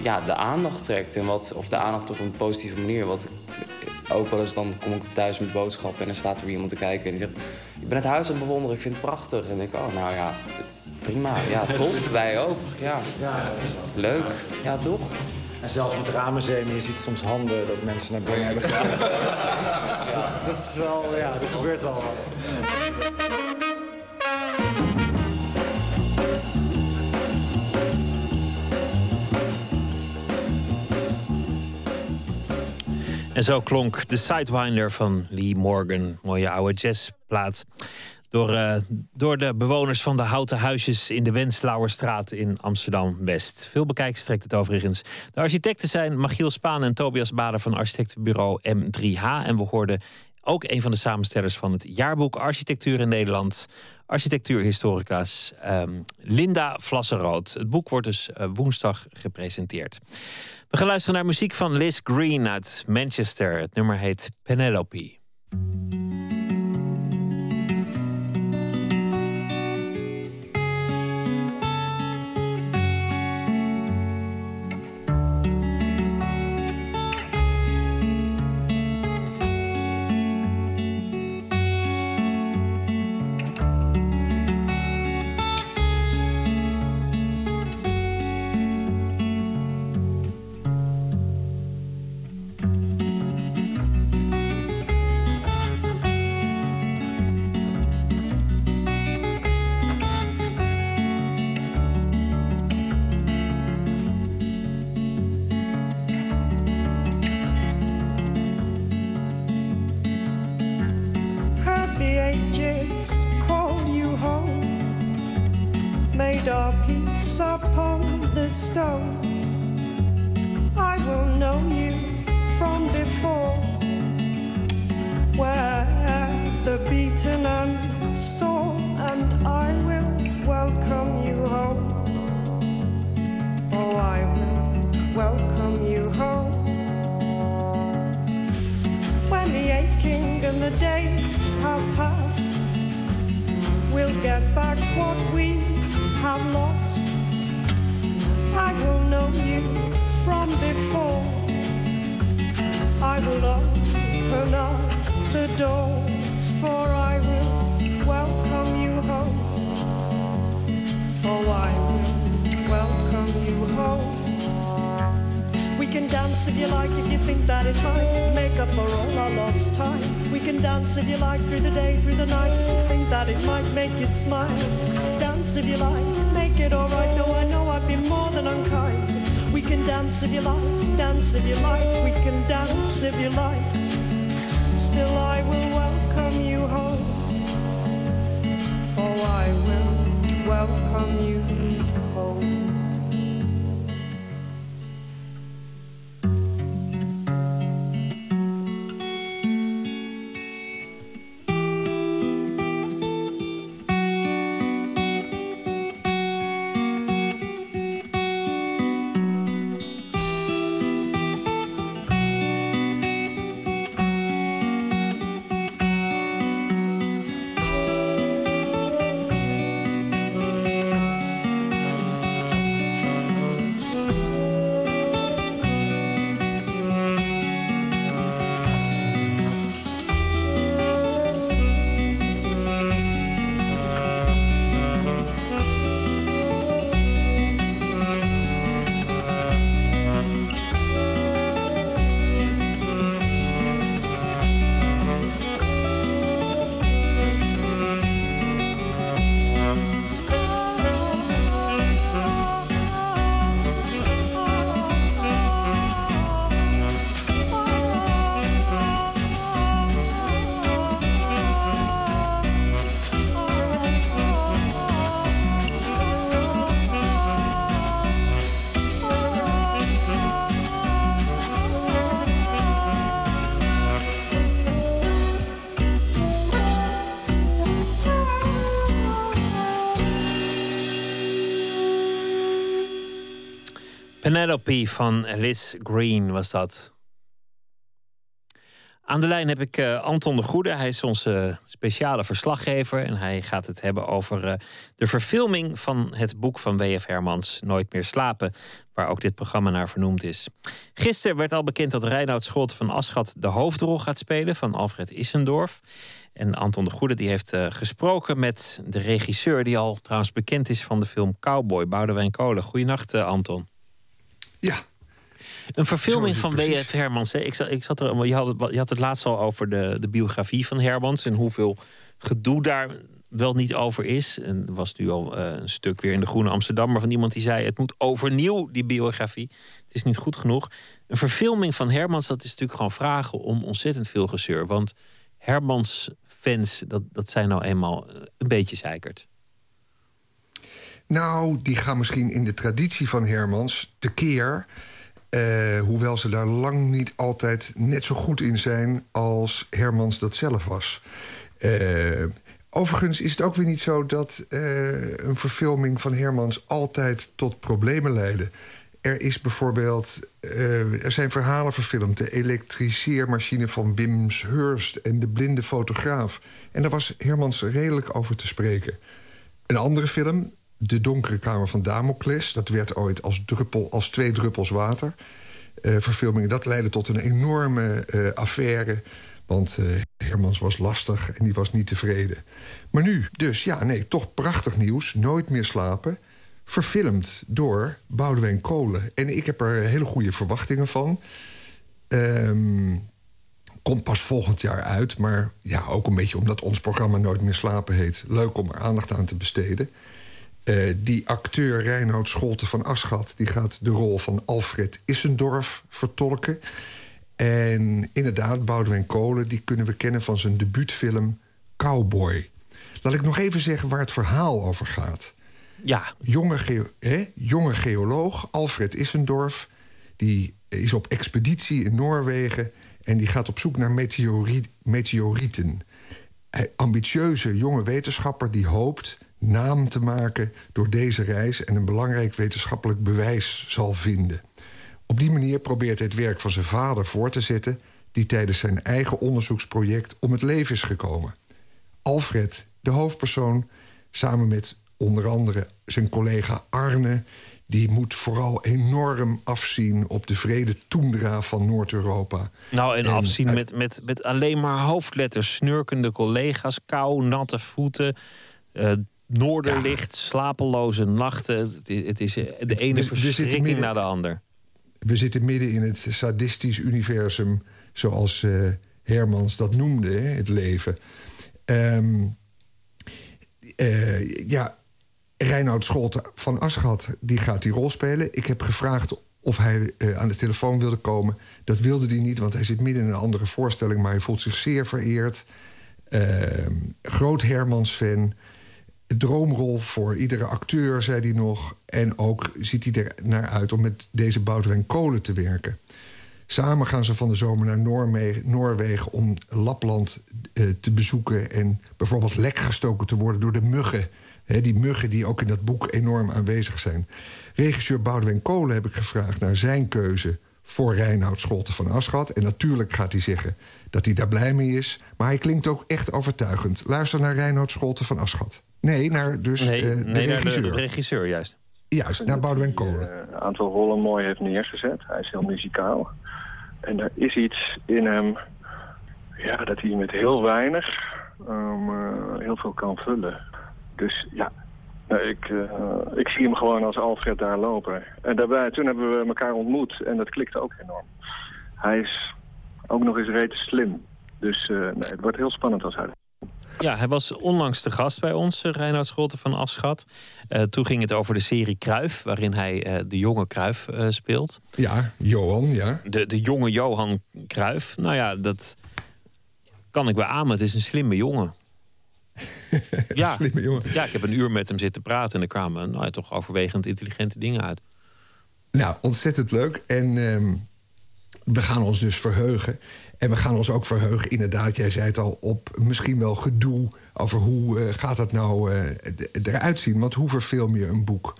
Speaker 14: ja, de aandacht trekt. En wat, of de aandacht op een positieve manier. Wat ook wel eens, dan kom ik thuis met boodschappen... en dan staat er weer iemand te kijken en die zegt... ik ben het huis aan het bewonderen, ik vind het prachtig. En denk ik, oh, nou ja, prima. Ja, top. Wij ook. Ja. Leuk. Ja, toch?
Speaker 13: En zelfs met Ramenzeem, je ziet soms handen dat mensen naar binnen hebben gegaan. dat, dat is wel, ja, er gebeurt wel wat.
Speaker 4: En zo klonk de Sidewinder van Lee Morgan. Mooie oude jazzplaat. Door, eh, door de bewoners van de houten huisjes in de Wenslauerstraat in Amsterdam-West. Veel bekijks trekt het overigens. De architecten zijn Machiel Spaan en Tobias Bader van architectenbureau M3H. En we hoorden ook een van de samenstellers van het jaarboek Architectuur in Nederland. Architectuurhistorica's ehm, Linda Vlasserood. Het boek wordt dus eh, woensdag gepresenteerd. We gaan luisteren naar muziek van Liz Green uit Manchester. Het nummer heet Penelope. Penelope van Liz Green was dat. Aan de lijn heb ik eh, Anton de Goede. Hij is onze speciale verslaggever. En hij gaat het hebben over eh, de verfilming van het boek van W.F. Hermans, Nooit meer slapen. Waar ook dit programma naar vernoemd is. Gisteren werd al bekend dat Reinoud Scholte van Aschat de hoofdrol gaat spelen van Alfred Issendorf. En Anton de Goede die heeft eh, gesproken met de regisseur, die al trouwens bekend is van de film Cowboy, Boudewijn Kolen. Goedenacht, Anton.
Speaker 15: Ja.
Speaker 4: Een verfilming van W.F. Hermans. Hè? Ik, zat, ik zat er, je, had het, je had het laatst al over de, de biografie van Hermans en hoeveel gedoe daar wel niet over is. En er was nu al eh, een stuk weer in de Groene Amsterdammer van iemand die zei: het moet overnieuw, die biografie. Het is niet goed genoeg. Een verfilming van Hermans, dat is natuurlijk gewoon vragen om ontzettend veel gezeur. Want Hermans fans, dat, dat zijn nou eenmaal eh, een beetje zeikerd.
Speaker 15: Nou, die gaan misschien in de traditie van Hermans tekeer. eh hoewel ze daar lang niet altijd net zo goed in zijn als Hermans dat zelf was. Eh, overigens is het ook weer niet zo dat eh, een verfilming van Hermans altijd tot problemen leidde. Er is bijvoorbeeld, er zijn verhalen verfilmd. De elektriceermachine van Wim Hurst en de blinde fotograaf. En daar was Hermans redelijk over te spreken. Een andere film, De Donkere Kamer van Damocles... dat werd ooit als, als twee druppels water eh, verfilming. Dat leidde tot een enorme eh, affaire. Want eh, Hermans was lastig en die was niet tevreden. Maar nu, dus ja, nee, toch prachtig nieuws. Nooit meer slapen. Verfilmd door Boudewijn Kolen. En ik heb er hele goede verwachtingen van. Ehm komt pas volgend jaar uit. Maar ja, ook een beetje omdat ons programma Nooit meer slapen heet. Leuk om er aandacht aan te besteden. Eh, die acteur Reinoud Scholte van Aschat... die gaat de rol van Alfred Issendorf vertolken. En inderdaad, Boudewijn Kolen... die kunnen we kennen van zijn debuutfilm Cowboy. Laat ik nog even zeggen waar het verhaal over gaat.
Speaker 4: Ja.
Speaker 15: Jonge, geo- hè? Jonge geoloog Alfred Issendorf... die is op expeditie in Noorwegen... en die gaat op zoek naar meteori- meteorieten. Hij, ambitieuze jonge wetenschapper die hoopt naam te maken door deze reis... en een belangrijk wetenschappelijk bewijs zal vinden. Op die manier probeert hij het werk van zijn vader voor te zetten... die tijdens zijn eigen onderzoeksproject om het leven is gekomen. Alfred, de hoofdpersoon, samen met onder andere zijn collega Arne... die moet vooral enorm afzien op de vrede toendra van Noord-Europa.
Speaker 4: Nou, en,
Speaker 15: En
Speaker 4: afzien
Speaker 15: uit-
Speaker 4: met, met, met alleen maar hoofdletters. Snurkende collega's, kou, natte voeten, eh, noorderlicht, slapeloze nachten. Het, is- het is eh, de ene
Speaker 15: zit
Speaker 4: verschrikking
Speaker 15: midden-
Speaker 4: na de ander.
Speaker 15: we zitten midden in het sadistisch universum, zoals eh, Hermans dat noemde, hè, het leven. Ehm, eh, ja, Reinoud Scholte van Aschat die gaat die rol spelen. Ik heb gevraagd of hij aan de telefoon wilde komen. Dat wilde hij niet, want hij zit midden in een andere voorstelling... maar hij voelt zich zeer vereerd. Ehm, groot Hermans-fan. Droomrol voor iedere acteur, zei hij nog. En ook ziet hij er naar uit om met deze Boudewijn Kolen te werken. Samen gaan ze van de zomer naar Noorwegen om Lapland eh, te bezoeken... en bijvoorbeeld lek gestoken te worden door de muggen. Die muggen die ook in dat boek enorm aanwezig zijn. Regisseur Boudewijn Kolen heb ik gevraagd naar zijn keuze... voor Reinoud Scholte van Aschat. En natuurlijk gaat hij zeggen dat hij daar blij mee is. Maar hij klinkt ook echt overtuigend. Luister naar Reinoud Scholte van Aschat. Nee, naar dus
Speaker 4: Nee,
Speaker 15: eh, de
Speaker 4: nee naar de,
Speaker 15: regisseur.
Speaker 4: de regisseur juist.
Speaker 15: Juist, naar Boudewijn Kolen.
Speaker 16: een aantal rollen mooi heeft neergezet. Hij is heel muzikaal. En er is iets in hem, ja, dat hij met heel weinig ehm, eh, heel veel kan vullen. Dus ja, nou, ik, eh, ik zie hem gewoon als Alfred daar lopen. En daarbij, toen hebben we elkaar ontmoet en dat klikte ook enorm. Hij is ook nog eens rete slim. Dus eh, nee, het wordt heel spannend als hij
Speaker 4: Ja, hij was onlangs de gast bij ons, eh, Reinoud Scholte van Aschat. Eh, toen ging het over de serie Kruif, waarin hij eh, de jonge Kruif eh, speelt.
Speaker 15: Ja, Johan, ja.
Speaker 4: De, de jonge Johan Kruif. Nou ja, dat kan ik beamen. Het is een slimme jongen. ja.
Speaker 15: slimme jongen.
Speaker 4: ja, ik heb een uur met hem zitten praten en er kwamen nou, ja, toch overwegend intelligente dingen uit.
Speaker 15: Nou, ontzettend leuk. En ehm, we gaan ons dus verheugen. En we gaan ons ook verheugen, inderdaad, jij zei het al, op misschien wel gedoe over hoe eh, gaat dat nou eh, eruit zien. Want hoe verfilm je een boek?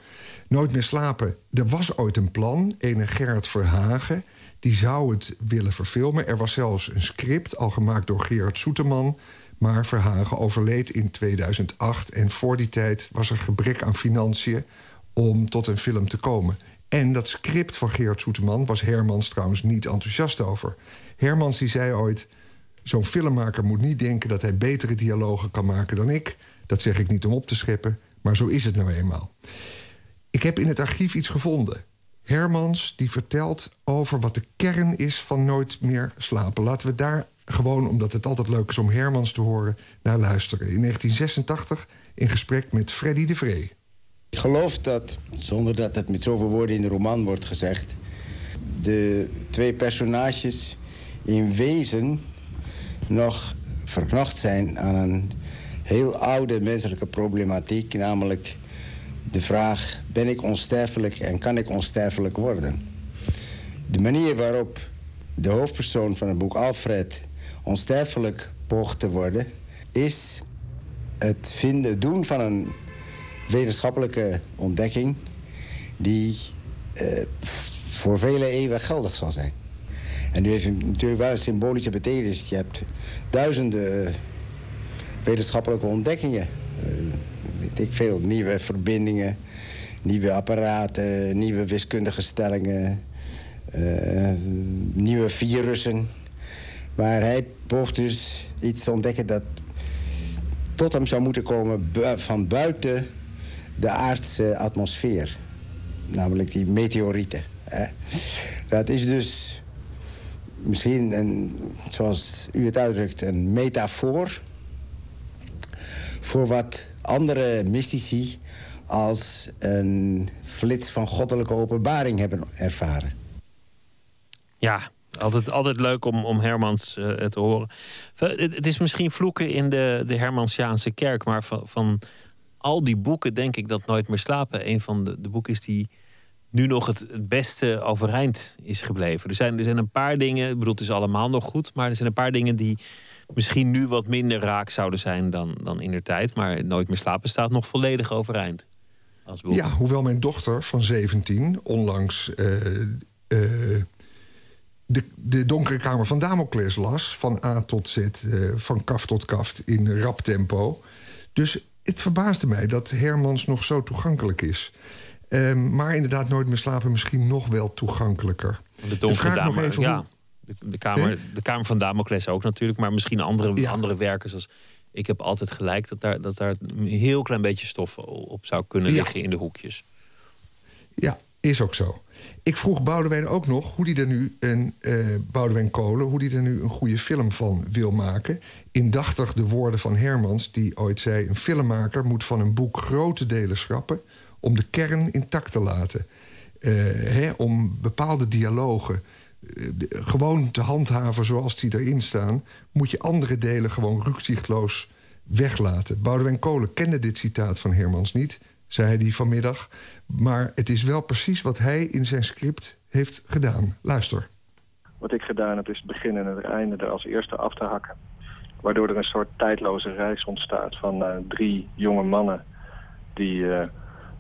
Speaker 15: Nooit meer slapen. Er was ooit een plan, ene Gerard Verhagen. Die zou het willen verfilmen. Er was zelfs een script, al gemaakt door Gerard Soeterman. Maar Verhagen overleed in 2008. En voor die tijd was er gebrek aan financiën om tot een film te komen. En dat script van Gerard Soeterman was Hermans trouwens niet enthousiast over. Hermans die zei ooit... zo'n filmmaker moet niet denken dat hij betere dialogen kan maken dan ik. Dat zeg ik niet om op te scheppen, maar zo is het nou eenmaal. Ik heb in het archief iets gevonden. Hermans die vertelt over wat de kern is van Nooit meer slapen. Laten we daar gewoon, omdat het altijd leuk is om Hermans te horen, naar luisteren. In 1986 in gesprek met Freddy de Vree.
Speaker 17: Ik geloof dat, zonder dat het met zoveel woorden in de roman wordt gezegd... de twee personages in wezen nog verknocht zijn aan een heel oude menselijke problematiek... namelijk de vraag, ben ik onsterfelijk en kan ik onsterfelijk worden? De manier waarop de hoofdpersoon van het boek Alfred onsterfelijk poogt te worden... is het vinden, doen van een wetenschappelijke ontdekking die eh, voor vele eeuwen geldig zal zijn. En nu heeft het natuurlijk wel een symbolische betekenis. Je hebt duizenden eh, wetenschappelijke ontdekkingen. Eh, weet ik veel, nieuwe verbindingen, nieuwe apparaten, nieuwe wiskundige stellingen, nieuwe virussen. Maar hij poogt dus iets te ontdekken dat tot hem zou moeten komen van buiten de aardse atmosfeer. Namelijk die meteorieten. Hè. Dat is dus misschien, zoals u het uitdrukt, een metafoor... voor wat andere mystici als een flits van goddelijke openbaring hebben ervaren.
Speaker 4: Ja, altijd, altijd leuk om, om Hermans eh, te horen. Het, het is misschien vloeken in de, de Hermansiaanse kerk, maar van, van al die boeken denk ik dat Nooit meer slapen een van de, de boeken is die nu nog het, beste overeind is gebleven. Er zijn, er zijn een paar dingen, ik bedoel, het is allemaal nog goed, maar er zijn een paar dingen die misschien nu wat minder raak zouden zijn dan, dan in de tijd. Maar Nooit meer slapen staat nog volledig overeind. Als boek.
Speaker 15: Ja, hoewel mijn dochter van 17 onlangs eh, eh, de, de Donkere Kamer van Damocles las, van A tot Z, eh, van kaf tot kaft in rap tempo. Dus het verbaasde mij dat Hermans nog zo toegankelijk is. Ehm, maar inderdaad, nooit meer slapen misschien nog wel toegankelijker.
Speaker 4: De
Speaker 15: vraag nog
Speaker 4: dame,
Speaker 15: even
Speaker 4: ja.
Speaker 15: hoe-
Speaker 4: De, de, kamer, de Kamer van Damocles ook natuurlijk, maar misschien andere, andere werken zoals. Ik heb altijd gelijk dat daar, dat daar een heel klein beetje stof op zou kunnen
Speaker 15: Ja.
Speaker 4: liggen in de hoekjes.
Speaker 15: Ja, Is ook zo. Ik vroeg Boudewijn ook nog hoe die er nu een eh Boudewijn Kolen, hoe die er nu een goede film van wil maken. Indachtig de woorden van Hermans, die ooit zei: een filmmaker moet van een boek grote delen schrappen om de kern intact te laten. Eh, hè, om bepaalde dialogen eh, gewoon te handhaven zoals die erin staan, moet je andere delen gewoon rukzichtloos weglaten. Boudewijn Kolen kende dit citaat van Hermans niet, zei hij vanmiddag. Maar het is wel precies wat hij in zijn script heeft gedaan. Luister.
Speaker 16: Wat ik gedaan heb is het begin en het einde er als eerste af te hakken. Waardoor er een soort tijdloze reis ontstaat van eh, drie jonge mannen die eh,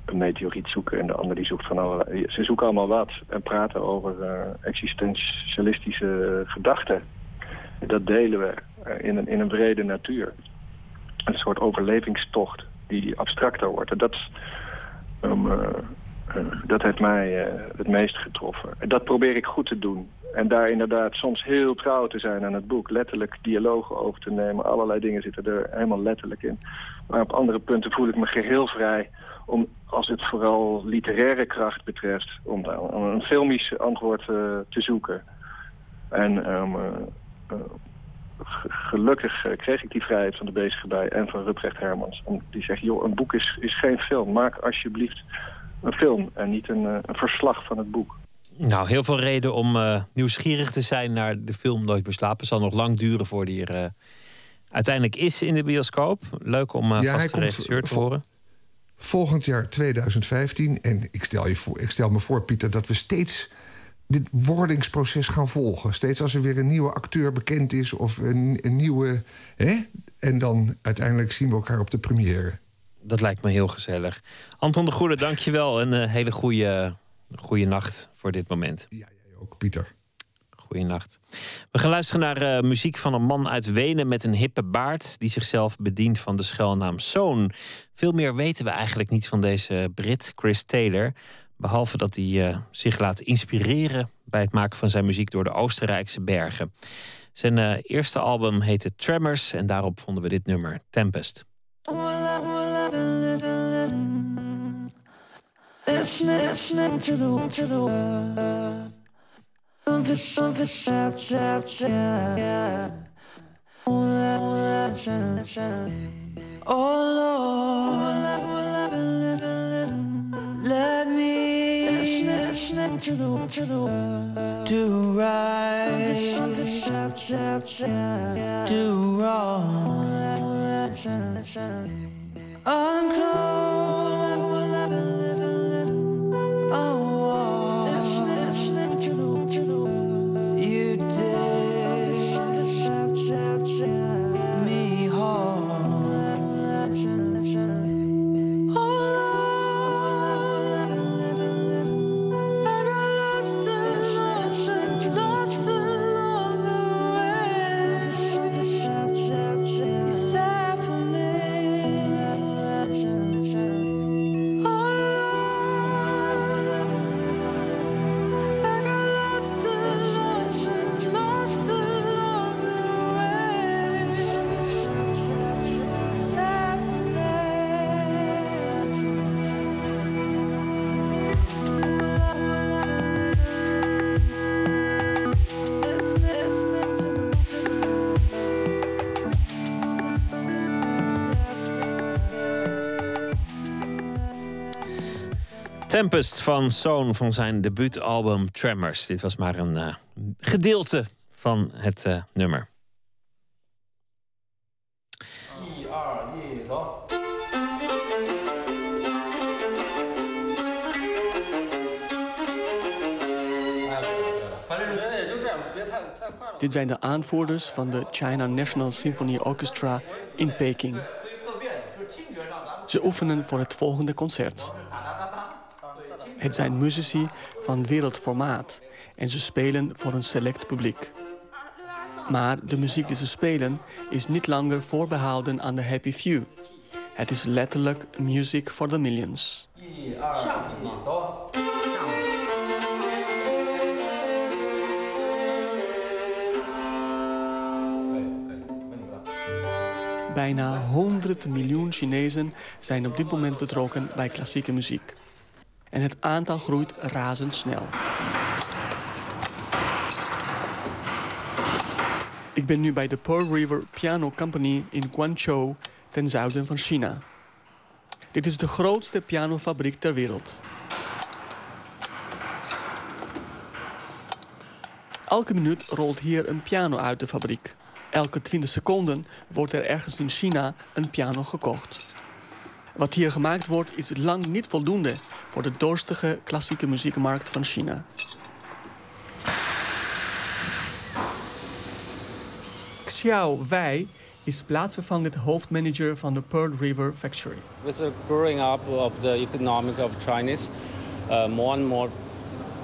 Speaker 16: een meteoriet zoeken en de ander die zoekt van allerlei... Ze zoeken allemaal wat en praten over eh, existentialistische gedachten. Dat delen we in, een, in een brede natuur. Een soort overlevingstocht die abstracter wordt. En dat, eh, dat heeft mij eh, het meest getroffen. En dat probeer ik goed te doen. En daar inderdaad soms heel trouw te zijn aan het boek. Letterlijk dialogen over te nemen. Allerlei dingen zitten er helemaal letterlijk in. Maar op andere punten voel ik me geheel vrij om, als het vooral literaire kracht betreft, om daar een filmisch antwoord te zoeken. En ehm, eh, eh, gelukkig eh, kreeg ik die vrijheid van de bezige bij en van Ruprecht Hermans. Om, die zegt, joh, een boek is, is geen film. Maak alsjeblieft een film en niet een, eh, een verslag van het boek.
Speaker 4: Nou, heel veel reden om eh, nieuwsgierig te zijn naar de film Nooit meer slapen. Het zal nog lang duren voor die er eh, uiteindelijk is in de bioscoop. Leuk om uh,
Speaker 15: Ja,
Speaker 4: vast de regisseur te horen.
Speaker 15: Volgend jaar 2015. En ik stel, je voor, ik stel me voor, Pieter, dat we steeds dit wordingsproces gaan volgen. Steeds als er weer een nieuwe acteur bekend is of een, een nieuwe. Hè? En dan uiteindelijk zien we elkaar op de première.
Speaker 4: Dat lijkt me heel gezellig. Anton de Goede, dankjewel. Een eh, hele goede, goede nacht voor dit moment.
Speaker 15: Ja, jij ook, Pieter.
Speaker 4: Goeienacht. We gaan luisteren naar eh, muziek van een man uit Wenen met een hippe baard. die zichzelf bedient van de schuilnaam Zoon. Veel meer weten we eigenlijk niet van deze Brit, Chris Taylor. Behalve dat hij eh, zich laat inspireren bij het maken van zijn muziek door de Oostenrijkse bergen. Zijn eh, eerste album heette Tremors en daarop vonden we dit nummer, Tempest.
Speaker 8: Oh, let me listening, listening to the to the word. Do right, something, something sad, sad, sad. Do wrong. Oh, that, oh, that, sad, sad. Unclose.
Speaker 4: Tempest van Zoon van zijn debuutalbum Tremors. Dit was maar een eh, gedeelte van het eh, nummer.
Speaker 18: Dit zijn de aanvoerders van de China National Symphony Orchestra in Peking. Ze oefenen voor het volgende concert. Het zijn muzici van wereldformaat en ze spelen voor een select publiek. Maar de muziek die ze spelen is niet langer voorbehouden aan de happy few. Het is letterlijk music for the millions. Bijna 100 miljoen Chinezen zijn op dit moment betrokken bij klassieke muziek en het aantal groeit razendsnel. Ik ben nu bij de Pearl River Piano Company in Guangzhou, ten zuiden van China. Dit is de grootste pianofabriek ter wereld. Elke minuut rolt hier een piano uit de fabriek. Elke 20 seconden wordt er ergens in China een piano gekocht. Wat hier gemaakt wordt is lang niet voldoende voor de dorstige klassieke muziekmarkt van China. Xiao Wei is plaatsvervangend hoofdmanager van de Pearl River Factory.
Speaker 19: With the growing up of the economic of Chinese, uh, more and more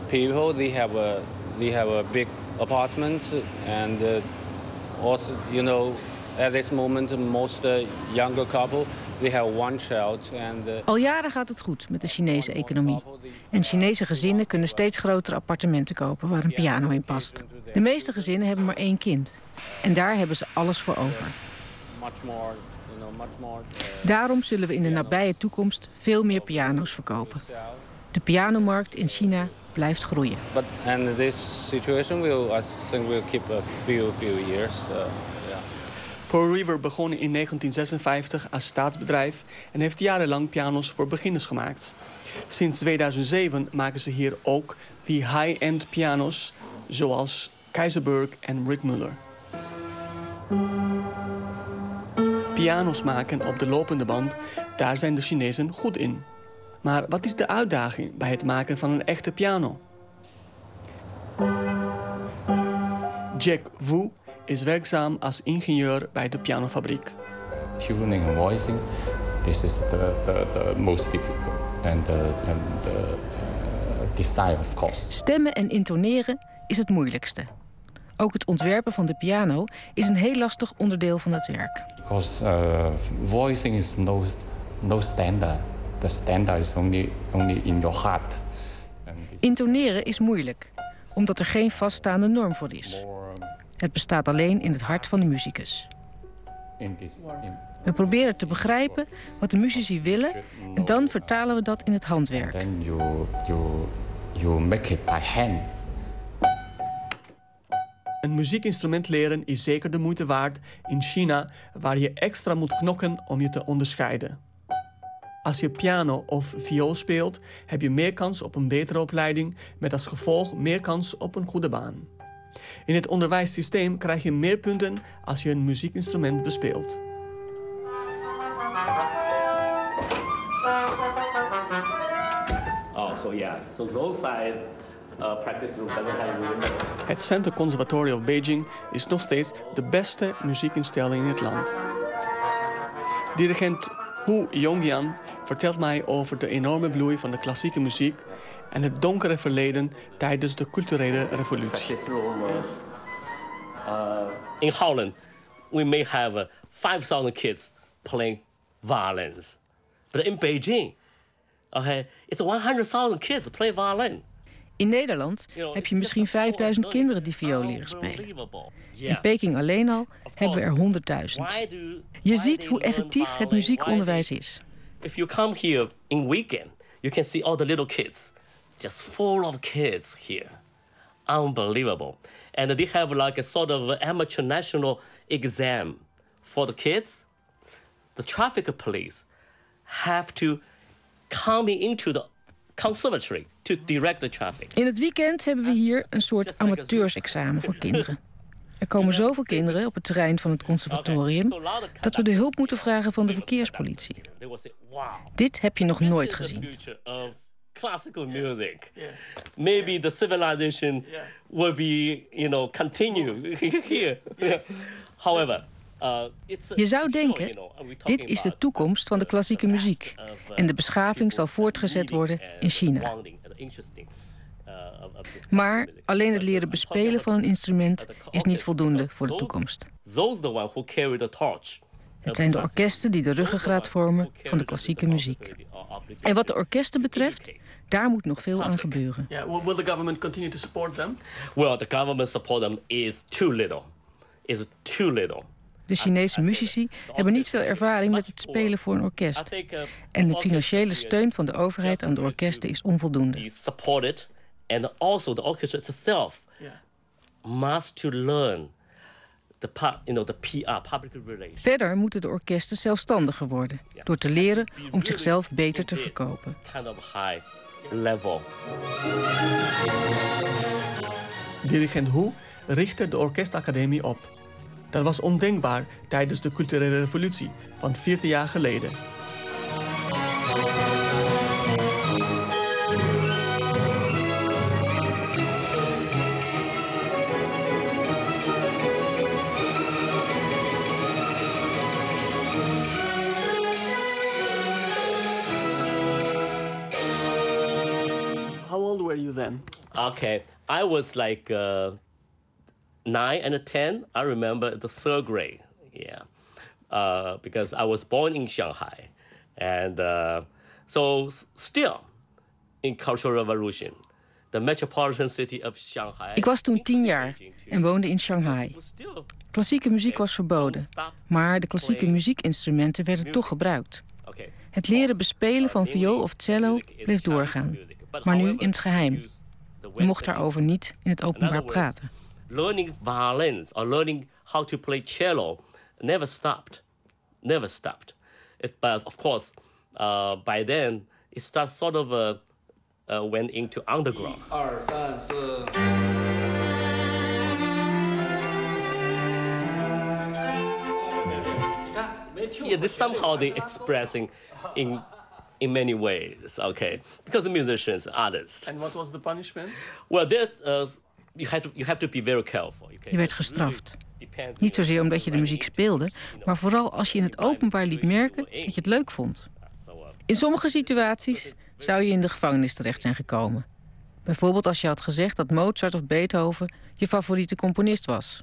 Speaker 19: people they have a they have a big apartment and uh, also you know at this moment most uh, younger couple they have one child and uh,
Speaker 20: Al jaren gaat het goed met de Chinese economie. En Chinese gezinnen kunnen steeds grotere appartementen kopen waar een piano in past. De meeste gezinnen hebben maar één kind. En daar hebben ze alles voor over.
Speaker 19: uh,
Speaker 20: Daarom zullen we in de nabije toekomst veel meer piano's verkopen. De pianomarkt in China blijft groeien.
Speaker 19: but and this situation will I think will keep a few few years uh,
Speaker 18: Pearl River begon in 1956 als staatsbedrijf en heeft jarenlang piano's voor beginners gemaakt. Sinds 2007 maken ze hier ook die high-end piano's zoals Keiserberg en Rick Muller. Piano's maken op de lopende band, daar zijn de Chinezen goed in. Maar wat is de uitdaging bij het maken van een echte piano? Jack Wu is werkzaam als ingenieur bij de pianofabriek.
Speaker 21: tuning and voicing, this is the, the, the most difficult. And the, and the uh, design, of course.
Speaker 20: Stemmen en intoneren is het moeilijkste. Ook het ontwerpen van de piano is een heel lastig onderdeel van het werk.
Speaker 21: Because uh, voicing is no, no standard. The standard is only, only in your heart.
Speaker 20: Intoneren is moeilijk, omdat er geen vaststaande norm voor is. Het bestaat alleen in het hart van de muzikus. We proberen te begrijpen wat de muzici willen en dan vertalen we dat in het handwerk.
Speaker 18: Een muziekinstrument leren is zeker de moeite waard in China, waar je extra moet knokken om je te onderscheiden. Als je piano of viool speelt, heb je meer kans op een betere opleiding, met als gevolg meer kans op een goede baan. In het onderwijssysteem krijg je meer punten als je een muziekinstrument bespeelt.
Speaker 22: Oh, so yeah. So those size uh, practice room doesn't have a window.
Speaker 18: Het Center Conservatory of Beijing is nog steeds de beste muziekinstelling in het land. Dirigent Hu Yongyan vertelt mij over de enorme bloei van de klassieke muziek en het donkere verleden tijdens de culturele revolutie.
Speaker 22: Uh, in Holland. We may have uh, 5,000 kids playing violins, but in Beijing, okay, it's 100,000 kids play violin.
Speaker 20: In Nederland heb je misschien 5000 kinderen die viool leren spelen. In Peking alleen al hebben we er 100.000. Je ziet hoe effectief het muziekonderwijs is.
Speaker 22: If you come here in weekend, you can see all the little kids, just full of kids here. Unbelievable. And they have like a sort of amateur national exam for the kids. The traffic police have to come into the conservatory to direct the traffic.
Speaker 20: In het weekend hebben we hier een soort amateursexamen voor kinderen. Er komen zoveel kinderen op het terrein van het conservatorium dat we de hulp moeten vragen van de verkeerspolitie. Dit heb je nog nooit gezien.
Speaker 22: Classical music. Maybe the civilization will be, you know, continue here. However, uh,
Speaker 20: Je zou denken, dit is de toekomst van de klassieke muziek. En de beschaving zal voortgezet worden in China.
Speaker 22: uh,
Speaker 20: Maar alleen het leren bespelen van een instrument is niet voldoende voor de toekomst. Het zijn de orkesten die de ruggengraat vormen van de klassieke muziek. En wat de orkesten betreft, daar moet nog veel aan gebeuren.
Speaker 18: Yeah, will the government continue to support them?
Speaker 22: Well, the government support them is too little. Is too little.
Speaker 20: De Chinese muzici hebben niet veel ervaring met het spelen voor een orkest. En de financiële steun van de overheid aan de orkesten is onvoldoende.
Speaker 22: and also the orchestra itself must to learn the you know, the PR, public relations.
Speaker 20: Verder moeten de orkesten zelfstandiger worden, door te leren om zichzelf beter te verkopen.
Speaker 22: Kind of high level.
Speaker 18: Dirigent Hu richtte de orkestacademie op. Dat was ondenkbaar tijdens de culturele revolutie van 40 jaar geleden. Old were you then?
Speaker 22: Okay, I was like uh, nine and ten. I remember the third grade. Yeah, uh, because I was born in Shanghai, and uh, so still in Cultural Revolution, the metropolitan city of Shanghai.
Speaker 20: Ik was toen tien jaar en woonde in Shanghai. Klassieke muziek was verboden, maar de klassieke muziekinstrumenten werden toch gebruikt. Het leren bespelen van viool of cello bleef doorgaan, maar nu in het geheim. Je mocht daarover niet in het openbaar praten.
Speaker 22: Learning violins or learning how to play cello never stopped. Never stopped. It, but of course, uh, by then, it sort of uh, uh, went into underground. yeah, this somehow they expressing in in many ways. Okay, because the musicians, artists.
Speaker 18: And what was the punishment?
Speaker 22: Well, there's uh, you have to you have to be very careful.
Speaker 20: Je werd gestraft. Niet zozeer omdat je de muziek speelde, maar vooral als je in het openbaar liet merken dat je het leuk vond. In sommige situaties zou je in de gevangenis terecht zijn gekomen. Bijvoorbeeld als je had gezegd dat Mozart of Beethoven je favoriete componist was.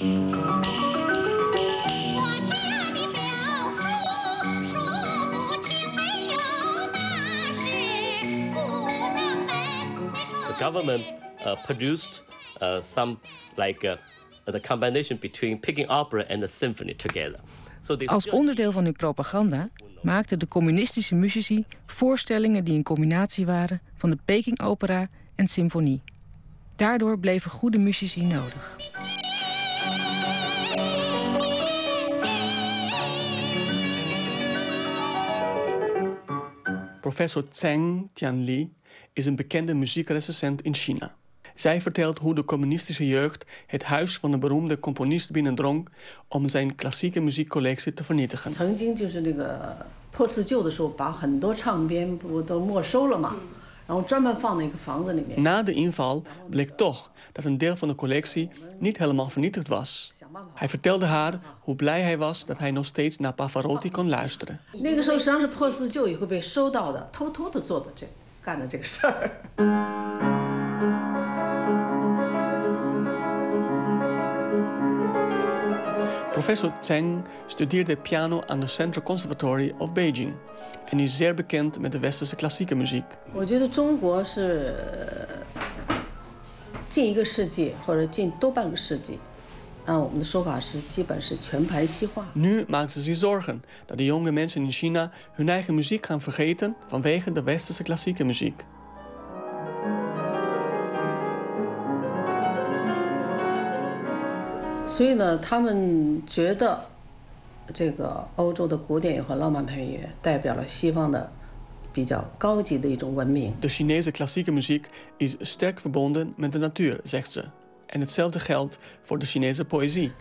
Speaker 23: 您
Speaker 22: government uh, produced uh, some like uh, the combination between picking opera and the symphony together. So they
Speaker 20: Als onderdeel van hun propaganda maakten de communistische muzici voorstellingen die een combinatie waren van de Peking-opera en symfonie. Daardoor bleven goede muzici nodig.
Speaker 18: Professor Zheng Tianli is een bekende muziekrecensent in China. Zij vertelt hoe de communistische jeugd het huis van de beroemde componist binnendrong om zijn klassieke muziekcollectie te vernietigen. Na de inval bleek toch dat een deel van de collectie niet helemaal vernietigd was. Hij vertelde haar hoe blij hij was dat hij nog steeds naar Pavarotti kon luisteren.
Speaker 24: 干的这个事儿
Speaker 18: professor cheng studiert de piano and the central conservatory of beijing and is there became metavestosaclassica music
Speaker 24: 我觉得中国是近一个世纪或者近多半个世纪
Speaker 18: Nu maakt ze zich zorgen dat de jonge mensen in China hun eigen muziek gaan vergeten vanwege de westerse klassieke muziek.
Speaker 24: 所以呢，他们觉得这个欧洲的古典乐和浪漫配乐代表了西方的比较高级的一种文明。
Speaker 18: De Chinese klassieke muziek is sterk verbonden met de natuur, zegt ze. En hetzelfde geldt voor de Chinese poëzie.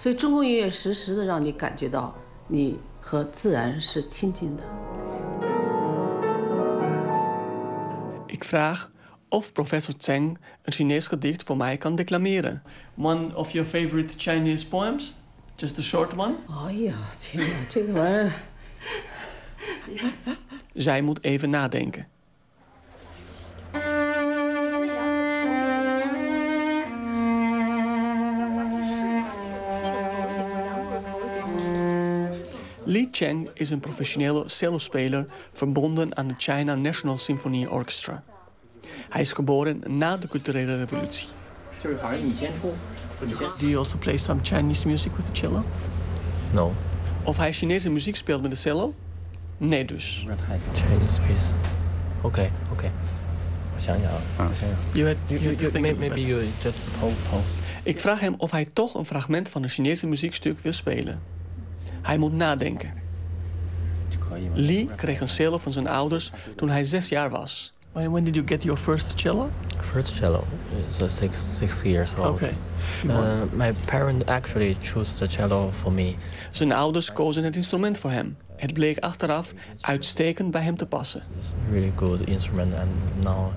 Speaker 18: Ik vraag of professor Zheng een Chinees gedicht voor mij kan declameren. One of your favorite Chinese poems? Just the short one?
Speaker 24: Oh ja, dit
Speaker 18: Zij moet even nadenken. Li Cheng is een professionele cellospeler verbonden aan de China National Symphony Orchestra. Hij is geboren na de culturele revolutie. Do you also play some Chinese music with the cello?
Speaker 25: No.
Speaker 18: Of hij Chinese muziek speelt met de cello? Nee dus.
Speaker 25: Chinese. Oké, oké. Okay.
Speaker 18: Ik vraag hem of hij toch een fragment van een Chinese muziekstuk wil spelen. Hij moet nadenken. Lee kreeg een cello van zijn ouders toen hij zes jaar was. When, when did you get your first cello?
Speaker 25: First cello is uh, six six years old.
Speaker 18: Okay.
Speaker 25: Uh, my parent actually chose the cello for me.
Speaker 18: Zijn ouders kozen het instrument voor hem. Het bleek achteraf uitstekend bij hem te passen.
Speaker 25: It's a really good instrument, and now,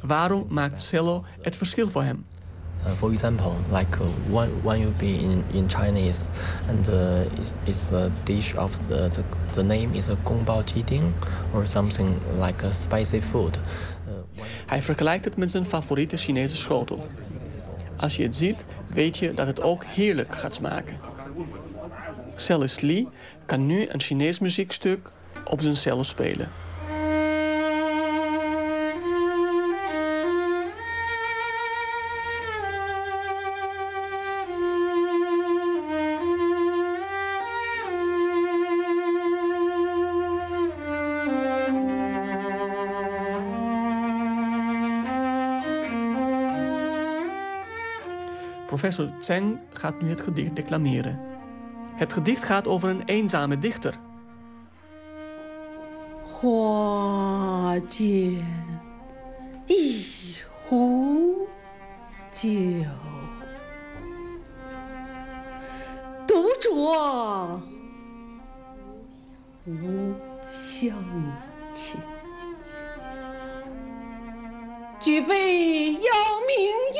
Speaker 18: Waarom maakt cello het verschil voor hem?
Speaker 25: Uh, for example, like uh, when when you be in in Chinese, and uh, it's, it's a dish of the, the name is a gongbao jiding or something like a spicy food.
Speaker 18: Hij vergelijkt het met zijn favoriete Chinese schotel. Als je het ziet, weet je dat het ook heerlijk gaat smaken. Cellist Lee kan nu een Chinees muziekstuk op zijn cello spelen. Professor Tseng gaat nu het gedicht declameren. Het gedicht gaat over een eenzame dichter.
Speaker 24: 花间一壶酒，独酌无相亲。举杯邀明月，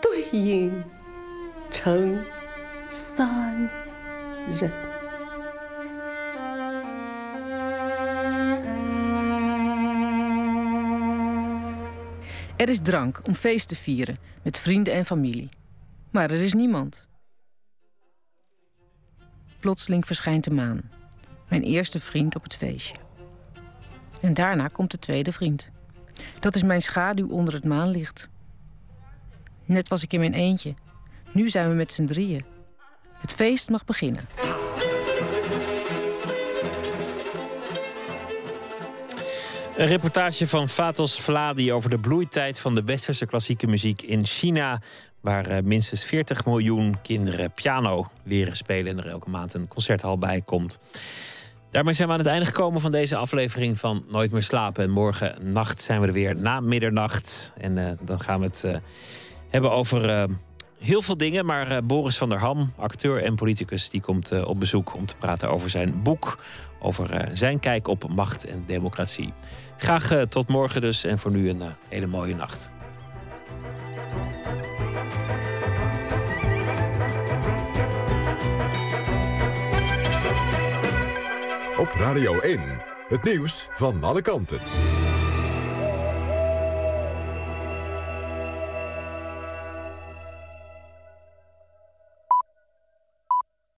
Speaker 24: 对影成三人。
Speaker 20: Er is drank om feest te vieren met vrienden en familie. Maar er is niemand. Plotseling verschijnt de maan. Mijn eerste vriend op het feestje. En daarna komt de tweede vriend. Dat is mijn schaduw onder het maanlicht. Net was ik in mijn eentje. Nu zijn we met z'n drieën. Het feest mag beginnen.
Speaker 4: Een reportage van Fatos Vladi over de bloeitijd van de westerse klassieke muziek in China. Waar eh, minstens 40 miljoen kinderen piano leren spelen en er elke maand een concerthal bij komt. Daarmee zijn we aan het einde gekomen van deze aflevering van Nooit meer slapen. En morgen nacht zijn we er weer na middernacht. En eh, dan gaan we het eh, hebben over eh, heel veel dingen. Maar eh, Boris van der Ham, acteur en politicus, die komt eh, op bezoek om te praten over zijn boek. Over zijn kijk op macht en democratie. Graag tot morgen dus. En voor nu een hele mooie nacht.
Speaker 26: Op Radio 1, het nieuws van alle kanten.